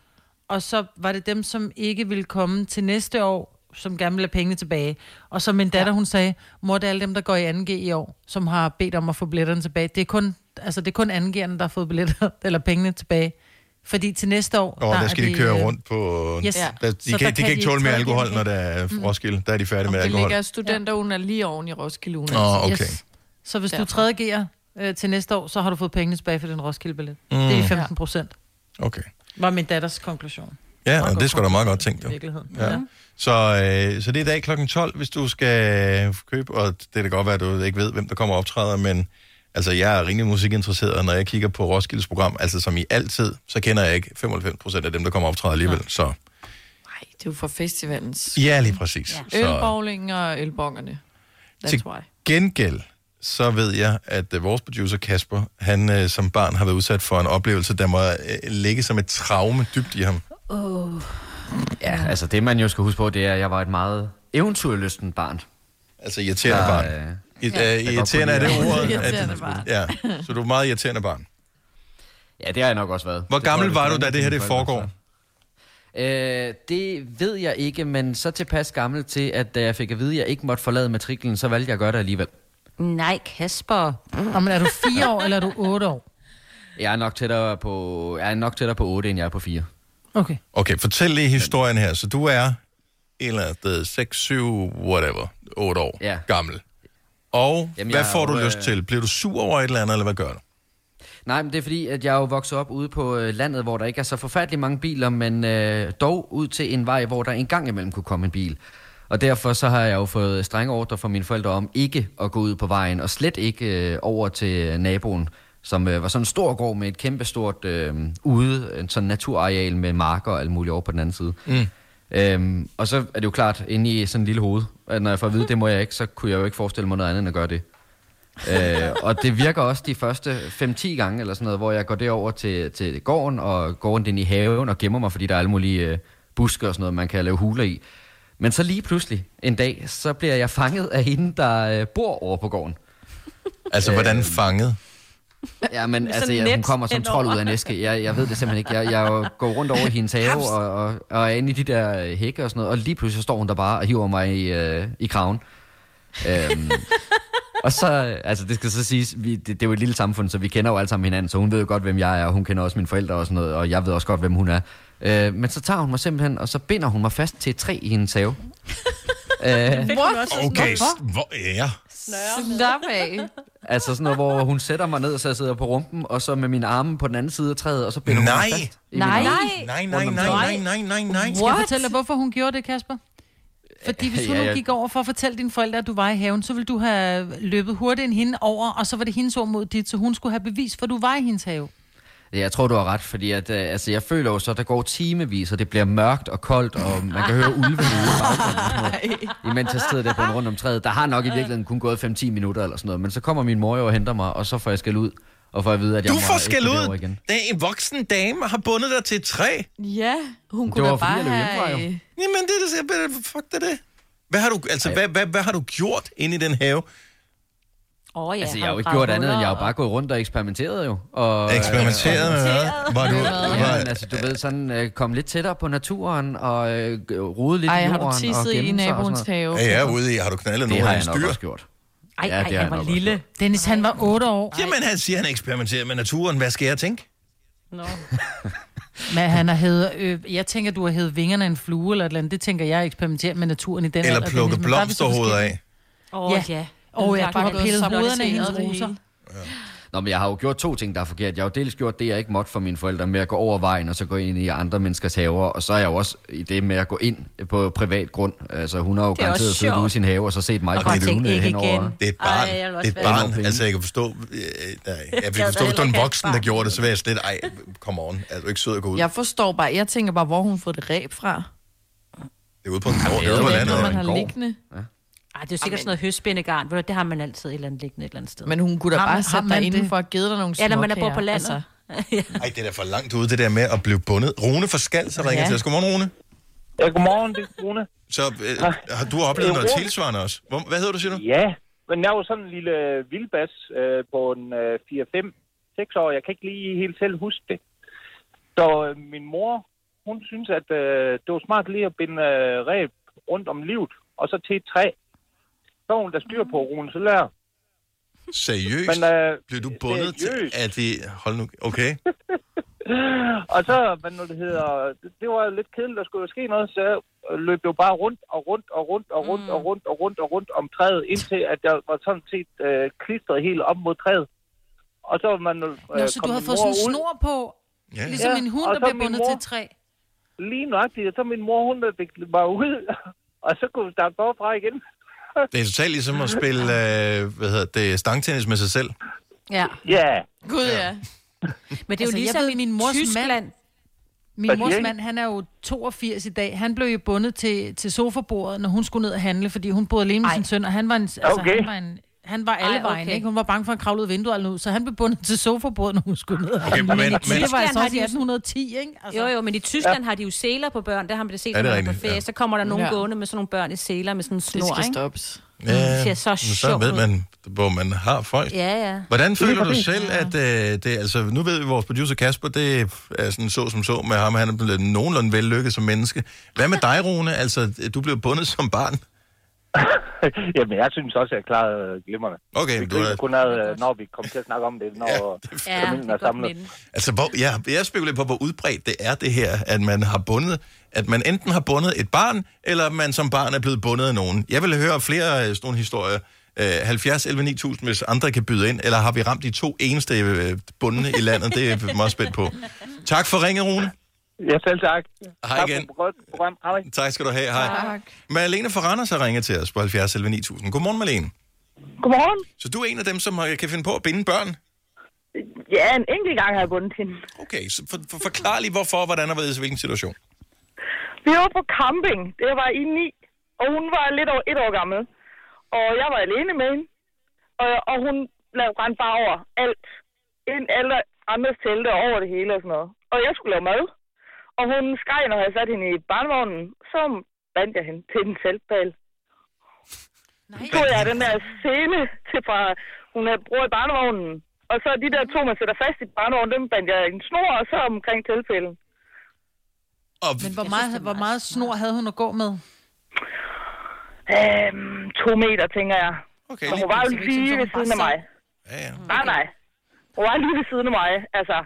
Speaker 4: og så var det dem, som ikke ville komme til næste år, som gerne ville have pengene tilbage. Og så min datter, hun sagde, mor, det er alle dem, der går i 2G i år, som har bedt om at få billetterne tilbage. Det er kun, altså, det er kun 2G'erne, der har fået billetter, eller pengene tilbage. Fordi til næste år...
Speaker 1: og der
Speaker 4: er
Speaker 1: skal de
Speaker 4: det,
Speaker 1: køre
Speaker 4: øh,
Speaker 1: rundt på...
Speaker 4: Yes.
Speaker 1: Der,
Speaker 4: Ja.
Speaker 1: de,
Speaker 4: Så
Speaker 1: kan,
Speaker 4: der
Speaker 1: de kan
Speaker 4: kan
Speaker 1: ikke tåle mere alkohol, når der er Roskilde. Der er de færdige med
Speaker 5: Det
Speaker 1: alkohol.
Speaker 5: ligger studenterugen lige oven i Roskilde Ugen.
Speaker 1: Åh, okay.
Speaker 4: Så hvis
Speaker 5: Derfor.
Speaker 4: du 3. G'er øh, til næste år, så har du fået pengene tilbage for din Roskilde-billet.
Speaker 1: Mm.
Speaker 4: Mm. Det er de 15 procent,
Speaker 1: Okay.
Speaker 4: var min datters konklusion.
Speaker 1: Ja, og det er sgu da meget godt
Speaker 4: I
Speaker 1: jo.
Speaker 4: virkeligheden.
Speaker 1: Ja. Så, øh, så det er i dag kl. 12, hvis du skal købe, og det kan godt være, at du ikke ved, hvem der kommer og optræder, men altså, jeg er rimelig musikinteresseret, og når jeg kigger på Roskildes program, altså som i altid, så kender jeg ikke 95 procent af dem, der kommer og optræder alligevel. Så
Speaker 5: Det er jo for festivalens
Speaker 1: ja, lige præcis.
Speaker 5: ja.
Speaker 1: Så
Speaker 5: ølbowling og ølbongerne. That's
Speaker 1: Til-
Speaker 5: why.
Speaker 1: gengæld, så ved jeg, at øh, vores producer Kasper, han øh, som barn har været udsat for en oplevelse, der må øh, ligge som et traume dybt i ham.
Speaker 2: Oh.
Speaker 3: Ja, altså det man jo skal huske på, det er, at jeg var et meget eventyrlysten barn.
Speaker 1: Altså irriterende
Speaker 3: Der,
Speaker 1: barn.
Speaker 3: øh,
Speaker 1: I,
Speaker 3: Ja.
Speaker 1: øh, irriterende er det ordet?
Speaker 5: Irriterende
Speaker 1: at,
Speaker 5: barn.
Speaker 1: Ja, så du er et meget irriterende barn.
Speaker 3: Ja, det har jeg nok også været.
Speaker 1: Hvor
Speaker 3: Det
Speaker 1: gammel var du, da det her det foregår?
Speaker 3: Øh, det ved jeg ikke, men så tilpas gammel til, at da jeg fik at vide, at jeg ikke måtte forlade matriklen, så valgte jeg at gøre det alligevel.
Speaker 2: Nej, Kasper.
Speaker 4: Nå, men er du fire år, eller er du otte år?
Speaker 3: Jeg er nok tættere på, jeg er nok tættere på 8, end jeg er på 4.
Speaker 4: Okay.
Speaker 1: Okay, fortæl lige historien her. Så du er et eller andet sted 6, 7, whatever, 8 år
Speaker 3: Ja.
Speaker 1: gammel. Og
Speaker 3: Jamen,
Speaker 1: hvad får du
Speaker 3: jo,
Speaker 1: lyst
Speaker 3: øh,
Speaker 1: til? Bliver du sur over et eller andet, eller hvad gør du?
Speaker 3: Nej, men det er fordi, at jeg er jo vokset op ude på øh, landet, hvor der ikke er så forfærdeligt mange biler, men øh, dog ud til en vej, hvor der en gang imellem kunne komme en bil. Og derfor så har jeg jo fået strenge ordre fra mine forældre om ikke at gå ud på vejen, og slet ikke øh, over til naboen, som øh, var sådan en stor gård med et kæmpe stort øh, ude, en sådan naturareal med marker og alt muligt over på den anden side.
Speaker 1: Mm.
Speaker 3: Øhm, og så er det jo klart, inde i sådan en lille hoved, at når jeg får at vide, det må jeg ikke, så kunne jeg jo ikke forestille mig noget andet end at gøre det. øh, og det virker også de første 5-10 gange, eller sådan noget, hvor jeg går derover til, til gården, og går rundt ind i haven og gemmer mig, fordi der er alle mulige øh, buske og sådan noget, man kan lave huler i. Men så lige pludselig en dag, så bliver jeg fanget af hende, der øh, bor over på gården.
Speaker 1: Altså, hvordan fanget?
Speaker 3: Ja, men altså,
Speaker 2: sådan
Speaker 3: ja, hun kommer som trold ud af en æske. Jeg, jeg ved det simpelthen ikke. Jeg, jeg går rundt over i hendes have og, og, og er inde i de der øh, hække og sådan noget, og lige pludselig så står hun der bare og hiver mig i, øh, i kraven. Øhm, og så, altså det skal så siges, vi, det, det er jo et lille samfund, så vi kender jo alle sammen hinanden, så hun ved jo godt, hvem jeg er, og hun kender også mine forældre og sådan noget, og jeg ved også godt, hvem hun er. Øh, men så tager hun mig simpelthen, og så binder hun mig fast til et træ i hendes have. øh,
Speaker 1: Okay, s- hvor ja.
Speaker 5: Slap af.
Speaker 3: Altså sådan noget, hvor hun sætter mig ned, så jeg sidder på rumpen, og så med mine arme på den anden side af træet, og så binder hun
Speaker 1: Nej.
Speaker 3: mig fast. i
Speaker 2: Nej.
Speaker 3: mine arme.
Speaker 1: Nej, nej, nej, nej, nej, nej, nej.
Speaker 4: Skal jeg fortælle dig, hvorfor hun gjorde det, Kasper? Fordi hvis hun
Speaker 3: Ja,
Speaker 4: nu
Speaker 3: ja.
Speaker 4: gik over for at fortælle dine forældre, at du var i haven, så ville du have løbet hurtigt end hende over, og så var det hendes ord mod dit, så hun skulle have bevis, for du var i hendes have.
Speaker 3: Ja, Jeg tror, du har ret, fordi at, øh, altså, jeg føler jo så, at der går timevis, og det bliver mørkt og koldt, og man kan høre ulvene ude i baggrunden. Imens jeg sidder der på en rundt om træet. Der har nok i virkeligheden kun gået 5-10 minutter eller sådan noget, men så kommer min mor jo og henter mig, og så får jeg skæld ud, og får at vide, at jeg
Speaker 1: Du
Speaker 3: må
Speaker 1: får skæld
Speaker 3: gå
Speaker 1: ud.
Speaker 3: igen.
Speaker 1: Det er en voksen dame, har bundet dig til et træ.
Speaker 5: Ja, hun
Speaker 3: Det
Speaker 5: kunne
Speaker 3: var
Speaker 5: da
Speaker 3: fordi,
Speaker 5: bare
Speaker 3: jeg løb hjemmefra,
Speaker 5: have...
Speaker 3: jo.
Speaker 1: Jamen, det er det, fuck det det. Hvad har du, altså, hvad, hvad, hvad har du gjort inde i den have?
Speaker 2: Oh, ja,
Speaker 3: Altså, jeg har jo ikke gjort andet, end jeg har bare gået rundt og eksperimenteret jo. Og,
Speaker 1: Eksperimenteret med hvad? Var du,
Speaker 3: Ja,
Speaker 1: var,
Speaker 3: men altså, du ved, sådan øh, komme lidt tættere på naturen, og øh, rode lidt
Speaker 5: Ej,
Speaker 3: i
Speaker 5: har
Speaker 3: jorden,
Speaker 5: du
Speaker 3: og
Speaker 5: tisset i naboens
Speaker 3: noget.
Speaker 5: have?
Speaker 1: ja, jeg er ude i, har du knaldet
Speaker 3: Det har
Speaker 1: af
Speaker 3: jeg
Speaker 1: hans
Speaker 3: nok
Speaker 1: dyr?
Speaker 3: også gjort.
Speaker 2: Ej,
Speaker 3: Ja,
Speaker 2: ej,
Speaker 3: det har
Speaker 2: han
Speaker 3: jeg
Speaker 2: var
Speaker 3: nok også
Speaker 2: lille.
Speaker 4: Dennis, han var 8 år,
Speaker 1: Jamen, han siger, han eksperimenterer med naturen. Hvad skal jeg tænke?
Speaker 4: men han har hævet, øh, jeg tænker, du har hævet vingerne af en flue eller et eller andet. Det tænker jeg eksperimenterer med naturen i den
Speaker 1: Eller
Speaker 4: alder,
Speaker 1: plukke
Speaker 4: er
Speaker 1: blomsterhoveder af?
Speaker 2: Åh,
Speaker 4: Ja.
Speaker 2: ja. ja.
Speaker 4: Åh ja, du
Speaker 5: Bare
Speaker 4: har pillet hovederne af hendes
Speaker 5: det
Speaker 4: roser.
Speaker 5: hele.
Speaker 3: Nå, men jeg har jo gjort to ting, der er forkert. Jeg har jo dels gjort det, jeg ikke måtte for mine forældre, med at gå over vejen, og så gå ind i andre menneskers haver. Og så er jeg jo også i det med at gå ind på privat grund. Altså, hun har jo
Speaker 2: Det er
Speaker 3: garanteret siddet ude i sin have, og så set mig
Speaker 2: Og
Speaker 3: flyve
Speaker 2: ikke
Speaker 3: henover.
Speaker 2: igen.
Speaker 1: Det er et barn.
Speaker 2: Ej, jeg
Speaker 1: det er et
Speaker 2: være-
Speaker 1: barn.
Speaker 3: Det er nogle
Speaker 1: Altså, jeg kan forstå... Øh, nej, jeg kan forstå, hvis du er
Speaker 2: heller
Speaker 1: en voksen, der gjorde det, så vil jeg slet... Ej, come on. Er du ikke sød og gå ud?
Speaker 5: Jeg forstår bare, jeg tænker bare, hvor hun får det ræb fra.
Speaker 1: Det er ude på en gård. Det
Speaker 3: det
Speaker 1: er ude på landet.
Speaker 5: Man har liggende.
Speaker 2: Ej, det er jo sikkert sådan noget du, Det har man altid et eller andet liggende et eller andet sted.
Speaker 5: Men hun kunne da
Speaker 4: Har
Speaker 5: bare sætte dig indenfor og givet dig nogle
Speaker 2: Ja, når man er
Speaker 5: småkager.
Speaker 2: på landet.
Speaker 5: Altså,
Speaker 1: Ej, det er da for langt ude, det der med at blive bundet. Rune fra Skald, så ringer
Speaker 5: Ja.
Speaker 1: til os. Godmorgen, Rune.
Speaker 15: Ja, godmorgen, det er Rune.
Speaker 1: Så øh, har du oplevet noget tilsvarende også? Hvor, hvad hedder du, siger du?
Speaker 15: Ja, men jeg var sådan en lille vildbas øh, på en øh, 4-5
Speaker 17: seks år. Jeg kan ikke lige helt selv huske det. Så øh, min mor, hun synes, at øh, det var smart lige at binde øh, ræb rundt om livet, og så til et træ. Hun der styr på, Rune, så lærer.
Speaker 1: Seriøst?
Speaker 17: Men, øh,
Speaker 1: Blev du bundet
Speaker 17: seriøst.
Speaker 1: til, at vi... Hold nu... Okay.
Speaker 17: og så, hvad nu det hedder, det, det var lidt kedeligt, der skulle jo ske noget, så jeg løb jo bare rundt og rundt og rundt og rundt og rundt og rundt og rundt om træet, indtil at jeg var sådan set øh, klistret helt op mod træet. Og så var man... Øh,
Speaker 4: Nå, så du havde
Speaker 17: min
Speaker 4: fået sådan en snor på,
Speaker 1: ja.
Speaker 4: ligesom en hund, der bliver bundet
Speaker 17: mor-
Speaker 4: til et træ.
Speaker 17: Lige nøjagtigt, og så min mor, hun der viklet mig ud, og så kunne vi starte forfra igen.
Speaker 1: Det er totalt ligesom at spille, øh, hvad hedder det, stangtennis med sig selv.
Speaker 2: Ja.
Speaker 17: Ja.
Speaker 5: Gud, ja.
Speaker 2: Men det er jo
Speaker 4: Altså,
Speaker 2: ligesom
Speaker 4: ved, min mors
Speaker 2: Tyskland.
Speaker 4: mand, min
Speaker 17: Hvad
Speaker 4: mors mand, han er jo 82 i dag. Han blev jo bundet til, til sofabordet, når hun skulle ned og handle, fordi hun boede alene med sin søn, og han var en, altså,
Speaker 17: Okay.
Speaker 4: han var en, han var alle
Speaker 2: Ej, okay.
Speaker 4: vejen, ikke? Hun var bange for at kravle ud af vinduet eller noget, så han blev bundet til sofabordet, når hun skulle ned og
Speaker 1: Okay, men-
Speaker 4: men,
Speaker 1: men-
Speaker 4: det var altså
Speaker 2: har
Speaker 4: også i
Speaker 2: de jo-
Speaker 4: 1810, ikke? Altså.
Speaker 2: Jo, jo, men i Tyskland ja. har de jo seler på børn. Der har man det set, når
Speaker 1: det
Speaker 2: man er på ferie.
Speaker 1: ja.
Speaker 2: Så kommer der nogen
Speaker 5: Ja.
Speaker 2: gående med sådan nogle børn i seler med sådan en
Speaker 5: Det
Speaker 2: snor,
Speaker 5: skal
Speaker 2: ikke?
Speaker 5: stoppes.
Speaker 1: Ja,
Speaker 2: det ser så
Speaker 1: men så
Speaker 2: sjovt
Speaker 1: ved man, hvor man har folk.
Speaker 2: Ja, ja.
Speaker 1: Hvordan føler du selv, at øh, det, altså, nu ved vi, at vores producer Kasper, det er sådan så som så med ham, han er blevet nogenlunde vellykket som menneske. Hvad med dig, Rune? Altså, du blev bundet som barn.
Speaker 17: Jamen, jeg synes også, at jeg klarede glimrende.
Speaker 1: Okay,
Speaker 17: Vi
Speaker 1: du er-
Speaker 17: griner kun ad, øh, når vi kommer til at snakke om det, når
Speaker 2: Ja,
Speaker 17: familien
Speaker 2: det
Speaker 17: er
Speaker 2: er
Speaker 17: samlet.
Speaker 1: Altså, hvor, ja, jeg spekulerer på, hvor udbredt det er det her, at man har bundet, at man enten har bundet et barn, eller man som barn er blevet bundet af nogen. Jeg vil høre flere øh, sådan nogle historier. Øh, 70 11 9000, hvis andre kan byde ind, eller har vi ramt de to eneste øh, bundne i landet? Det er jeg meget spændt på. Tak for ringet, Rune.
Speaker 17: Ja, selv tak.
Speaker 1: Hej
Speaker 17: Tak
Speaker 1: igen.
Speaker 17: for et godt program. Hej.
Speaker 1: Tak skal du have. Hej.
Speaker 5: Tak.
Speaker 1: Marlene fra Randers har ringet til os på 70 11 9000. Godmorgen, Marlene.
Speaker 18: Godmorgen.
Speaker 1: Så du er en af dem, som kan finde på at binde børn?
Speaker 18: Ja, en enkelt gang har jeg bundet hende.
Speaker 1: Okay, så for, for, forklar lige hvorfor, hvordan og hvilken situation.
Speaker 18: Vi var på camping. Det var i 9, og hun var lidt over et år gammel. Og jeg var alene med hende. Og, og hun lavede rent bare over alt. Ind alle andres telte og over det hele og sådan noget. Og jeg skulle lave mad. Og hun skreg, når jeg satte hende i barnevognen. Så bandt jeg hende til en teltbal. Så tog jeg den der sele til fra, hun havde brugt i barnevognen. Og så de der to, man sætter fast i barnevognen, dem bandt jeg en snor, og så omkring teltpælen.
Speaker 1: Og,
Speaker 4: Men hvor meget, hvor meget snor havde hun at gå med?
Speaker 18: Øhm, to meter, tænker jeg.
Speaker 1: Okay,
Speaker 18: og hun var jo
Speaker 4: Så er
Speaker 18: lige ved
Speaker 4: så
Speaker 18: siden af mig.
Speaker 1: Ja, ja.
Speaker 18: Nej, nej. Hun var lige ved siden af mig, altså.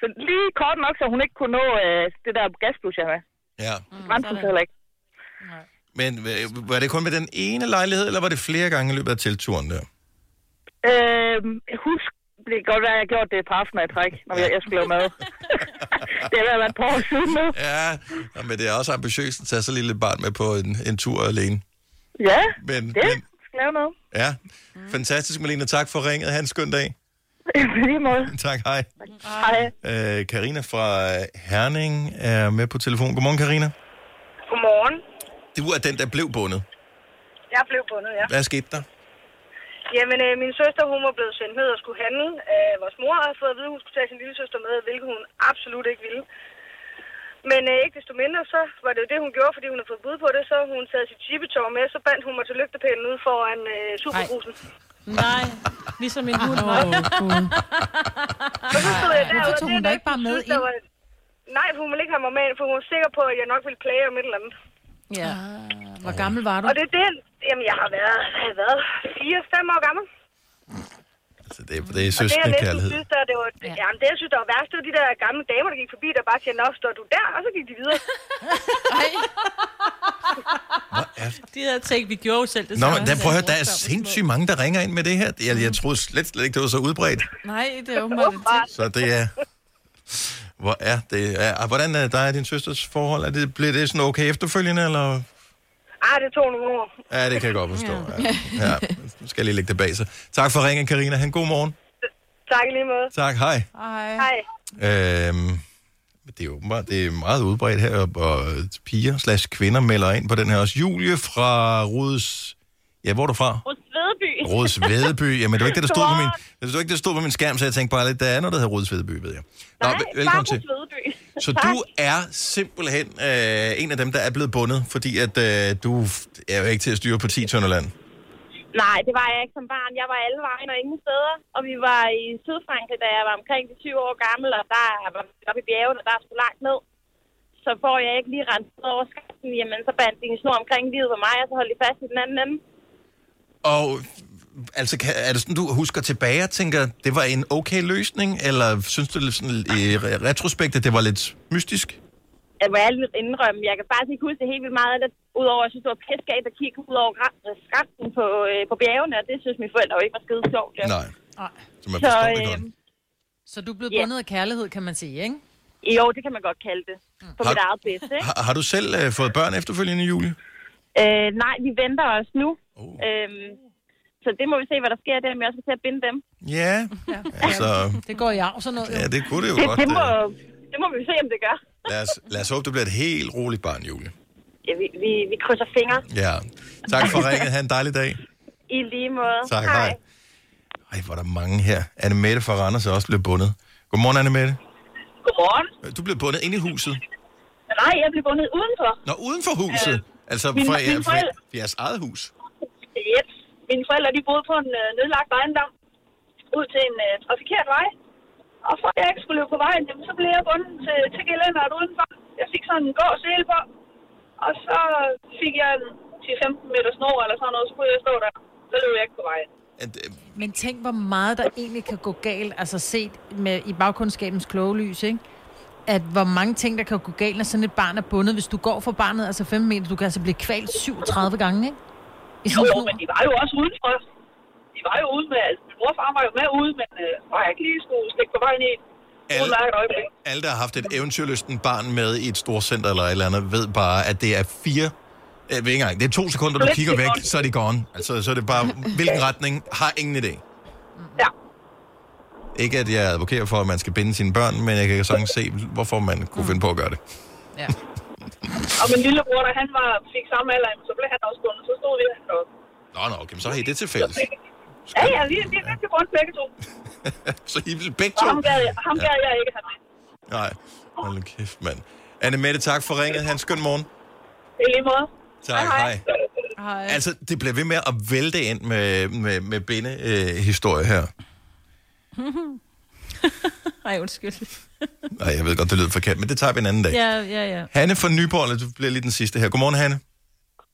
Speaker 18: Så lige kort nok, så hun ikke kunne nå øh, det der gasblus, jeg havde.
Speaker 1: ja.
Speaker 18: Brændte hun så heller ikke.
Speaker 1: Men øh, var det kun med den ene lejlighed, eller var det flere gange i løbet af teltturen der?
Speaker 18: Øhm, husk, det kan godt være, at jeg gjorde det et par aftener i træk, når jeg, jeg skulle lave mad. det har været et par år siden nu.
Speaker 1: Ja, ja, men det er også ambitiøst at tage så lille et barn med på en, en tur alene.
Speaker 18: Ja,
Speaker 1: Men,
Speaker 18: det
Speaker 1: men
Speaker 18: skal lave noget.
Speaker 1: ja, fantastisk, Malene. Tak for ringet. Ha' en skøn dag.
Speaker 18: Lige måde.
Speaker 1: Tak, hej.
Speaker 18: Hej.
Speaker 1: Øh, Karina fra Herning er med på telefon. Godmorgen, Karina.
Speaker 19: Godmorgen.
Speaker 1: Du er den, der blev bundet.
Speaker 19: Jeg blev bundet, ja.
Speaker 1: Hvad skete der?
Speaker 19: Jamen, øh, min søster, hun var blevet sendt ned og skulle handle. Øh, vores mor havde fået at vide, at hun skulle tage sin lille søster med, hvilket hun absolut ikke ville. Men øh, ikke desto mindre, så var det jo det, hun gjorde, fordi hun havde fået bud på det. Så hun taget sit chipetår med, så bandt hun mig til lygtepælen ud foran øh, superbrusen.
Speaker 2: Nej, ligesom en hund.
Speaker 4: Åh, Gud.
Speaker 19: Og så stod jeg der,
Speaker 4: Hvorfor
Speaker 19: og
Speaker 4: tog hun da
Speaker 19: der
Speaker 4: ikke bare med ind?
Speaker 19: Var... Nej, for hun ville ikke have mig med ind, for hun var sikker på, at jeg nok ville plage om et eller andet.
Speaker 2: Ja.
Speaker 4: Hvor gammel var du?
Speaker 19: Og det er det, jamen jeg har været, jeg har været 4-5 år gammel.
Speaker 1: Altså, det, er- det er
Speaker 19: det, jeg
Speaker 1: søskende kærlighed.
Speaker 19: synes, der, det var, ja. jamen, det, jeg synes, der var værst, det var de der gamle damer, der gik forbi, der bare siger, nå, står du der? Og så gik de videre.
Speaker 2: De havde tænkt, vi gjorde jo selv det
Speaker 1: Nå, men der, prøv at høre, der er sindssygt mange, der ringer ind med det her. Jeg, jeg troede slet, slet ikke, det var så udbredt.
Speaker 5: Nej, det er åbenbart det.
Speaker 1: Så det er... Hvor er det? Er, hvordan er dig og din søsters forhold? Er det, bliver det sådan okay efterfølgende, eller?
Speaker 19: Ah, det tog nogle år.
Speaker 1: Ja, det kan jeg godt forstå. Ja. Ja. Nu skal jeg lige lægge det bag sig. Tak for ringen, Karina. Han god morgen.
Speaker 19: Tak i lige måde.
Speaker 1: Tak, hej.
Speaker 19: Hej. Hej.
Speaker 1: Øhm, det er jo åbenbart, det er meget udbredt her, og piger slash kvinder melder ind på den her også. Julie fra Rudes... Ja, hvor er du fra?
Speaker 19: Rødsvedeby.
Speaker 1: Rudes Vedeby. Jamen, det var ikke det, der stod på min, det var ikke det, der stod på min skærm, så jeg tænkte bare lidt, der er noget, der hedder Rudes Vedeby, ved jeg. Nå,
Speaker 19: Nej,
Speaker 1: vel- velkommen til.
Speaker 19: Rødsvedeby.
Speaker 1: Så du er simpelthen øh, en af dem, der er blevet bundet, fordi at øh, du er jo ikke til at styre på 10 tønder land.
Speaker 20: Nej, det var jeg ikke som barn. Jeg var alle vejen og ingen steder. Og vi var i Sydfrankrig, da jeg var omkring de 20 år gammel, og der var vi oppe i bjergene, og der er sgu langt ned. Så får jeg ikke lige renset over skaften, jamen så bandt de en snor omkring livet på mig, og så holdt de fast i den anden ende.
Speaker 1: Og altså, kan, er det sådan, du husker tilbage og tænker, det var en okay løsning, eller synes du lidt sådan, i re- retrospekt, at det var lidt mystisk?
Speaker 20: Jeg må ærligt indrømme, jeg kan faktisk ikke huske det helt vildt meget af det, udover at jeg synes, det var pissegalt at kigge ud over skaften på, øh, på bjergene, og det synes mine forældre jo ikke var skide sjovt. Ja.
Speaker 1: Nej. Så man
Speaker 20: Så,
Speaker 1: det
Speaker 20: øh,
Speaker 1: godt.
Speaker 4: Så du er blevet
Speaker 20: Ja.
Speaker 4: bundet af kærlighed, kan man sige, ikke?
Speaker 20: Jo, det kan man godt kalde det. På
Speaker 1: Har-
Speaker 20: mit eget bedste, ikke?
Speaker 1: Har, har du selv øh, fået børn efterfølgende, Julie?
Speaker 20: Øh, nej, vi venter os nu. Oh. Øhm, så det må vi se, hvad der sker der, med også til at binde dem.
Speaker 1: Ja, altså,
Speaker 4: Det går i arv, sådan noget.
Speaker 1: ja, det kunne det jo
Speaker 20: det,
Speaker 1: godt.
Speaker 20: det, må,
Speaker 1: øh.
Speaker 20: det må vi se, om det gør.
Speaker 1: Lad os, lad os håbe, det bliver et helt roligt barn, Julie.
Speaker 20: Ja, vi, vi, vi krydser fingre.
Speaker 1: Ja. Tak for ringet. Ha' en dejlig dag.
Speaker 20: I lige måde.
Speaker 1: Tak, hej. Ej, hvor er der mange her. Anne Mette fra Randers er også blevet bundet. Godmorgen, Anne Mette.
Speaker 20: Godmorgen.
Speaker 1: Du blev bundet inde i huset.
Speaker 20: Nej, jeg blev bundet udenfor.
Speaker 1: Nå, uden for huset. altså
Speaker 20: mine-
Speaker 1: for,
Speaker 20: mine
Speaker 1: jer, for, jeres eget hus.
Speaker 20: Yep. Mine forældre, de boede på en øh, nedlagt ejendom ud til en øh, trafikeret vej. Og for at jeg ikke skulle løbe på vejen, jamen, så blev jeg bundet til, til gelænderet udenfor. Jeg fik sådan en gå sele på. Og så fik jeg en 10-15 meter snor eller sådan noget, så kunne jeg stå der. Så løb jeg ikke på vejen.
Speaker 4: Men tænk, hvor meget der egentlig kan gå galt, altså set med, i bagkundskabens kloge lys, ikke? At hvor mange ting, der kan gå galt, når sådan et barn er bundet. Hvis du går for barnet, altså 5 meter, du kan altså blive kvalt 37 gange, ikke? I
Speaker 20: Jo, jo, men de var jo også udenfor. De var jo ude med, altså min mor og far var jo med ude, men øh, var jeg ikke lige skulle stikke på vejen i øjeblik.
Speaker 1: Alle, der har haft et eventyrlysten barn med i et storcenter eller et eller andet, ved bare, at det er fire... Jeg ved ikke engang, det er to sekunder, du kigger væk, så er de gone. Altså, så er det bare, hvilken retning, har ingen idé.
Speaker 20: Ja.
Speaker 1: Ikke at jeg advokerer for, at man skal binde sine børn, men jeg kan sagtens se, hvorfor man kunne finde på at gøre det.
Speaker 20: Og min lillebror, da han var, fik samme alder, så blev han også bundet. Så stod vi deroppe.
Speaker 1: Nå, nå, okay, men så har I det til fælles.
Speaker 20: Ja, ja, vi, vi, vi blev bundet begge to.
Speaker 1: Så I vil begge
Speaker 20: Og
Speaker 1: to?
Speaker 20: ham gad, jeg- ham gad jeg ikke have med.
Speaker 1: Nej, hold nu kæft, mand. Anne Mette, tak for ringet. Han skøn morgen.
Speaker 20: I lige måde.
Speaker 1: Tak, hej.
Speaker 4: hej.
Speaker 1: Altså, det bliver ved med at vælte ind med, med, med binde-historie øh, historie her.
Speaker 2: Ej, undskyld.
Speaker 1: Nej, jeg ved godt, det lyder forkert, men det tager vi en anden dag.
Speaker 2: Ja, ja, ja.
Speaker 1: Hanne fra Nyborg, du bliver lige den sidste her. Godmorgen, Hanne.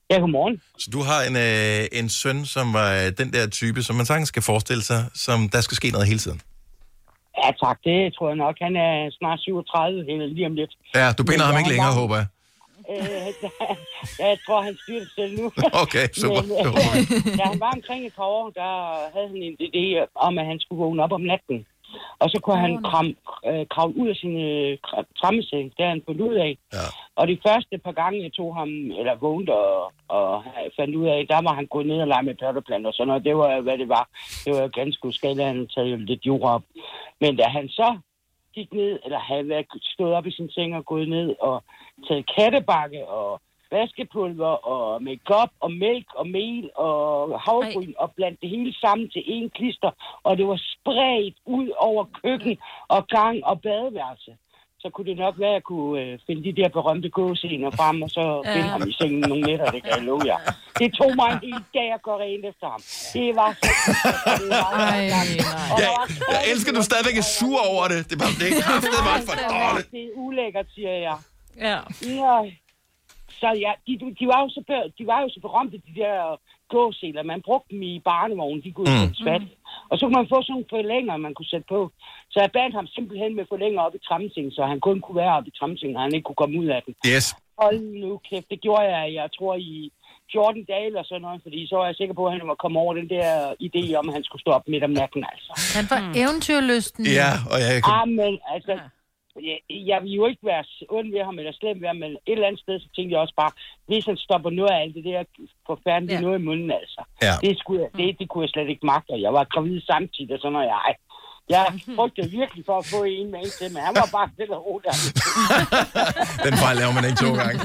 Speaker 21: Ja, godmorgen.
Speaker 1: Så du har en, øh, en søn, som var øh, den der type, som man sagtens skal forestille sig, som der skal ske noget hele tiden.
Speaker 21: Ja, tak. Det tror jeg nok. Han er snart 37, eller lige om lidt.
Speaker 1: Ja, du binder
Speaker 21: Men
Speaker 1: ham ikke længere,
Speaker 21: bare-
Speaker 1: håber jeg.
Speaker 21: Øh, jeg tror, han styrer det selv nu.
Speaker 1: Okay, super.
Speaker 21: Men, øh, da han var omkring et par år, der havde han en idé om, at han skulle vågne op om natten. Og så kunne han kram, øh, kravle ud af sin øh, kra- trammeseng. Det har han fundet ud af.
Speaker 1: Ja.
Speaker 21: Og de første par gange, jeg tog ham, eller vågnede og, og fandt ud af, der var han gået ned og lege med potteplanter og sådan noget. Det var, hvad det var. Det var ganske uskadeligt, at han taget lidt jord op. Men da han så gik ned, eller havde været stået op i sin seng og gået ned og taget kattebakke og vaskepulver og makeup og mælk og mel og havregryn og blandt det hele sammen til én klister. Og det var spredt ud over køkken og gang og badeværelse. Så kunne det nok være, at jeg kunne øh, finde de der berømte gåsener frem, og så
Speaker 22: Ja.
Speaker 21: finde ham i sengen nogle nætter, det kan jeg love jer. Det tog mig en hel dag at gå rent efter ham. Det var så... Det var så
Speaker 1: Ej, Jeg, jeg elsker, at du stadigvæk er sur over det. Det er bare, det er kraftigt meget for dårligt.
Speaker 21: Det er ulækkert, siger jeg.
Speaker 2: Ja.
Speaker 21: ja. Så ja, de, de, var jo så, de var jo så berømte, de der gåseler. Man brugte dem i barnevognen, de kunne
Speaker 1: Mm.
Speaker 21: fat. Og så kunne man få sådan nogle forlænger, man kunne sætte på. Så jeg bandt ham simpelthen med forlænger op i tramsengen, så han kun kunne være oppe i tramsengen, og han ikke kunne komme ud af den.
Speaker 1: Yes.
Speaker 21: Hold nu kæft, det gjorde jeg, jeg tror i 14 dage eller sådan noget, fordi så var jeg sikker på, at han var kommet over den der idé om, at han skulle stå op midt om natten, altså.
Speaker 4: Han var mm. eventyrlysten.
Speaker 1: Ja, og jeg kan...
Speaker 21: Ah, men altså, jeg, jeg vil jo ikke være ond ved ham eller slem ved ham, men et eller andet sted, så tænkte jeg også bare, hvis han stopper noget af alt det der forfærdelige ja. noget i munden, altså.
Speaker 1: Ja.
Speaker 21: Det, skulle jeg, det, det kunne jeg slet ikke magte, og jeg var gravid samtidig, og sådan noget, jeg, jeg frygtede virkelig for at få en med en til, men han var bare stille og roligt.
Speaker 1: Den fejl laver man ikke to gange.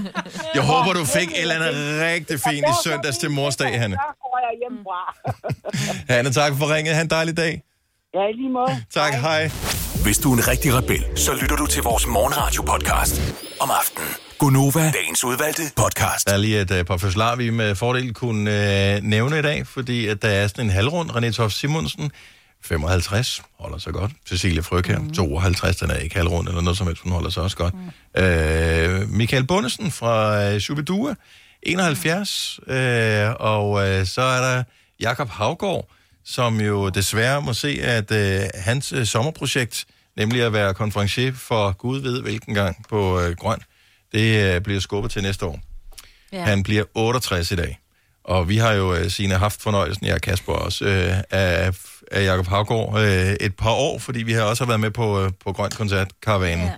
Speaker 1: Jeg håber, du fik et eller andet rigtig fint i søndags til morsdag, Hanne.
Speaker 21: Der går jeg hjemmefra.
Speaker 1: Hanne, tak for ringet. Ha' en dejlig dag.
Speaker 21: Ja, i lige måde.
Speaker 1: Tak, hej.
Speaker 7: Hvis du er en rigtig rebel, så lytter du til vores morgenradio-podcast om aftenen. Gunova, dagens udvalgte podcast.
Speaker 1: Der er lige et uh, par fødselar, vi med fordel kunne uh, nævne i dag, fordi at der er sådan en halvrund. René Toft Simonsen, 55, holder sig godt. Cecilie Frøkær, mm. 52, den er ikke halvrund eller noget som helst, hun holder sig også godt. Mm. Uh, Michael Bundesen fra uh, Shubidua, 71, uh, og uh, så er der Jakob Havgård, som jo desværre må se, at uh, hans uh, sommerprojekt, nemlig at være konferencier for Gud ved hvilken gang på uh, Grøn, det uh, bliver skubbet til næste år. Ja. Han bliver 68 i dag. Og vi har jo, uh, Signe, haft fornøjelsen, jeg og Kasper også, uh, af, af Jacob Havgård uh, et par år, fordi vi har også været med på, uh, på Grøn Koncert Karavanen. Ja.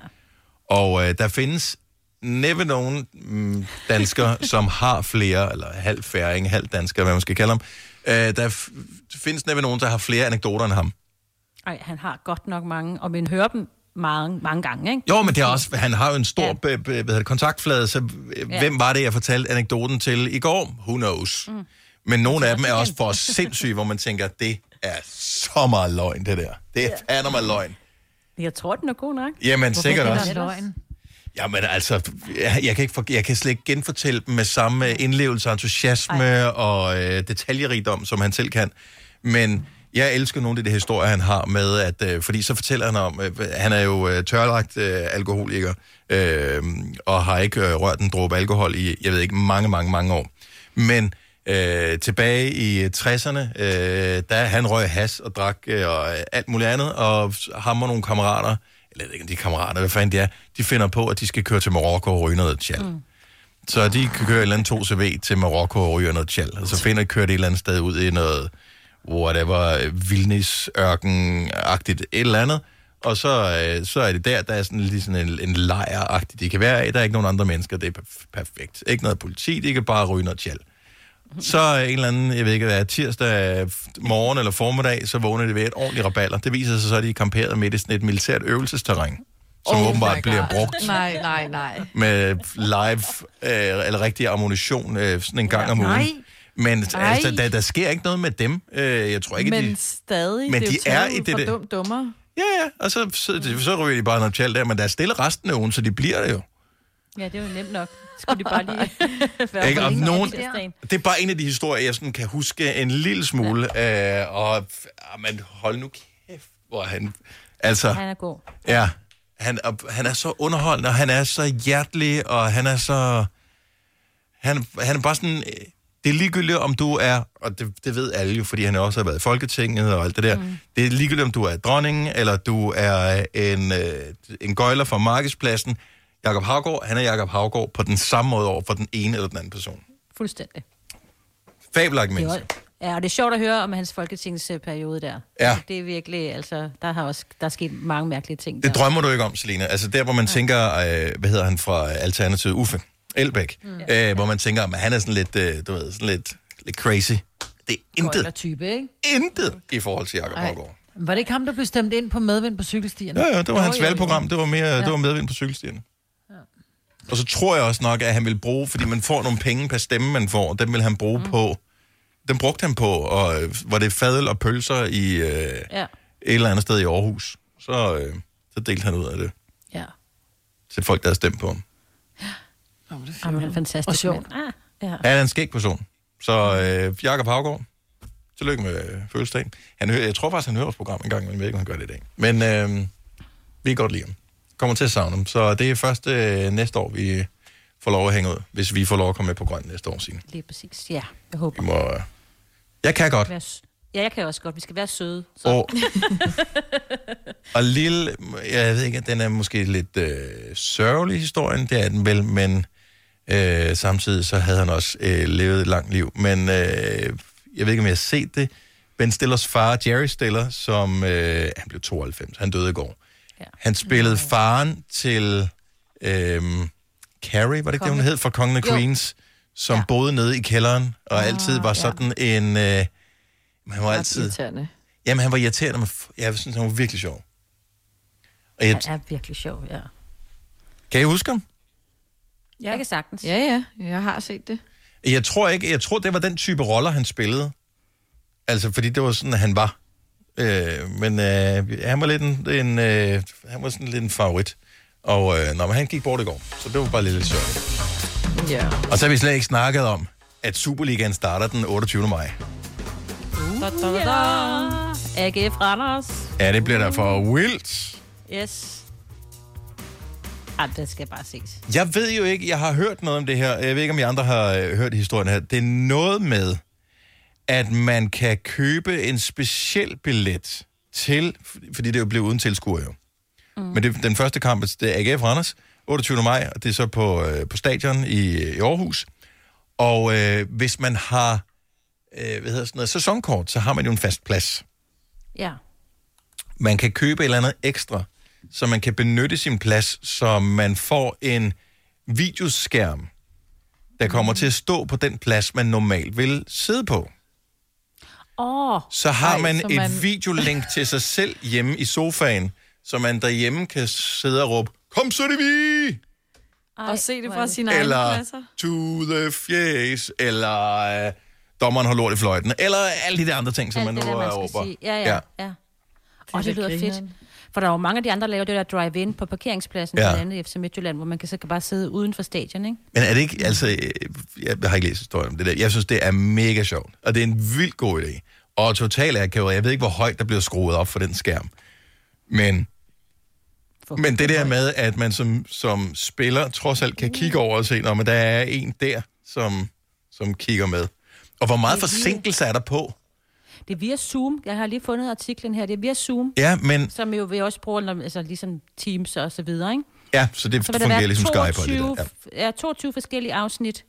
Speaker 1: Og uh, der findes næppe nogen mm, danskere, som har flere, eller halv færing, halv dansker, hvad man skal kalde dem. Uh, der findes næppe nogen, der har flere anekdoter end ham.
Speaker 2: Ej, han har godt nok mange, og man hører dem mange, mange gange, ikke?
Speaker 1: Jo, men det er også, han har jo en stor ja. be, be, hvad hedder det, kontaktflade, så ja.
Speaker 2: Ja.
Speaker 1: hvem var det, jeg fortalte anekdoten til i går? Who knows? Mm. Men nogle af dem er også for sindssyge, hvor man tænker, det er så meget løgn, det der. Det er ja. fandme løgn.
Speaker 2: Jeg tror, den er god nok.
Speaker 1: Jamen, sikkert
Speaker 4: det
Speaker 1: også.
Speaker 4: løgn.
Speaker 1: Jamen altså, jeg, jeg, kan ikke for, jeg kan slet ikke genfortælle dem med samme indlevelse, entusiasme Ej. og øh, detaljerigdom, som han selv kan. Men jeg elsker nogle af de historier, han har med, at, øh, fordi så fortæller han om, øh, han er jo øh, tørlagt øh, alkoholiker, øh, og har ikke øh, rørt en dråbe alkohol i, jeg ved ikke, mange, mange, mange år. Men øh, tilbage i 60'erne, øh, der han røg has og drak øh, og alt muligt andet, og ham og nogle kammerater, eller jeg ved ikke, de er kammerater, hvad fanden de er, de finder på, at de skal køre til Marokko og ryge noget tjal. Mm. Så de kan køre et eller andet 2CV til Marokko og ryge noget tjal, og så finder kører de et eller andet sted ud i noget, whatever, vildnis ørken-agtigt et eller andet, og så, øh, så er det der, der er sådan, lige sådan en, en lejr-agtigt, de kan være der er ikke nogen andre mennesker, det er perf- perfekt. Ikke noget politi, de kan bare ryge noget tjal. Så en eller anden, jeg ved ikke hvad, er, tirsdag morgen eller formiddag, så vågner de ved et ordentligt raballer. Det viser sig så, at de er kamperet midt i sådan et militært øvelsesterræn, som oh åbenbart bliver brugt
Speaker 5: Nej, nej, nej.
Speaker 1: med live øh, eller rigtig ammunition øh, sådan en gang om ugen.
Speaker 5: Nej.
Speaker 1: Men
Speaker 5: Ej.
Speaker 1: altså, der, der sker ikke noget med dem. Øh, jeg tror ikke,
Speaker 5: Men
Speaker 1: de...
Speaker 5: stadig,
Speaker 1: Men
Speaker 5: det
Speaker 1: de
Speaker 5: er,
Speaker 1: er
Speaker 5: jo
Speaker 1: i
Speaker 5: taget
Speaker 1: det der-
Speaker 5: dum dummer.
Speaker 1: Ja, ja, og så, så, så ryger de bare noget tjal der, men der er stille resten af ugen, så de bliver det jo.
Speaker 2: Ja, det er jo nemt nok. Skulle de bare lige være
Speaker 1: Ikke?
Speaker 2: for
Speaker 1: Og nogen, det er bare en af de historier, jeg sådan kan huske en lille smule. Ja. Øh, og ah, men hold nu kæft, hvor han... Altså,
Speaker 2: Han er god.
Speaker 1: ja, han, og han er så underholdende, og han er så hjertelig, og han er så... Han, han er bare sådan... Det er ligegyldigt, om du er, og det, det ved alle jo, fordi han også har været i Folketinget og alt det der. Mm. Det er ligegyldigt, om du er dronningen, eller du er en, øh, en gøjler fra markedspladsen. Jakob Havgård, han er Jakob Havgård på den samme måde over for den ene eller den anden person.
Speaker 2: Fuldstændig.
Speaker 1: Fabelagt menneske.
Speaker 2: Ja, og det er sjovt at høre om hans folketingsperiode der.
Speaker 1: Ja.
Speaker 2: Det er virkelig, altså, der har også der er sket mange mærkelige ting.
Speaker 1: Det
Speaker 2: der.
Speaker 1: drømmer du ikke om, Selina. Altså der, hvor man ja. tænker, øh, hvad hedder han fra Alternativet? Uffe Elbæk. Mm. Øh, hvor man tænker, at han er sådan lidt, øh, du ved, sådan lidt, lidt crazy. Det er intet,
Speaker 4: type, ikke?
Speaker 1: intet i forhold til Jacob
Speaker 4: Ej.
Speaker 1: Havgård.
Speaker 4: Var det ikke ham, der blev stemt ind på medvind på cykelstierne?
Speaker 1: Ja, ja, det var hans valgprogram. Det var mere,
Speaker 4: Ja.
Speaker 1: det var medvind på cykelstierne. Og så tror jeg også nok, at han vil bruge, fordi man får nogle penge per stemme, man får, dem vil han bruge mm. på, dem brugte han på, og øh, var det fadel og pølser i øh,
Speaker 2: Ja.
Speaker 1: et eller andet sted i Aarhus, så, øh, så delte han ud af det
Speaker 2: Ja.
Speaker 1: til folk, der havde stemt på ham.
Speaker 2: Jamen, han er fantastisk.
Speaker 4: Og
Speaker 2: mand. Ah, ja.
Speaker 1: Han er en skæg person. Så øh, Jakob Havgård, tillykke med øh, fødselsdagen. Han hører, jeg tror faktisk, han hører vores program en gang, men jeg ved ikke, om han gør det i dag. Men øh, vi kan godt lide ham. Kommer til at savne ham. Så det er først øh, næste år, vi får lov at hænge ud, hvis vi får lov at komme med på grøn næste år, Signe.
Speaker 2: Lige præcis. Ja, jeg håber.
Speaker 1: Vi må, øh, jeg kan godt.
Speaker 2: Ja, jeg kan også godt. Vi skal være søde. Så.
Speaker 1: Og, og lille, jeg ved ikke, den er måske lidt øh, sørgelig historien, det er den vel, men øh, samtidig så havde han også øh, levet et langt liv. Men øh, jeg ved ikke, om jeg har set det. Ben Stillers far, Jerry Stiller, som øh, han blev 92, han døde i går. Ja. Han spillede faren til øh, Carrie, var det ikke det, hun hed, fra Kongen af. Queens, som ja. boede nede i kælderen, og altid var sådan en... Øh, han var altid...
Speaker 5: Irriterende.
Speaker 1: Jamen, han var irriterende, men jeg synes, han var virkelig sjov. Og jeg,
Speaker 2: Han er virkelig sjov, ja.
Speaker 1: kan I huske ham?
Speaker 2: Jeg kan sagtens.
Speaker 5: Ja, ja. Jeg har set det.
Speaker 1: Jeg tror ikke, jeg tror, det var den type roller, han spillede. Altså, fordi det var sådan, han var. Øh, men øh, han var lidt en, en øh, han var sådan lidt en favorit. Og øh, når han gik bort i går, så det var bare lidt, lidt sørgeligt.
Speaker 5: Ja.
Speaker 1: Og så har vi slet ikke snakket om, at Superligaen starter den 28. maj.
Speaker 2: Da, da, da, da. AGF Randers.
Speaker 1: Ja, det bliver der for vildt.
Speaker 2: Yes. Ej, det skal bare ses.
Speaker 1: Jeg ved jo ikke, jeg har hørt noget om det her. Jeg ved ikke, om I andre har øh, hørt historien her. Det er noget med, at man kan købe en speciel billet til, fordi det er jo blevet uden tilskuer jo. Mm. Men det, den første kamp, det er AGF Randers, 28. maj, og det er så på, øh, på stadion i, i Aarhus. Og øh, hvis man har øh, hvad hedder sådan noget, sæsonkort, så har man jo en fast plads.
Speaker 2: Ja.
Speaker 1: Man kan købe et eller andet ekstra, så man kan benytte sin plads, så man får en videoskærm, der kommer til at stå på den plads, man normalt vil sidde på.
Speaker 2: Åh. Oh,
Speaker 1: Så har
Speaker 2: ej,
Speaker 1: man
Speaker 2: så
Speaker 1: et videolink til sig selv hjemme i sofaen, så man derhjemme kan sidde og råbe, kom så det vi!
Speaker 5: Ej, og se det fra sine egne
Speaker 1: Eller to the face, eller øh, dommeren har lort i fløjten, eller alle de der andre ting, som
Speaker 2: Alt
Speaker 1: man nu
Speaker 2: det
Speaker 1: råber.
Speaker 2: sige. Ja, ja, ja. Og det
Speaker 5: da
Speaker 2: lyder fedt. For der er jo mange af de andre, der laver det der drive-in på parkeringspladsen,
Speaker 1: Ja.
Speaker 2: blandt andet i FC Midtjylland, hvor man kan så kan bare sidde uden for stadion, ikke?
Speaker 1: Men er det ikke, altså, jeg har ikke læst historien om det der. Jeg synes, det er mega sjovt, og det er en vildt god idé. Og totalt akavet. Jeg ved ikke, hvor højt der bliver skruet op for den skærm. Men, men det der med, at man som, som spiller trods alt kan kigge over og se, når der er en der, som, som kigger med. Og hvor meget forsinkelse er der på?
Speaker 2: Det er via Zoom. Jeg har lige fundet artiklen her. Det er via Zoom.
Speaker 1: Ja, men-
Speaker 2: Som jo vi også bruger, når- altså ligesom Teams og så videre, ikke?
Speaker 1: Ja, så det
Speaker 2: så
Speaker 1: fungerer
Speaker 2: være
Speaker 1: ligesom Skype og det
Speaker 2: 22,
Speaker 1: der. Ja.
Speaker 2: ja, 22 forskellige afsnit,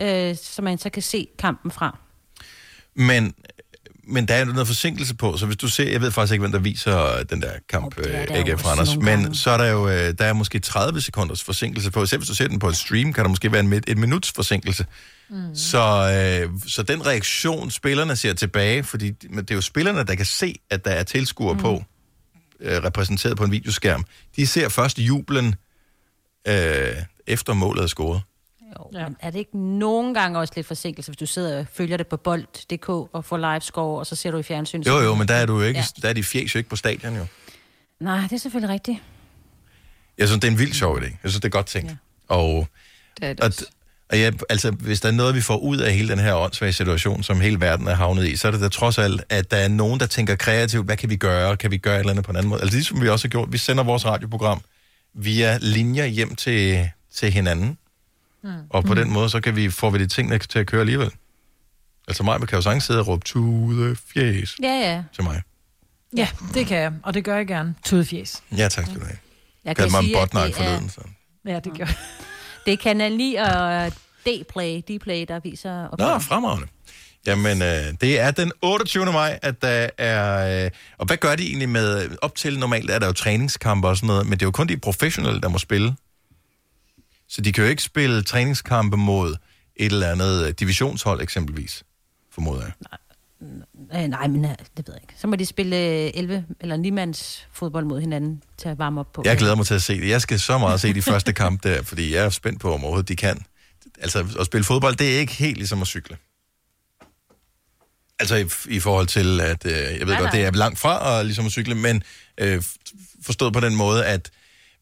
Speaker 2: øh, som man så kan se kampen fra.
Speaker 1: Men, men der er noget forsinkelse på, så hvis du ser, jeg ved faktisk ikke, hvem der viser den der kamp, oh, øh, AGF Randers, men
Speaker 2: gange.
Speaker 1: så er der jo, øh, der er måske 30 sekunders forsinkelse på. Selv hvis du ser den på en stream, kan der måske være en, et minuts forsinkelse. Mm. Så, øh, så den reaktion, spillerne ser tilbage, fordi det er jo spillerne, der kan se, at der er tilskuere mm. på, øh, repræsenteret på en videoskærm. De ser først jublen, øh, efter målet er scoret.
Speaker 2: Jo, ja. men er det ikke nogen gange også lidt forsinkelse, hvis du sidder og følger det på bold.dk og får live score, og så ser du i fjernsyn?
Speaker 1: Jo, jo, men der er du jo ikke,
Speaker 2: Ja.
Speaker 1: der er de fjes jo ikke på stadion, jo.
Speaker 2: Nej, det er selvfølgelig rigtigt.
Speaker 1: Jeg synes, det er en vild sjov idé. Jeg synes, det er godt tænkt. Ja. Og,
Speaker 5: det er det
Speaker 1: og, og ja, altså, hvis der er noget, vi får ud af hele den her åndssvage situation, som hele verden er havnet i, så er det da trods alt, at der er nogen, der tænker kreativt, hvad kan vi gøre? Kan vi gøre et eller andet på en anden måde? Altså ligesom vi også har gjort, vi sender vores radioprogram via linjer hjem til, til hinanden,
Speaker 5: Mm.
Speaker 1: og på mm. den måde, så kan vi, får vi de ting til at køre alligevel. Altså mig kan jo sagtens sidde og råbe, to the fjes
Speaker 2: Ja, ja.
Speaker 1: til mig.
Speaker 4: Ja, det kan jeg, og det gør jeg gerne. Tudefjes.
Speaker 1: Ja, tak skal du have.
Speaker 2: Jeg
Speaker 1: mig en
Speaker 2: sige, at
Speaker 1: botnak
Speaker 2: det
Speaker 1: forleden, så.
Speaker 4: Ja, det gør jeg.
Speaker 2: Det er Kanal 9 og D-Play, D-Play der viser...
Speaker 1: Nå, fremragende. Jamen, øh, det er den 28. maj, at der er... Øh, og hvad gør de egentlig med... Op til normalt er der jo træningskampe og sådan noget, men det er jo kun de professionelle, der må spille. Så de kan jo ikke spille træningskampe mod et eller andet øh, divisionshold eksempelvis, formoder jeg.
Speaker 2: Øh, nej, men øh, det ved jeg ikke. Så må de spille øh, 11 eller 9 mands fodbold mod hinanden til at varme op på.
Speaker 1: Jeg glæder mig til at se det. Jeg skal så meget se de første kampe der, fordi jeg er spændt på, om overhovedet de kan. Altså, at spille fodbold, det er ikke helt ligesom at cykle. Altså i, i forhold til, at øh, jeg ved
Speaker 2: Nej,
Speaker 1: godt,
Speaker 2: nej.
Speaker 1: det er langt fra at, ligesom at cykle, men øh, forstået på den måde, at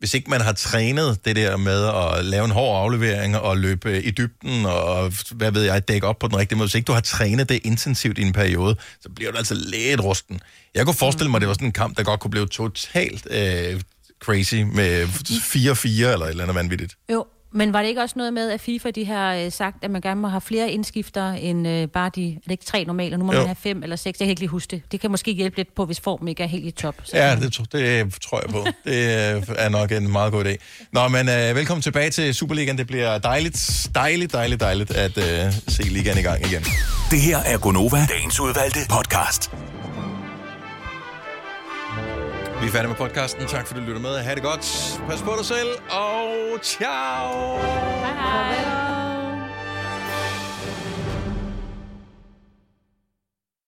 Speaker 1: hvis ikke man har trænet det der med at lave en hård aflevering og løbe øh, i dybden og hvad ved jeg, dække op på den rigtige måde, hvis ikke du har trænet det intensivt i en periode, så bliver du altså lidt rusten. Jeg kunne forestille mig, at det var sådan en kamp, der godt kunne blive totalt øh, crazy med 4-4 eller et eller andet vanvittigt.
Speaker 2: Jo, men var det ikke også noget med, at FIFA de har øh, sagt, at man gerne må have flere indskifter end øh, bare de, er det ikke tre normale, nu må
Speaker 1: Jo.
Speaker 2: man have fem eller seks, jeg kan ikke lige huske det. Det kan måske hjælpe lidt på, hvis formen ikke er helt i top. Så.
Speaker 1: Ja, det, det tror jeg på. Det øh, er nok en meget god idé. Nå, men øh, velkommen tilbage til Superligaen. Det bliver dejligt, dejligt, dejligt, dejligt at øh, se ligaen i gang igen.
Speaker 7: Det her er Gonova, dagens udvalgte podcast.
Speaker 1: Vi er færdige med podcasten. Tak fordi du lytter med. Ha' det godt. Pas på dig selv, og ciao!
Speaker 2: Hej hej!